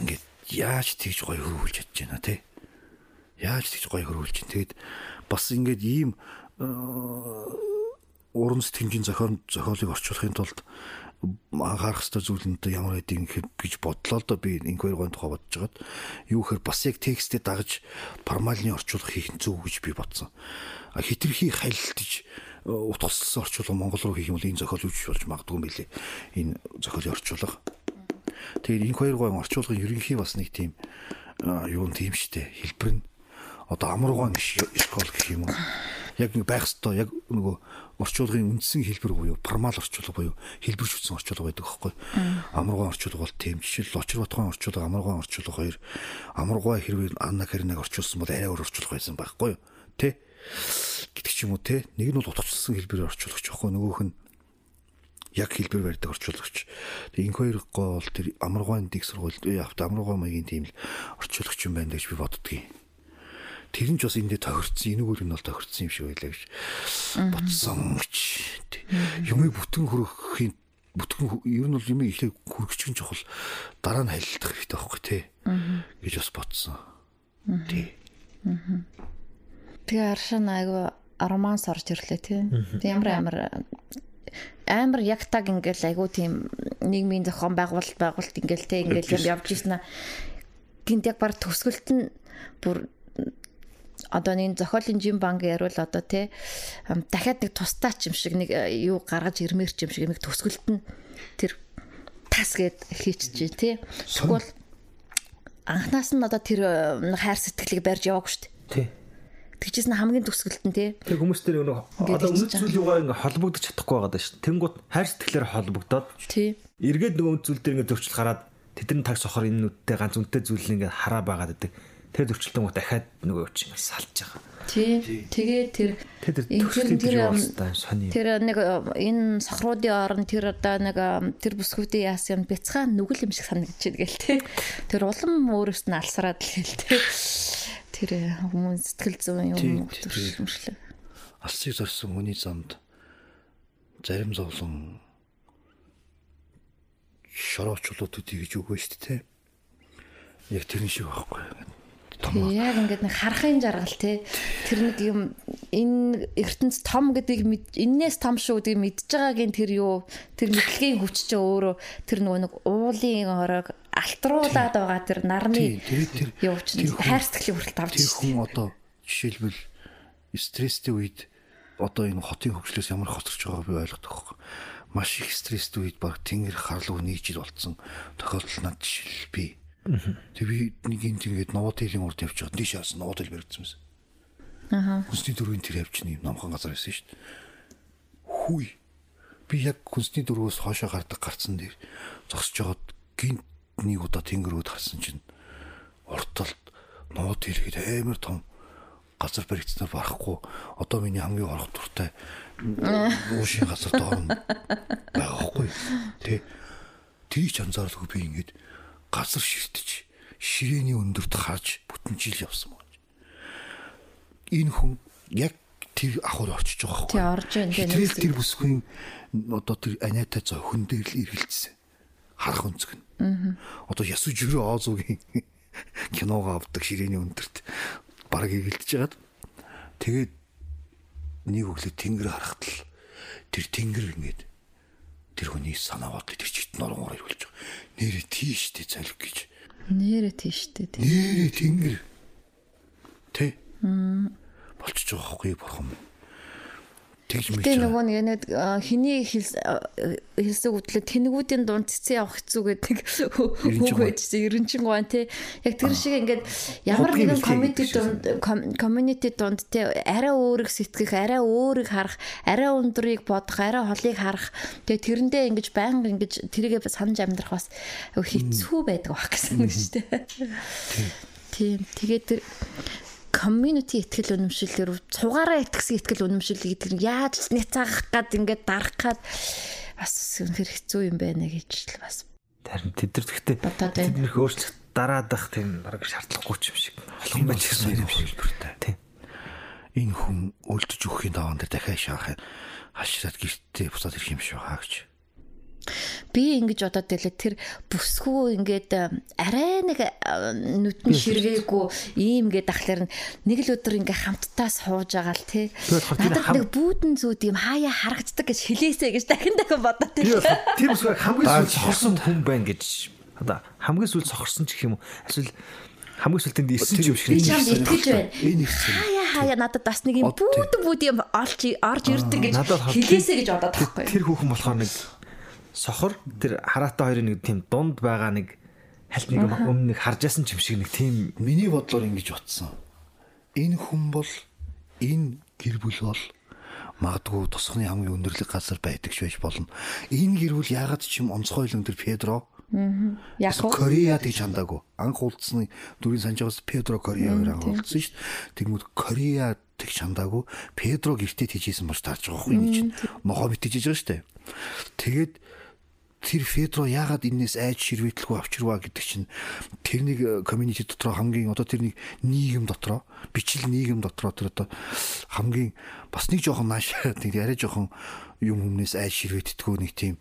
ингээд яаж тэгж гоё хөрвүүлж чадж байна те. Яаж тэгж гоё хөрвүүлж чинь тэгээд бас ингээд ийм уран сэтгэмжийн зохион зохиолыг орчуулахын тулд анхаарах хэвээр зүйл нь ямар байдгийг гэхэд гэж бодлоо л доо би хоёр гоо тухай бодож хагаад юу гэхээр бас яг текстэд дагаж формалны орчуулга хийх нь зөв гэж би бодсон. А хитрхи хайлтж утгаслсан орчуулга монгол руу хийх юм бол энэ зохиол үүж болж магадгүй мөлий. Энэ зохиолын орчуулга. Тэгээд хоёр гоо орчуулгын ерөнхий бас нэг тийм юу юм тийм штэ хэлбэр нь одоо амруугаан школ гэх юм уу яг байх ёстой яг нөгөө орчуулгын үндсэн хэлбэр буюу формал орчуулга буюу хэлбэрч үтсэн орчуулга байдаг байхгүй. Амаргуй орчуулга бол тийм жишээл Лочир Батгайн орчуулга амаргуй орчуулга хоёр амаргуй хэрвээ Анна Каринаг орчуулсан бол арай өөр орчуулга байсан байхгүй юу? Тэ? Гэдэг ч юм уу те. Нэг нь бол утгачлсан хэлбэрээр орчуулагч байхгүй нөгөөх нь яг хэлбэр барьдаг орчуулагч. Энэ хоёр гол тэр амаргуйн дэг сургууль явт амаргуй маягийн тийм л орчуулагч юм байна гэж би боддгийн тэр нь ч бас эндээ тохирцсон энэгээр нь бол тохирцсон юм шиг байлаа гэж бодсон гэж. Юмыг бүтэн хөрөхийн бүтгэн ер нь бол юм ихээ хүргэчих нь чухал дараа нь хайлтах хэрэгтэй байхгүй тий гэж бас бодсон. Тий тэгээ аршин айгу романс орж ирлээ тий ямар амар амар яг таг ингээл айгу тийм нийгмийн зохион байгуулалт байгуулалт ингээл те ингээл юм явж ийсэн гинт яг баг төсгөлт нь бүр одоо нэг зохиолын жим банк яривал одоо тий дахиад нэг тустаач юм шиг нэг э, юу гаргаж ирмээр ч юм шиг нэг төсгөлт нь тэр тас гээд хийчихжээ тий. Тэгвэл анхнаас нь одоо тэр хайр сэтгэлийг барьж яваагүй шүү дээ. Тий. Тэгжсэн хамгийн төсгөлт нь тий. Тэр хүмүүс тэр нөгөө одоо үнэт зүйл юугаар ингээ холбогдож чадахгүй байгаа даа шүү. Тэнгууд хайр сэтгэлээр холбогдоод тий. Эргээд нөгөө зүйл дээр ингээ зөрчил гараад тэдний таг сохор энэ нүдтэй ганц үнэтэй зүйл ингээ хараа байгаад байдаг тэр зөрчилтөн гоо дахиад нөгөө чи салж байгаа. Тий. Тэгээ тэр тэр тэр нэг энэ сохруудын орон тэр одоо нэг тэр бүсгүүдийн яасан юм бяцхан нүгэл юм шиг санагдаж байна гэл тий. Тэр улам өөрөөс нь алсараад л гэл тий. Тэр хүмүүс сэтгэл зүйн юм төршмөшлөө. Алсыг зорсон хүний замд зарим зовлон шороочулууд үгүй гэж үгүй шүү дээ. Яг тэр шиг байхгүй том. Яг ингээд нэг харахын жаргал те. Тэр нэг юм энэ ертөнц том гэдгийг энээс том шүү гэдгийг мэдж байгаагийн тэр юу? Тэр мэдлэгийн хүч чинь өөрөө тэр нөгөө нэг уулын орог алтруулаад байгаа тэр нарны юу чинь хайр сэтгэлийн хүртэл авч тэр хүн одоо жишээлбэл стресстэй үед одоо энэ хотын хөгжлөөс ямар хоцорч байгааг би ойлгодог байхгүй маш их стресстэй үед баг тэнгэр харлуу нэг жил болцсон. Тохиолдол над жишээл би Тэг би нэг юм тэгээд Новотелийн урд байгаа. Диш яасан Новотел баригдсан юмсан. Аха. Хүнсний дөрвийн тэр явчихна юм номхон газар байсан шүү дээ. Хүй. Би яг хүнсний дөрвөөс хоошоо гардаг гарцсан дээр зогсож жоод гинт нэг удаа тэнгэрүүд харсан чинь урталт Новотел гээд амар том газар баригдсанаар барахгүй одоо миний хамгийн орох дуртай уушийн газар доор нь байгаа хгүй. Тэ. Тэрийг ч анзааралгүй би ингээд газар ширтэж ширээний өндөрт харж бүтэн жил явсан мөн. Энэ хүн яг тэр ахуй очиж байгаа байхгүй. Тий орж байна. Тэр тэр бүсгүй одоо тэр аниатай зохин дээр л иргэлцсэн. Харах өнцөг нь. Аа. Одоо ясуу жирөө оозуугийн киногоо авдаг ширээний өндөрт баг иргэлдэж хагаад тэгээд нэг өглөө тэнгэр харахад л тэр тэнгэр ингээд тэр хүний санаа бодлоо тэр чит нуруугаар ирүүлж байгаа. Нэрэ тийштэй залг гэж. Нэрэ тийштэй тий. Нэрэ тэнгэр. Тэ. Болчихж байгаа хгүй бурхан тэгж мэдээ. Тэгээ нөгөө нэг хиний хэлсэг үтлээ тэнэгүүдийн дунд цэцэн явах хэцүү гэдэг үг байжсэн 90 гуан тий. Яг тэр шиг ингээд ямар нэгэн комеди дунд community дунд тий арай өөрийг сэтгэх, арай өөрийг харах, арай өндрийг бодох, арай холыг харах. Тэгээ тэрэндээ ингэж байнга ингэж тэрийгээ санаж амьдрах бас хэцүү байдаг байх гэсэн үг шүү дээ. Тийм. Тэгээд community ихтгэл үнэмшиллэр цугаараа итгэсэн ихтгэл үнэмшил гэдэг нь яаж няцаах гад ингээд дарах гад бас үнэхэр хэцүү юм байна гэж л бас Харин тэд нар гэхдээ тэд нөх өөрчлөлт дараадах тийм бараг шаардлахгүй ч юм шиг олон байж гэсэн юм шиг бүртэй. Тийм. Энэ хүн өлдөж өгөхийн даваан дээр дахиад шаах хашраад гэртээ буцаад ирэх юм шиг хаа гэж би ингэж бодоод байлаа. Тэр бүсгүй ингээд арай нэг нүдэн ширгээгүй ийм ингээд ахлаар нэг л өдөр ингээд хамтдаа сууж байгаа л тий. Надад нэг бүүдэн зүүд юм хаяа харагддаг гэж хэлээсэй гэж дахин дахин бодоод байлаа. Тийм үгүй хамгийн сүүл сохорсон хүн байна гэж. Одоо хамгийн сүүл сохорсон ч гэх юм уу? Эсвэл хамгийн сүүлд энд исэн ч юм шиг нэг итгэж байна. Хаяа хаяа надад бас нэг юм бүүдэн бүүд юм олж орж ирдэг гэж хэлээсэй гэж бодоод байхгүй. Тэр хүүхэн болохоор нэг сохор тэр хараатай хоёрын нэг тийм дунд байгаа нэг хальт нэг өмнө нэг харжсэн ч юм шиг нэг тийм миний бодлоор ингэж утсан. Энэ хүн бол энэ гэр бүл бол магадгүй тусганы хамгийн өндөрлөг газар байдаг ч байж болно. Энэ гэр бүл яагаад ч юм онцгойлон тэр Педро Яг Кореяд гэж хандаагүй. Анх уулзсны дүрийн санджаас Педро Кореягаар анх уулзсан шүү дээ. Тэгмүүд Корея тэгж хандаагүй. Педро гэртээ тийжсэн маш таарч байгаа хгүй гэж нохоо битэж байгаа шүү дээ. Тэгээд тэр Федро яагаад энэс айж ширвэтлгүй авчирваа гэдэг чинь тэрнийг community дотор хамгийн одоо тэрнийг нийгэм дотор бичил нийгэм дотор тэр одоо хамгийн бас нэг жоохон нааш тэр арай жоохон юм хүмүүнээс айж ширвэтдэггүй нэг тийм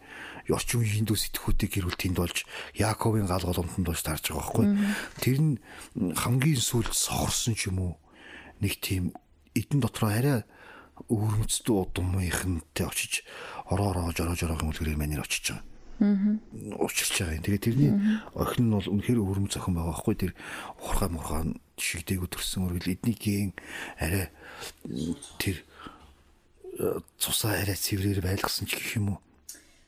орчин үеийн хиндүү сэтгхүүдийг гэрүүл тэнд болж Яаковын гал голомтонд болж тарж байгаа байхгүй. Тэр нь хамгийн сүүлд сохорсон ч юм уу нэг тийм эдэн дотроо арай өвөрмөцтэй удам маяхантай очиж ороо ороо жороо жороо юм үлгэрээр манер очиж байгаа уучирч байгаа юм. Тэгээ тэрний охин нь бол үнэхээр өвөрмөц охин байгаа байхгүй тэр ухрахаа мурхаа шигдээгүү төрсэн өргөл эдний гийн арай тэр э, цусаа арай цэврээр байлгасан ч гэх юм уу.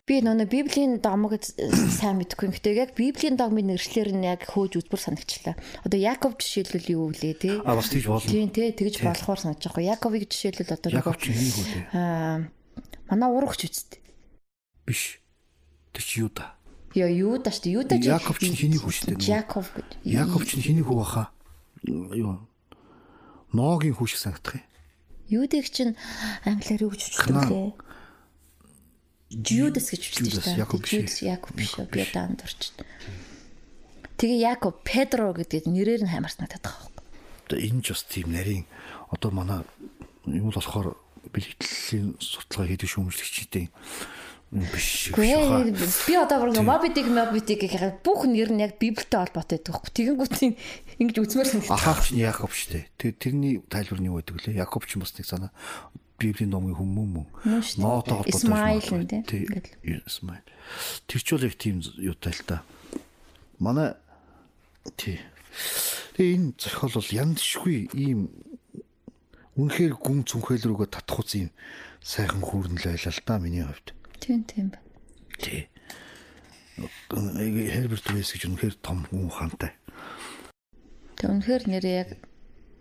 Би нөгөө Библийн догмог сайн мэдгүй. Гэтэ яг Библийн догмын нэршлэр нь яг хөөж үзбэр санагчлаа. Одоо Яков жишээлбэл юу вэ те? А бас тийж болно. Тийм те тэгж болохоор санаж байгаа. Яковыг жишээлбэл одоо Яков чинь хэнийг үү? Аа манай урагч үсттэй. Биш. Тэр чи юу да? Яа юу да штэ юу да чи Яков чинь хэний хүү штэ Яков гэж. Яков чинь хэний хүү баха? Юу? Ногийн хүү шиг санагдах юм. Юудыг чинь англиар юу гэж үчдэг лээ? Judas гэж үчдэг та. Яков биш. Яков биш. Би даанд орч. Тэгээ Яков Педро гэдэг нэрээр нь хаймарсан надад байгаа юм. Одоо энэ ч бас тийм нарийн одоо манай юм болохоор бэлтгэлийн судалгаа хийдэг шүүмжлэгчдийн биш шүү. Би одоо бүр мобитик мобитик гэх бүх нэр нь яг библиэтэй холбоотой байдаг байхгүй. Тэгэнгүүт ингэж үзмээр санагдав. Ахавч нь Яков шүү дээ. Тэр тэрний тайлбар нь юу байдаг лээ? Яков ч бас нэг санаа библийн номын хүмүүн мөн. Ноото холбоотой. Исмаил нь тийм. Исмаил. Тэр ч бол яг тийм юутай л та. Манай тий. Энэ зохиол бол яндшгүй ийм үнэхээр гүн цүнхэл рүүгээ татах үз юм сайхан хүүрнэл байлаа л да миний хувьд. Тийм тийм байна. Тий. Herbert Weiss гэж үнэхээр том хүн ухаантай. Тэг үнэхээр нэрээ яг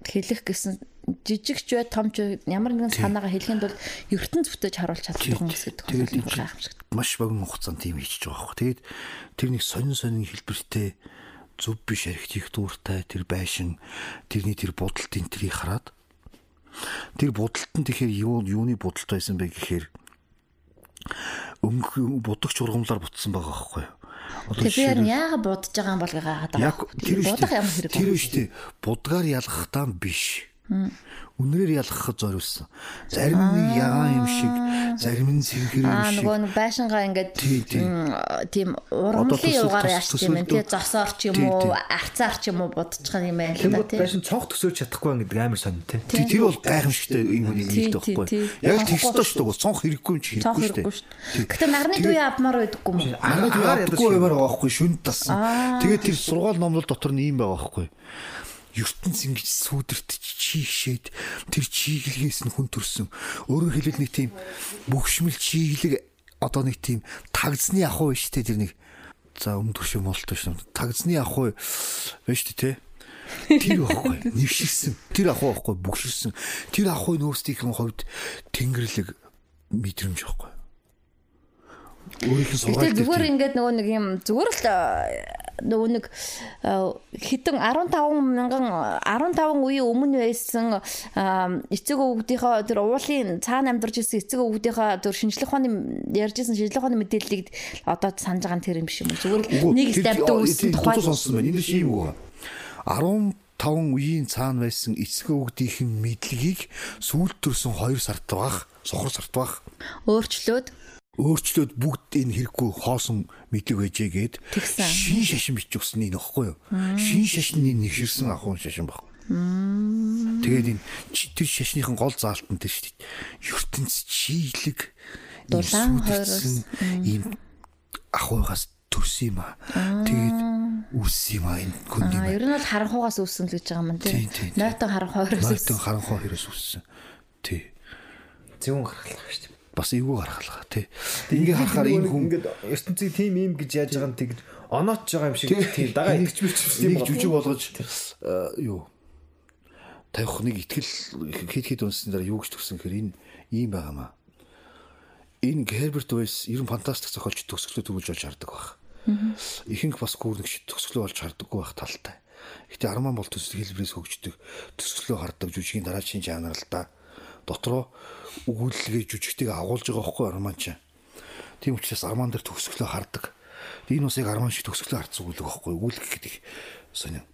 хэлэх гэсэн жижигч бай томч ямар нэгэн санаагаа хэлэхэд бол ертөнц бүтээж харуулж чаддаг хүмүүс гэдэг нь гайхамшиг. Маш богино хугацаанд тийм хийчихэж байгаа байхгүй. Тэгээд тэр нэг сонин сонин хэлбэртэй зөв биш архитектуртай тэр байшин тэрний тэр будалт энтрийг хараад тэр будалт нь тэгэхээр юу юуны будалт байсан бэ гэхээр өнгө будагч ургамлаар бутсан байгаа байхгүй юу? Тэгэхээр яагаад будаж байгаа юм бол гайхаад байгаа. Будах ямар хэрэг. Тэр нь шүү дээ. Будгаар ялгахтаа биш үнрээр ялгахад зориулсан. Зарим нь ягаан юм шиг, зарим нь цэнхэр юм шиг. Аа нөгөө байшингаа ингээд тийм ургамлын югаар тийм ээ, тий зосоор ч юм уу, арцаар ч юм уу будчих юм байна л да тий. Байшин цонх төсөөж чадахгүй гэдэг амар сонь тий. Тэр бол гайхамшигтай юм нэг хэлдэг байхгүй. Яг тэгстэй шүү дээ. Цонх хэрэггүй юм чи хэрэггүй шүү дээ. Гэтэ нарны туяа авмаар байдаггүй юм. Нарны туяа авдаггүй юмар байгаа байхгүй шүнд тасан. Тэгээд тэр сургаал номлол дотор нь ийм байгаа байхгүй ертөнц ингэж сүүдэрт чийшээд тэр чиглэгээс нь хүн төрсөн. Өөрөөр хэлбэл нэг тийм бөгшмөл чиглэг одоо нэг тийм тагзны ахуй биш те тэр нэг за өмнө төрш юм болтой шүү. Тагзны ахуй биш те Тэр байхгүй нэвшилсэн. Тэр ахуй байхгүй бүгшилсэн. Тэр ахуй нөөцийн хувьд тэнгэрлэг мэдрэмж байхгүй. Өөрийнх нь сургаал Гэтэ зүгээр ингээд нөгөө нэг юм зүгээр л э, нөгөө нэг э, хитэн 15 мянган 15 үеийн өмнө байсан э, эцэг өвгдийнхөө тэр уулын цаана амьдарч ирсэн эцэг өвгдийнхөө тэр шинжлэх ухааны ярьжсэн шинжлэх ухааны мэдээллийг одоо санаж байгаа нь тэр юм биш юм зүгээр л нэг стабд үүссэн тухай сонсон байна. Энэ шиг уу? 15 үеийн цаана байсан эцэг өвгдийнхэн мэдлэгийг сүүлд төрсөн 2 сард баг, сохор сард баг өөрчлөөд өөрчлөөд бүгд энэ хэрэггүй хоосон мэдлэг байжээгээд Тэгсэн. шин шашин бич өгсөн энэ нөхгүй юу? Шин шашны нэгширсэн ахуйн шашин баг. Тэгээд энэ тэр шашныхын гол заалт нь тэр шүү дээ. ертөнц чийлэг Дулаан сүдэрсэн ийм ахуйгаас төрсөн юм аа. Тэгээд үссэн юм аа энэ хүн юм. аа ер нь бол харанхуугаас үүссэн л гэж байгаа юм Тийм, тийм тийм, тийм. нойтон харанхуугаас Нойтон үүссэн харанхуй хэрэгс үссэн. Тий. зөвөн гаргалах шүү дээ. Бас эвгүй гаргалгаа тий. Ингээ харахаар энэ хүн ингээд ертөнцийн тим юм гэж яаж байгаа нь тэгж онооч байгаа юм шиг тийм дагаа итгэж бичсэн тийм нэг жүжиг болгож э, юу тавих нэг ихтгэл хэд хэд үнсэн дараа юу гэж төгсөн хэрэг энэ ийм байгаамаа. Энэ Герберт Вейс ерөн фантастик зохиолч төгсгөлөө төгөлж болж хардаг баг. Ихэнх бас гүрнэгч төгсгөлөө болж хардаггүй байх талтай. Гэтэ Арман бол төсөл хэлбэрээс хөгждөг төсгөлөө хардаг жүжигийн дараачийн жанралдаа дотроо өгүүлэлгээ жүжигтийг агуулж байгаа байхгүй Арман ч. Тийм учраас Арман дээр төгсгөлөө хардаг. Энэ усыг Арман шиг төгсгөлөө харц өгүүлэг байхгүй өгүүлэг гэдэг сонио.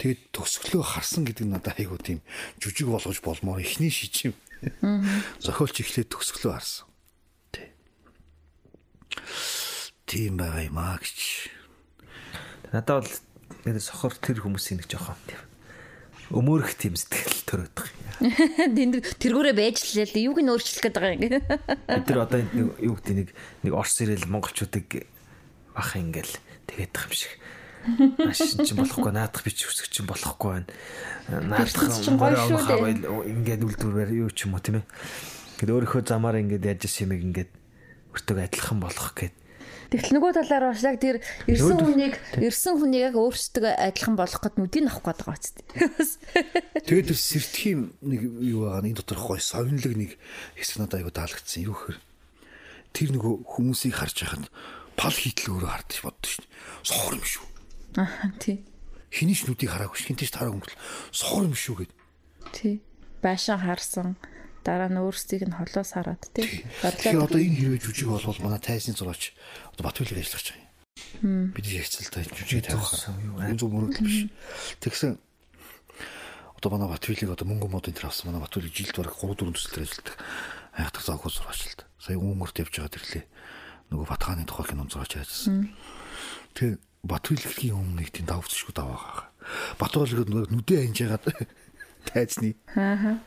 Тэгээд төгсгөлөө харсан гэдэг нь надад айгуу тийм жүжиг болгож болмоор эхний шижим. Зохиолч эхлээд төгсгөлөө харсан. Тий. Тийм байгаа юм аа гэж. Надад бол нэг сохор тэр хүмүүсийн нэг жоохон тийм өмөөрөх тийм сэтгэл төрөөд байгаа. тэнд тэргүүрээ байж лээ л юуг нь өөрчлөх гээд байгаа юм Бид тэр одоо нэг юу гэдэг нэг нэг орс ирэл монголчуудыг бах ингээл тэгээд байгаа юм шиг. Маш чинь болохгүй наадах би ч өсөх чинь болохгүй байна. Наадах шүү дээ. байл ингээд үлдвэрээр юу ч юм уу тийм ээ. Гэт өөрийнхөө замаар ингээд яаж юм ингээд өртөг адилхан болох гэд. Тэгтэл нөгөө талаар бас яг тэр ирсэн хүнийг ирсэн хүнийг яг өөрсдөө адилхан болох гэд нүдийг авах гээд байгаа үст. Тэгээд тэр сэртхийн нэг юу байгаа энэ дотор гой совинлог нэг хэсэг надад айгуу таалагдсан. Юу гэхээр тэр нөгөө хүмүүсийг харж байхад пал хийтэл өөрөө хардаж боддоо шүү. Сохор юм шүү. Аа тий. Хиний ч нүдийг хараагүй. Хинтэйч тараагүй сохор юм шүү гэд. Тий. Байшин харсан. Дараа нь өөрсдийг нь холоос хараад тий. Тэгэхээр одоо энэ хэрвээ жүжиг болвол манай тайсны зураач одоо Батүлэг ажиллаж байгаа юм. Бид ярьцалтай жүжиг тавих юм зөв мөрөдөл биш. Тэгсэн одоо манай Батүлэг одоо мөнгө модын тэр авсан манай Батүлэг жилд бараг 3 4 төсөлтөр ажилладаг. Хайхтар заагүй зураачлалт. Сая өмөрт явж байгаа тэрлээ. Нөгөө Батхааны тухай кинон зураач ажилласан. Тэгээ Батүлэгийн өмнө нэг тийм давцшгүй даваагаа. Батүлэг нөгөө нүдээ анж ягаад тайзны Аа.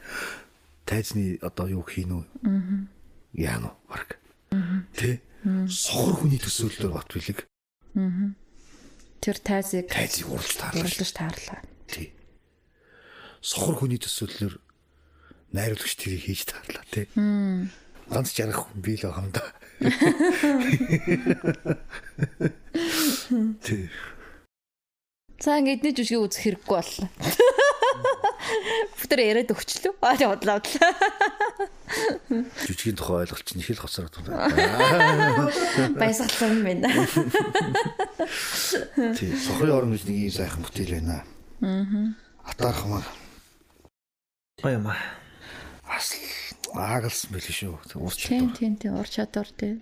Тайзны одоо юу хийн үү? Аа. Яано баг. Тэ? Сохор хүний төсөөллөөр бат билэг. Тэр тайзыг Тайзыг уралж таарлаа. урлаж таарлаа. Тий. Сохор хүний төсөөллөөр найруулагч тэрийг хийж таарлаа тий. Ганц жаргах хүн би л хамда. Тий. За ингээд нэг жүжиг үзэх хэрэггүй боллоо. Бүтэр яриад өгчлөө. Аа бодлоо бодлоо. Жүжигийн тухай ойлголт чинь их л хоцроод байна. Баясгалсан юм байна. Тий. Сохрын орон гэж нэг ийм сайхан бүтээл байна. Аа. Атаархмаа Гоё юм аа. асл аагалсан байл шүү. Уурч Тийм тийм тийм ур чадвар тийм.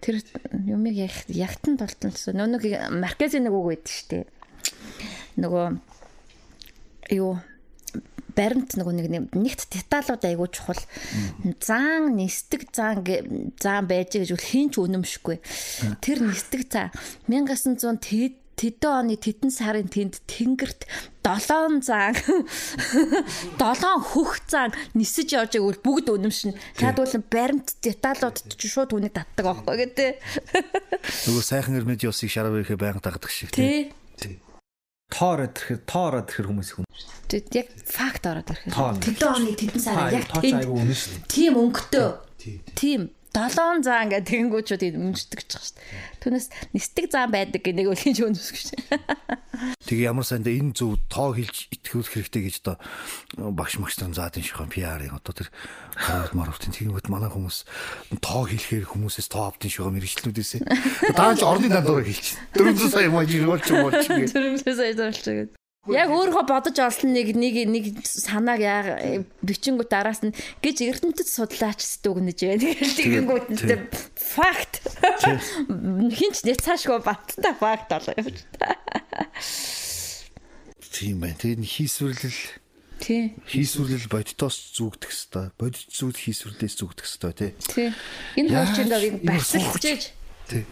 Тэр юмыг яг ягтан толтолсон. Нөө нэг маркезийн нэг үг байдаг шүү дээ. Нөгөө юу баримт нөгөө нэг нэгт деталууд айгуу чухал. Заан нисдэг заан гэ- заан байж гэж бол хинч үнэмшгүй. Тэр нисдэг заа 1900 тэд тэдэн оны тедэн сарын тэнд тэнгэрт 7 заан 7 хөх заан нисэж явж байгааг бол бүгд үнэмшин. Тэгвэл баримт деталууд ч шууд түүнийг татдаг аахгүй гэдэг. Нөгөө сайхан Эрмедиосыг шарав ирэхэ байнга тагдаг шиг тий. Тий. Тоороод ирэхээр тоороод ирэхээр хүмүүс хүн. Тэгэд яг факт ороод ирэх. Тэдэн оны тедэн сарын яг шүү дээ. тийм өнгөтэй. Тийм долоон заа ингээд тэгэнгүүчүүд өмждөг ч шүү дээ. Түүнээс нисдэг заа байдаг гэх нэг үлийн ч өнөс гэж. Тэгээ ямар санда энэ зөв тоо хэлж итгэүүлэх хэрэгтэй гэж одоо багш магчтан заадын шихэн PR-ын одоо тэр хараад маравтын тэгэнгүүт манай хүмүүс тоо хэлэхээр хүмүүсээс тоо авдын шихэн мэрэгчлүүдээс дааж орны дандуур хэлчих. 400 сая мөн жиргүүлч юм бол чи. 400 сая зорч гэдэг. Яг өөрөө бодож олсон нэг нэг нэг санааг яа бичингүүт араас нь гэж эрдэмтэд судлаач дүгнэж байна. Тэгэнгүүт нь факт. Хинч няцаашгүй баттай факт болоо явж та. Тийм байна. Тэгээд хийсвэрлэл Тий. Хийсвэрлэл бодитоос зүгдэх хэвээр. Бодит зүуд хийсвэрлэлээс зүгдэх хэвээр тий. Тий. Энэ хуучинг басилчээж. Тий.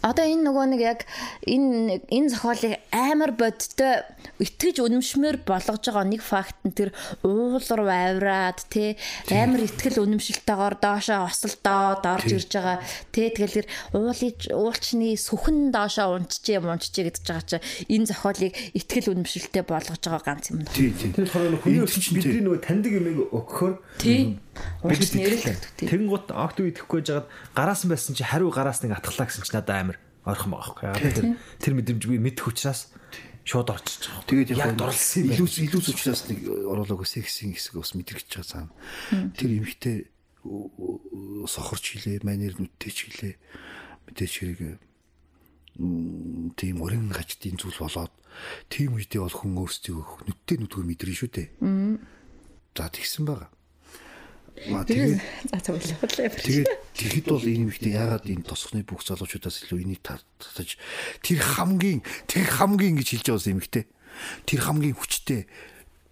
Одоо энэ нөгөө нэг яг энэ энэ зохиолыг амар бодтой итгэж үнэмшмээр болгож байгаа нэг факт нь тэр уул руу авираад тий. амар итгэл үнэмшилтэйгээр доошоо осолдоод орж ирж байгаа. Тий тэгэл тэр уулын уулчны сүхэн доошоо унчжээ мунчжээ гэж байгаа чи энэ зохиолыг итгэл үнэмшилтэй болгож байгаа ганц юм тий. Тэр болохоор хүний бидний нөгөө таньдаг юм өгөхөөр тий. Уулч нэрэлдэг тий. Тэнгуут огт үе итгэхгүй жагаад гараасан байсан чи хариу гараас нэг атгалаа гэсэн чи надад амар ойрхон байгаа байхгүй. Тэр тэр мэдрэмж би мэдэх учраас шууд орчиж байгаа. Тэгээд яг дурлсан юм. илүү илүү учраас нэг оруулаагүй сексийн хэсэг бас мэдрэгч байгаа цаана. Тэр эмхтэй сохорч хилээ, манер нүдтэй ч хилээ. Мэдээч хэрэг тийм өрн гачдын зүйл болоод тийм үедээ бол хүн өөрсдөө нүдтэй нүдгөө мэдрэн шүү дээ. За тэгсэн байгаа. Тэгээд тэгээд тэгэхэд бол энэ юмхтэй яагаад энэ тосхны бүх залуучуудаас илүү энийг татаж тэр хамгийн тэр хамгийн гэж хэлж байгаа юмхтэй. Тэр хамгийн хүчтэй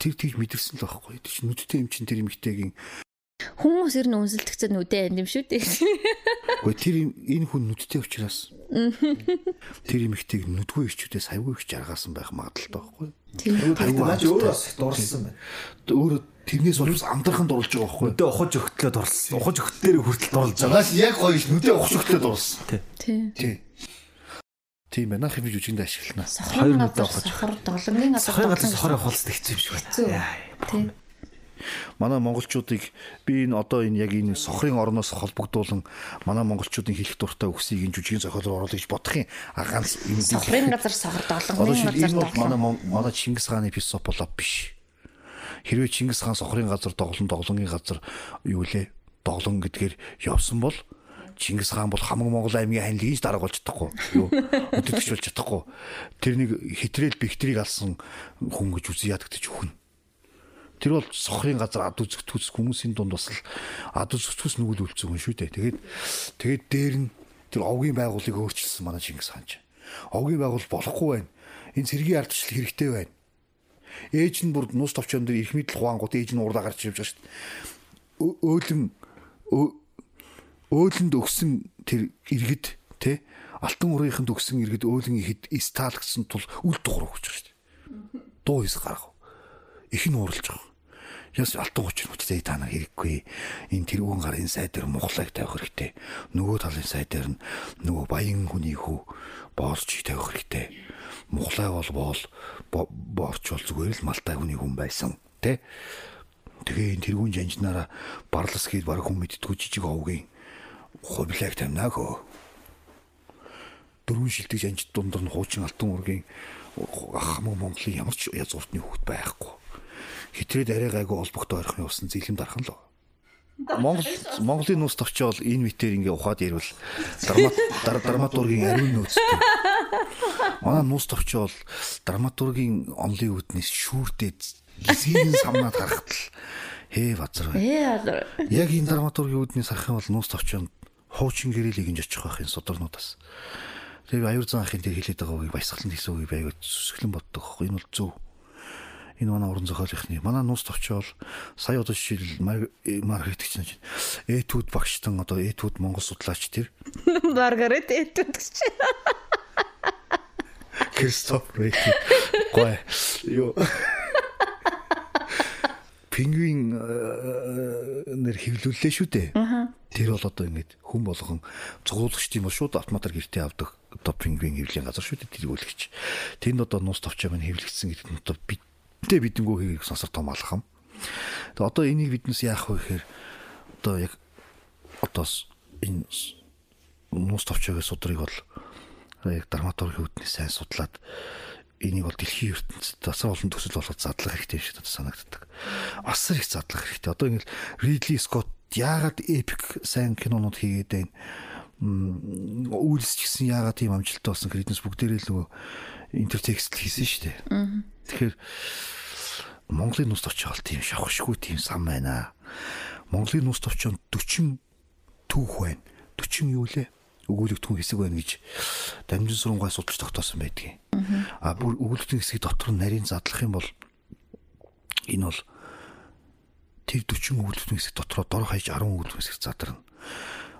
тэр тийг мэдэрсэн л байхгүй. Тэр чинь нүдтэй юм чинь тэр юмхтэйгийн Хүмүүс ер нь үнсэлтгцэн нүдэ юм шүү дээ. Гэхдээ тэр юм- энэ хүн нүдтэй учраас тэр юмхтэйг нүдгүй ирчүүдээс хайгүй их жаргаасан байх магадaltaй байхгүй. Хайгуу наач өөрөө дурлсан байна. Өөрөө тэрнээс бол бас амдархан дурлж байгаа байхгүй. Өдөө ухаж өгтлөө дурлсан. Ухаж өгтлөөр хүртэл дурлж байгаа. Загаас яг гоё ш нүдээ ухаж өгтлөө дурлсан. Тий. Тий. Тийм байна. Хэмж үжинд ашиглана. Сохрын газар сохор долонгийн газар Сохрын газар сохорын хулсд хэцүү юм шиг байна. Тий. манай монголчуудыг би энэ одоо энэ яг энэ сохрын орноос холбогдуулан манай монголчуудын хэлэх дуртай үгсийг энэ жүжигийн зохиолоор оруулах гэж бодох юм. А ганц энэ Сохрын газар сохор долонгийн газар манай манай Чингис хааны философи биш. Хэрвээ Чингис хаан сохрын газар доглон доглонгийн газар юу лээ? Доглон гэдгээр явсан бол Чингис хаан бол хамаг Монгол аймгийн ханилыгч дарга болж чадахгүй. Юу? Өдөртөгч болж чадахгүй. Тэр нэг хитрэл бихтрийг алсан хүн гэж үзий ядагдчих хүн. Тэр бол сохрын газар ад үзэх төс хүмүүсийн дунд бас л ад үзэх төс нүгэл үлдсэн хүн шүү дээ. Тэгээд тэгээд дээр нь тэр овгийн байгууллагыг өөрчилсөн манай Чингис хаан ч. Овгийн байгуул болохгүй байна. Энэ цэргийн ардчлал хэрэгтэй байна. Ээж нь бүр нус товчон дээр их мэдл хуангууд ээж нь урдаа гарч ирж байгаа шүү дээ. Өөлөн өөлөнд өгсөн тэр иргэд те алтан урынханд өгсөн иргэд өөлөн ихэд сталгсан тул үл дугуур өгч байгаа шүү дээ. Дуу хис гаргав. Их нь ууралж байгаа. Яс алтан хүч хүчтэй та нар хэрэггүй. Энэ тэрүүн гарын сай дээр мухлаг тавих хэрэгтэй. Нөгөө талын сай дээр нь нөгөө баян хүний хүү боолч тавих хэрэгтэй. Мухлай бол боол бо- боорч бол зүгээр л малтай хүний хүн байсан. Тэ? Тэгээ энэ тэрүүн жанжнаараа барлас гээд баг хүн мэдтгүү жижиг овгийн хувлаг тамнаа хөө. Дөрвөн шилдэг жанжид дундор нь хуучин алтан ургийн хамаг Монголын ямар ч язгууртны хөвгт байхгүй. Хитрээд арай гайгүй олбогтой ойрхны усан зилэм дархан л. Монгол Монголын нус товчоол энэ мэтэр ингээ ухаад ирвэл драмат драматургийн ариун нөөцтэй. Манай нус товчоол драматургийн онлын үүднээс шүүрдээд зин самнаад харахтал хээ базар бай. Ээ одоо Яг энэ драматургийн үүднээс харах юм бол нус товчонд хуучин гэрэлийг инж очих байх энэ содорнуудаас. Тэгээ аюур зан ахын дээр хэлээд байгаа үгийг баясгалан хийсэн үгийг аягүй зүсгэлэн боддог байхгүй энэ бол зөв. Энэ манай уран зохиолынхны манай нус товчоол сая одоо жишээл маркетинг чинь этүүд багштан одоо этүүд монгол судлаач тэр Маргарет этүүд гэж. Кристоф Рейки гой ёо пингвин э, нэр хэвлүүллээ шүү дээ. Тэр бол одоо ингэж хүн болгон цугуулагч тийм бол шууд автоматар гэртээ авдаг одоо пингвин хэвлийн газар шүү дээ тэргүүлэгч. Тэнд одоо нус товчоо маань хэвлэгдсэн гэдэг нь одоо бидтэй бидэнгүү хэрэг сансар том алхам. Тэгээ одоо энийг биднес яах вэ гэхээр одоо яг одоо энэ нуус товчоогийн судрыг бол яг драматургийн үүднээс сайн судлаад энийг бол дэлхийн ертөнцид асар олон төсөл болгож задлах хэрэгтэй юм шиг надад санагддаг. Асар их задлах хэрэгтэй. Одоо ингэ Ридли Скотт яагаад эпик сайн кинонууд хийгээд байна? М, Үйлс ч гэсэн яагаад тийм амжилттай болсон креденс бүгдээрээ л нөгөө интертекст хийсэн шүү дээ. Тэгэхээр Монголын нус товчоо бол тийм шавхшгүй тийм сан байна. Монголын нус товчоонд 40 түүх байна. 40 юу лээ? Өгүүлэгдэхүүн хэсэг байна гэж дамжин сурангай судалж тогтоосон байдгийг. А бүр өгүүлэгдэхүүн хэсгийг дотор нь нарийн задлах юм бол энэ бол тэр 40 өгүүлэгдэхүүн хэсэг дотроо дор хаяж 10 өгүүлэгдэхүүн хэсэг задарна.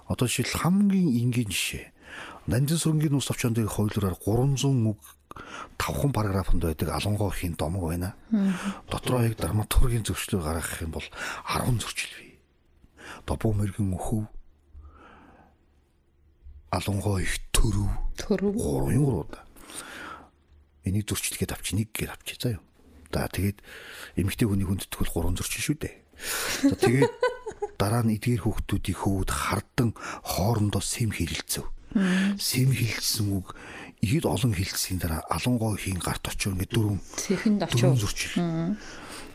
Одоо жишээл хамгийн энгийн жишээ. Нандин сүрэнгийн нус товчоон дээр хуулиураар 300 үг тавхан параграфанд байдаг алонгоо ихийн домог байна. Дотроо яг драматургийн зөвчлөөр гаргах юм бол 10 зөрчил бий. Добуу мэрэгэн өхөв алонгоо их төрөв Төрөв. гурван гурууд. Энийг зөрчилгээд авч нэг гээд авч заа юу. За тэгээд эмэгтэй хүний хүндэтгүүл гурван зөрчил шүү дээ. За тэгээд дараа нь эдгээр хүүхдүүдийн хөвд хардан хоорондоо сэм хэрэлцэв. Сэм хэлсэн үг ихэд олон хэлцсийн дараа алонгоо ихийн гарт очив ингээд дөрөв дөрөв очив. зөрчил.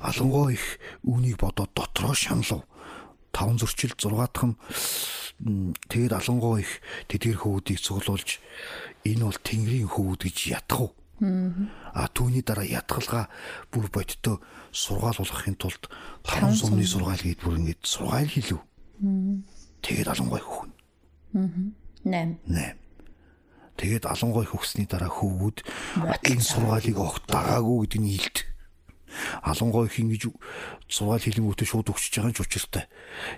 Алонгоо их үүнийг бодоод дотроо шаналв. Таван зөрчил 6 дахь тэгээд алонгоо их тэдгэр хөвүүдийг цуглуулж энэ бол тэнгэрийн хөвүүд гэж ятгав. А түүний дараа ятгалгаа бүр бодиттой сургаал болгохын тулд таван сумны сургаал гээд бүр ингэж сургаал хийлв. Тэгээд алонгой хөхнө. 8. 8. Тэгээд алонгой хөгсний дараа хөвгүүд энэ сургаалыг огт дагаагүй гэдэг нь илт. Алонгой их ингэж сургаал хэлэнгүүтээ шууд өгчөж байгаа нь ч учиртай.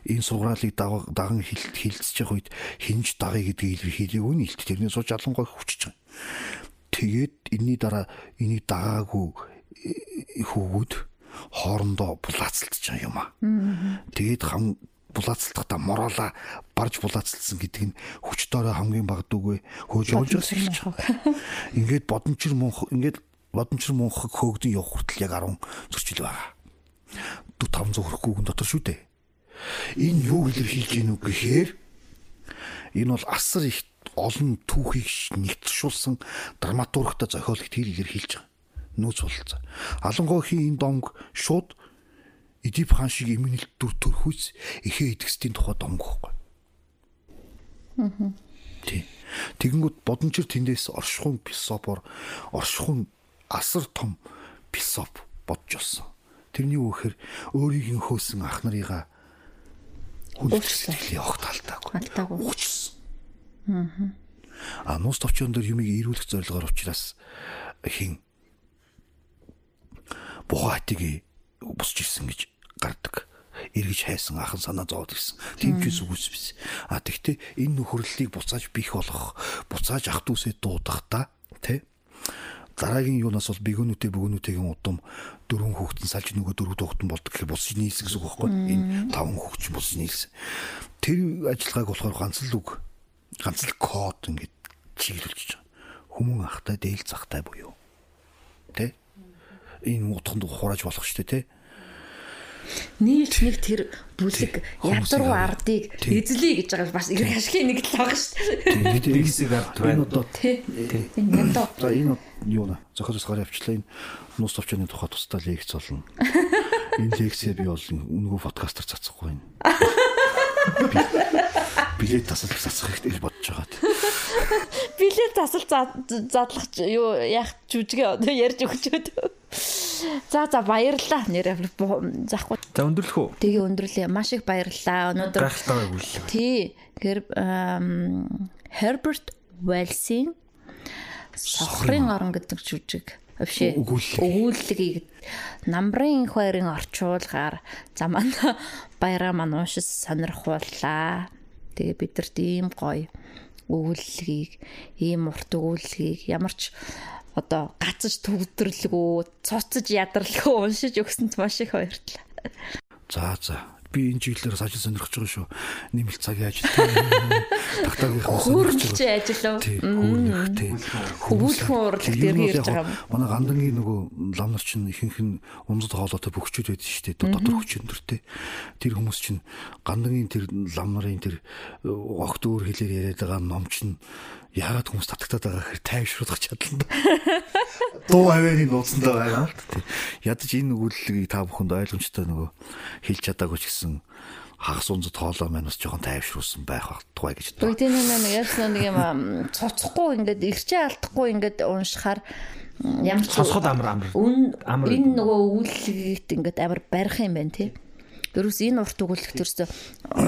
Энэ сургаалыг даг- даган хил хилцэж байгаа үед хинж дагъя гэдгийг илэрхийлээгүй нь илт. Тэрний сууж алонгой хүчж байгаа. Тэгээд энэний дараа энийг дагаагүй э, хөвгүүд хоорондоо булаацалтж байгаа юм аа. Тэгээд хам булаацалтахта мороолаа барж булаацалсан гэдэг нь хүчтөөрөө хамгийн багдуугүй хөөж явж байгаа юм. Ингээд бодомчир мөнх ингээд бодомчир мөнхөг хөөгдөн явах хүртэл яг 10 зөрчил байгаа. 4 500 хүрэхгүйгэн дотор шүү дээ. Энэ юу илэрхийлж гинүү гэхээр энэ бол асар их олон түүхийг нэгтшүүлсэн драматургтай зохиолыг тэр илэрхийлж байгаа. Нүүц бололцоо. Алангойхийн энэ домг шууд Эдип хаан шиг эмэнэлт дүр төрхүйц эхээ идэхстийн тухай домг байхгүй. Тий. Тэгэнгүүт бодончир тэндээс оршихуун философор оршихуун асар том философ бодж олсон. Тэрний юу гэхээр өөрийг нь хөөсөн ах нарыгаа хүлээж сэтгэлээ огт алдаагүй. Алдаагүй. Хүчсэн. А нуус товчон дээр юмыг ирүүлэх зорилгоор учраас хин бугаатыг босч ирсэн гэж гардаг. эргэж хайсан ахын санаа зовоод ирсэн. Тийм ч үгүйс биш. А тэгтээ энэ нөхөрлөлийг буцааж бих болгох, буцааж ах дүүсээ дуудах та тий дараагийн юунаас бол бэгүүнүүтэй бэгүүнүүтэйгийн удам дөрвөн хүүхдэн салж нөгөө дөрөв хүүхдэн болдог гэхээр бус нийлсэн гэсэн үг байхгүй энэ таван хүүхд ч бус нийлсэн тэр ажиллагааг болохоор ганц л үг ганц л код ингээд чиглүүлж байгаа. Хүмүүн ахтай дээл захтай буюу. Тэ? Энэ утганд хурааж болох шүү дээ тэ нийлж нэг тэр бүлэг аваа. ардыг эзлэе гэж байгаа бас эрг ашигын нэг л байгаа шүү дээ. Тэгсэг ард энэ байна. одоо Тий. Энэ ядуу. за энэ юу нэ зохиолч гараа авчлаа энэ нус товчны тухай тусдаа лекц болно энэ лекцээ би бол үнгүү подкастер цацахгүй байна билет тасалж цацах хэрэгтэй гэж бодож байгаа Билет тасал за- задлах юу яах жүжигээ одоо ярьж өгч өд. За за баярлалаа нэр заахгүй. За өндөрлөх үү? Тэгээ өндөрлөө маш их баярлалаа. Өнөөдөр Гайхалтай өгүүллээ. тий ам, Herbert Wells-ийн Сохрын орон гэдэг жүжиг Өгүүллэг. өгүүллэгийг намрын их баярын орчуулгаар за манай баяраа маань уушис сонирхууллаа. Тэгээ бид нарт ийм гоё өгүүллэгийг, ийм урт өгүүллэгийг ямар ч одоо гацж төгдрөлгөө, цуцж ядралгүй уншиж өгсөнд маш их баярлалаа. За за би энэ чиглэлээр ажил сонирхож байгаа шүү. Нэмэлт цагийн ажил. Тагтаагийнхаа Хөөрлөж ажил уу? Хөвүүлхэн урлаг дээр ярьж байгаа юм. Манай гандангийн нөгөө лам нар чинь ихэнх нь унзад хоолойтой бөхчүүд байдаг шүү дээ. Дотор хүчөндөртэй. Тэр хүмүүс чинь гандангийн тэр лам нарын тэр огт өөр хэлээр яриад байгаа ном чинь яагаад хүмүүс татагтаад байгаа гэхээр тайвшруулах чадлаа. Дуу аваарийн нууцсандаа байгаа л тий. Ядаж энэ өгүүлэлгийг та бүхэнд ойлгомжтой нөгөө хэлж чадаагүй ч гэсэн хагас унзад хоолой маань бас жоохон тайвшруулсан байх тухай гэж байна. Бүгдийн нэг ярьсан нэг юм цоцохгүй ингээд ирчээ алдахгүй ингээд уншихаар ямар ч сонсоход амар амар. Энэ нөгөө өгүүлэлгийгт ингээд амар барих юм байна тий. Дөрөс энэ урт өгүүлэх төрсөө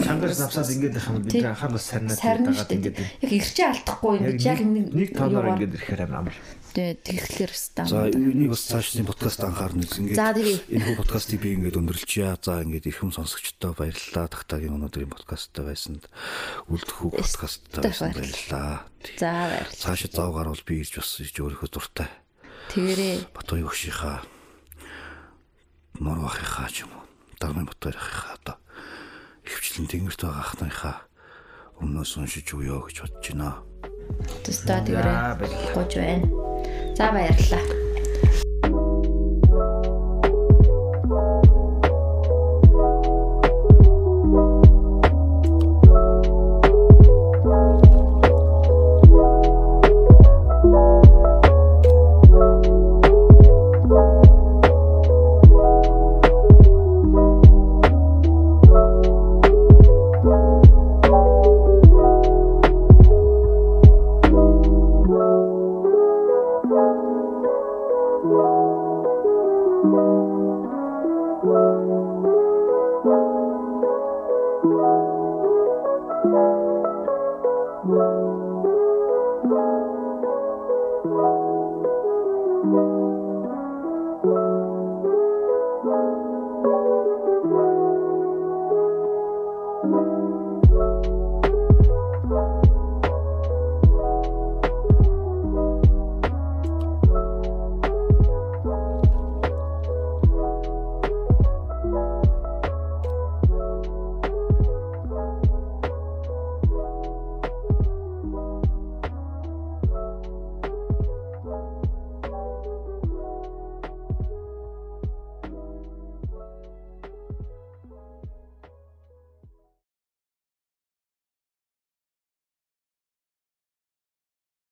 шангаас навсаад ингээд их юм бид анхаар бас сарнаад байгаад ингээд яг ирчээ алдахгүй ингээд яг нэг тооноор ингээд ирэхээр амар амар. Тэгэхээр стан. За энийг бас цаашны подкаст анхаарна ингээд. За тэгээ. Энэ хүү подкастыг би ингээд өндөрлчихье. За ингээд ирхэм сонсогчдоо баярлалаа. Тагтагийн өнөөдрийн подкасттай байсанд үлдэх хүү подкасттай баярлалаа. За баярлалаа. Цаашаа зав гарвал би ирж бас ирж өөрийнхөө дуртай. Тэгэрээ. Батуй өгшийнхаа Норвахийнхаа ч юм Дармын Батуйхийнхаа одоо ихвчлэн тэнгэрт байгаа ахныхаа өмнөөс уншиж өгөө гэж бодож байна. Тэстэ тэгэрээ. Гож байна. За баярлалаа.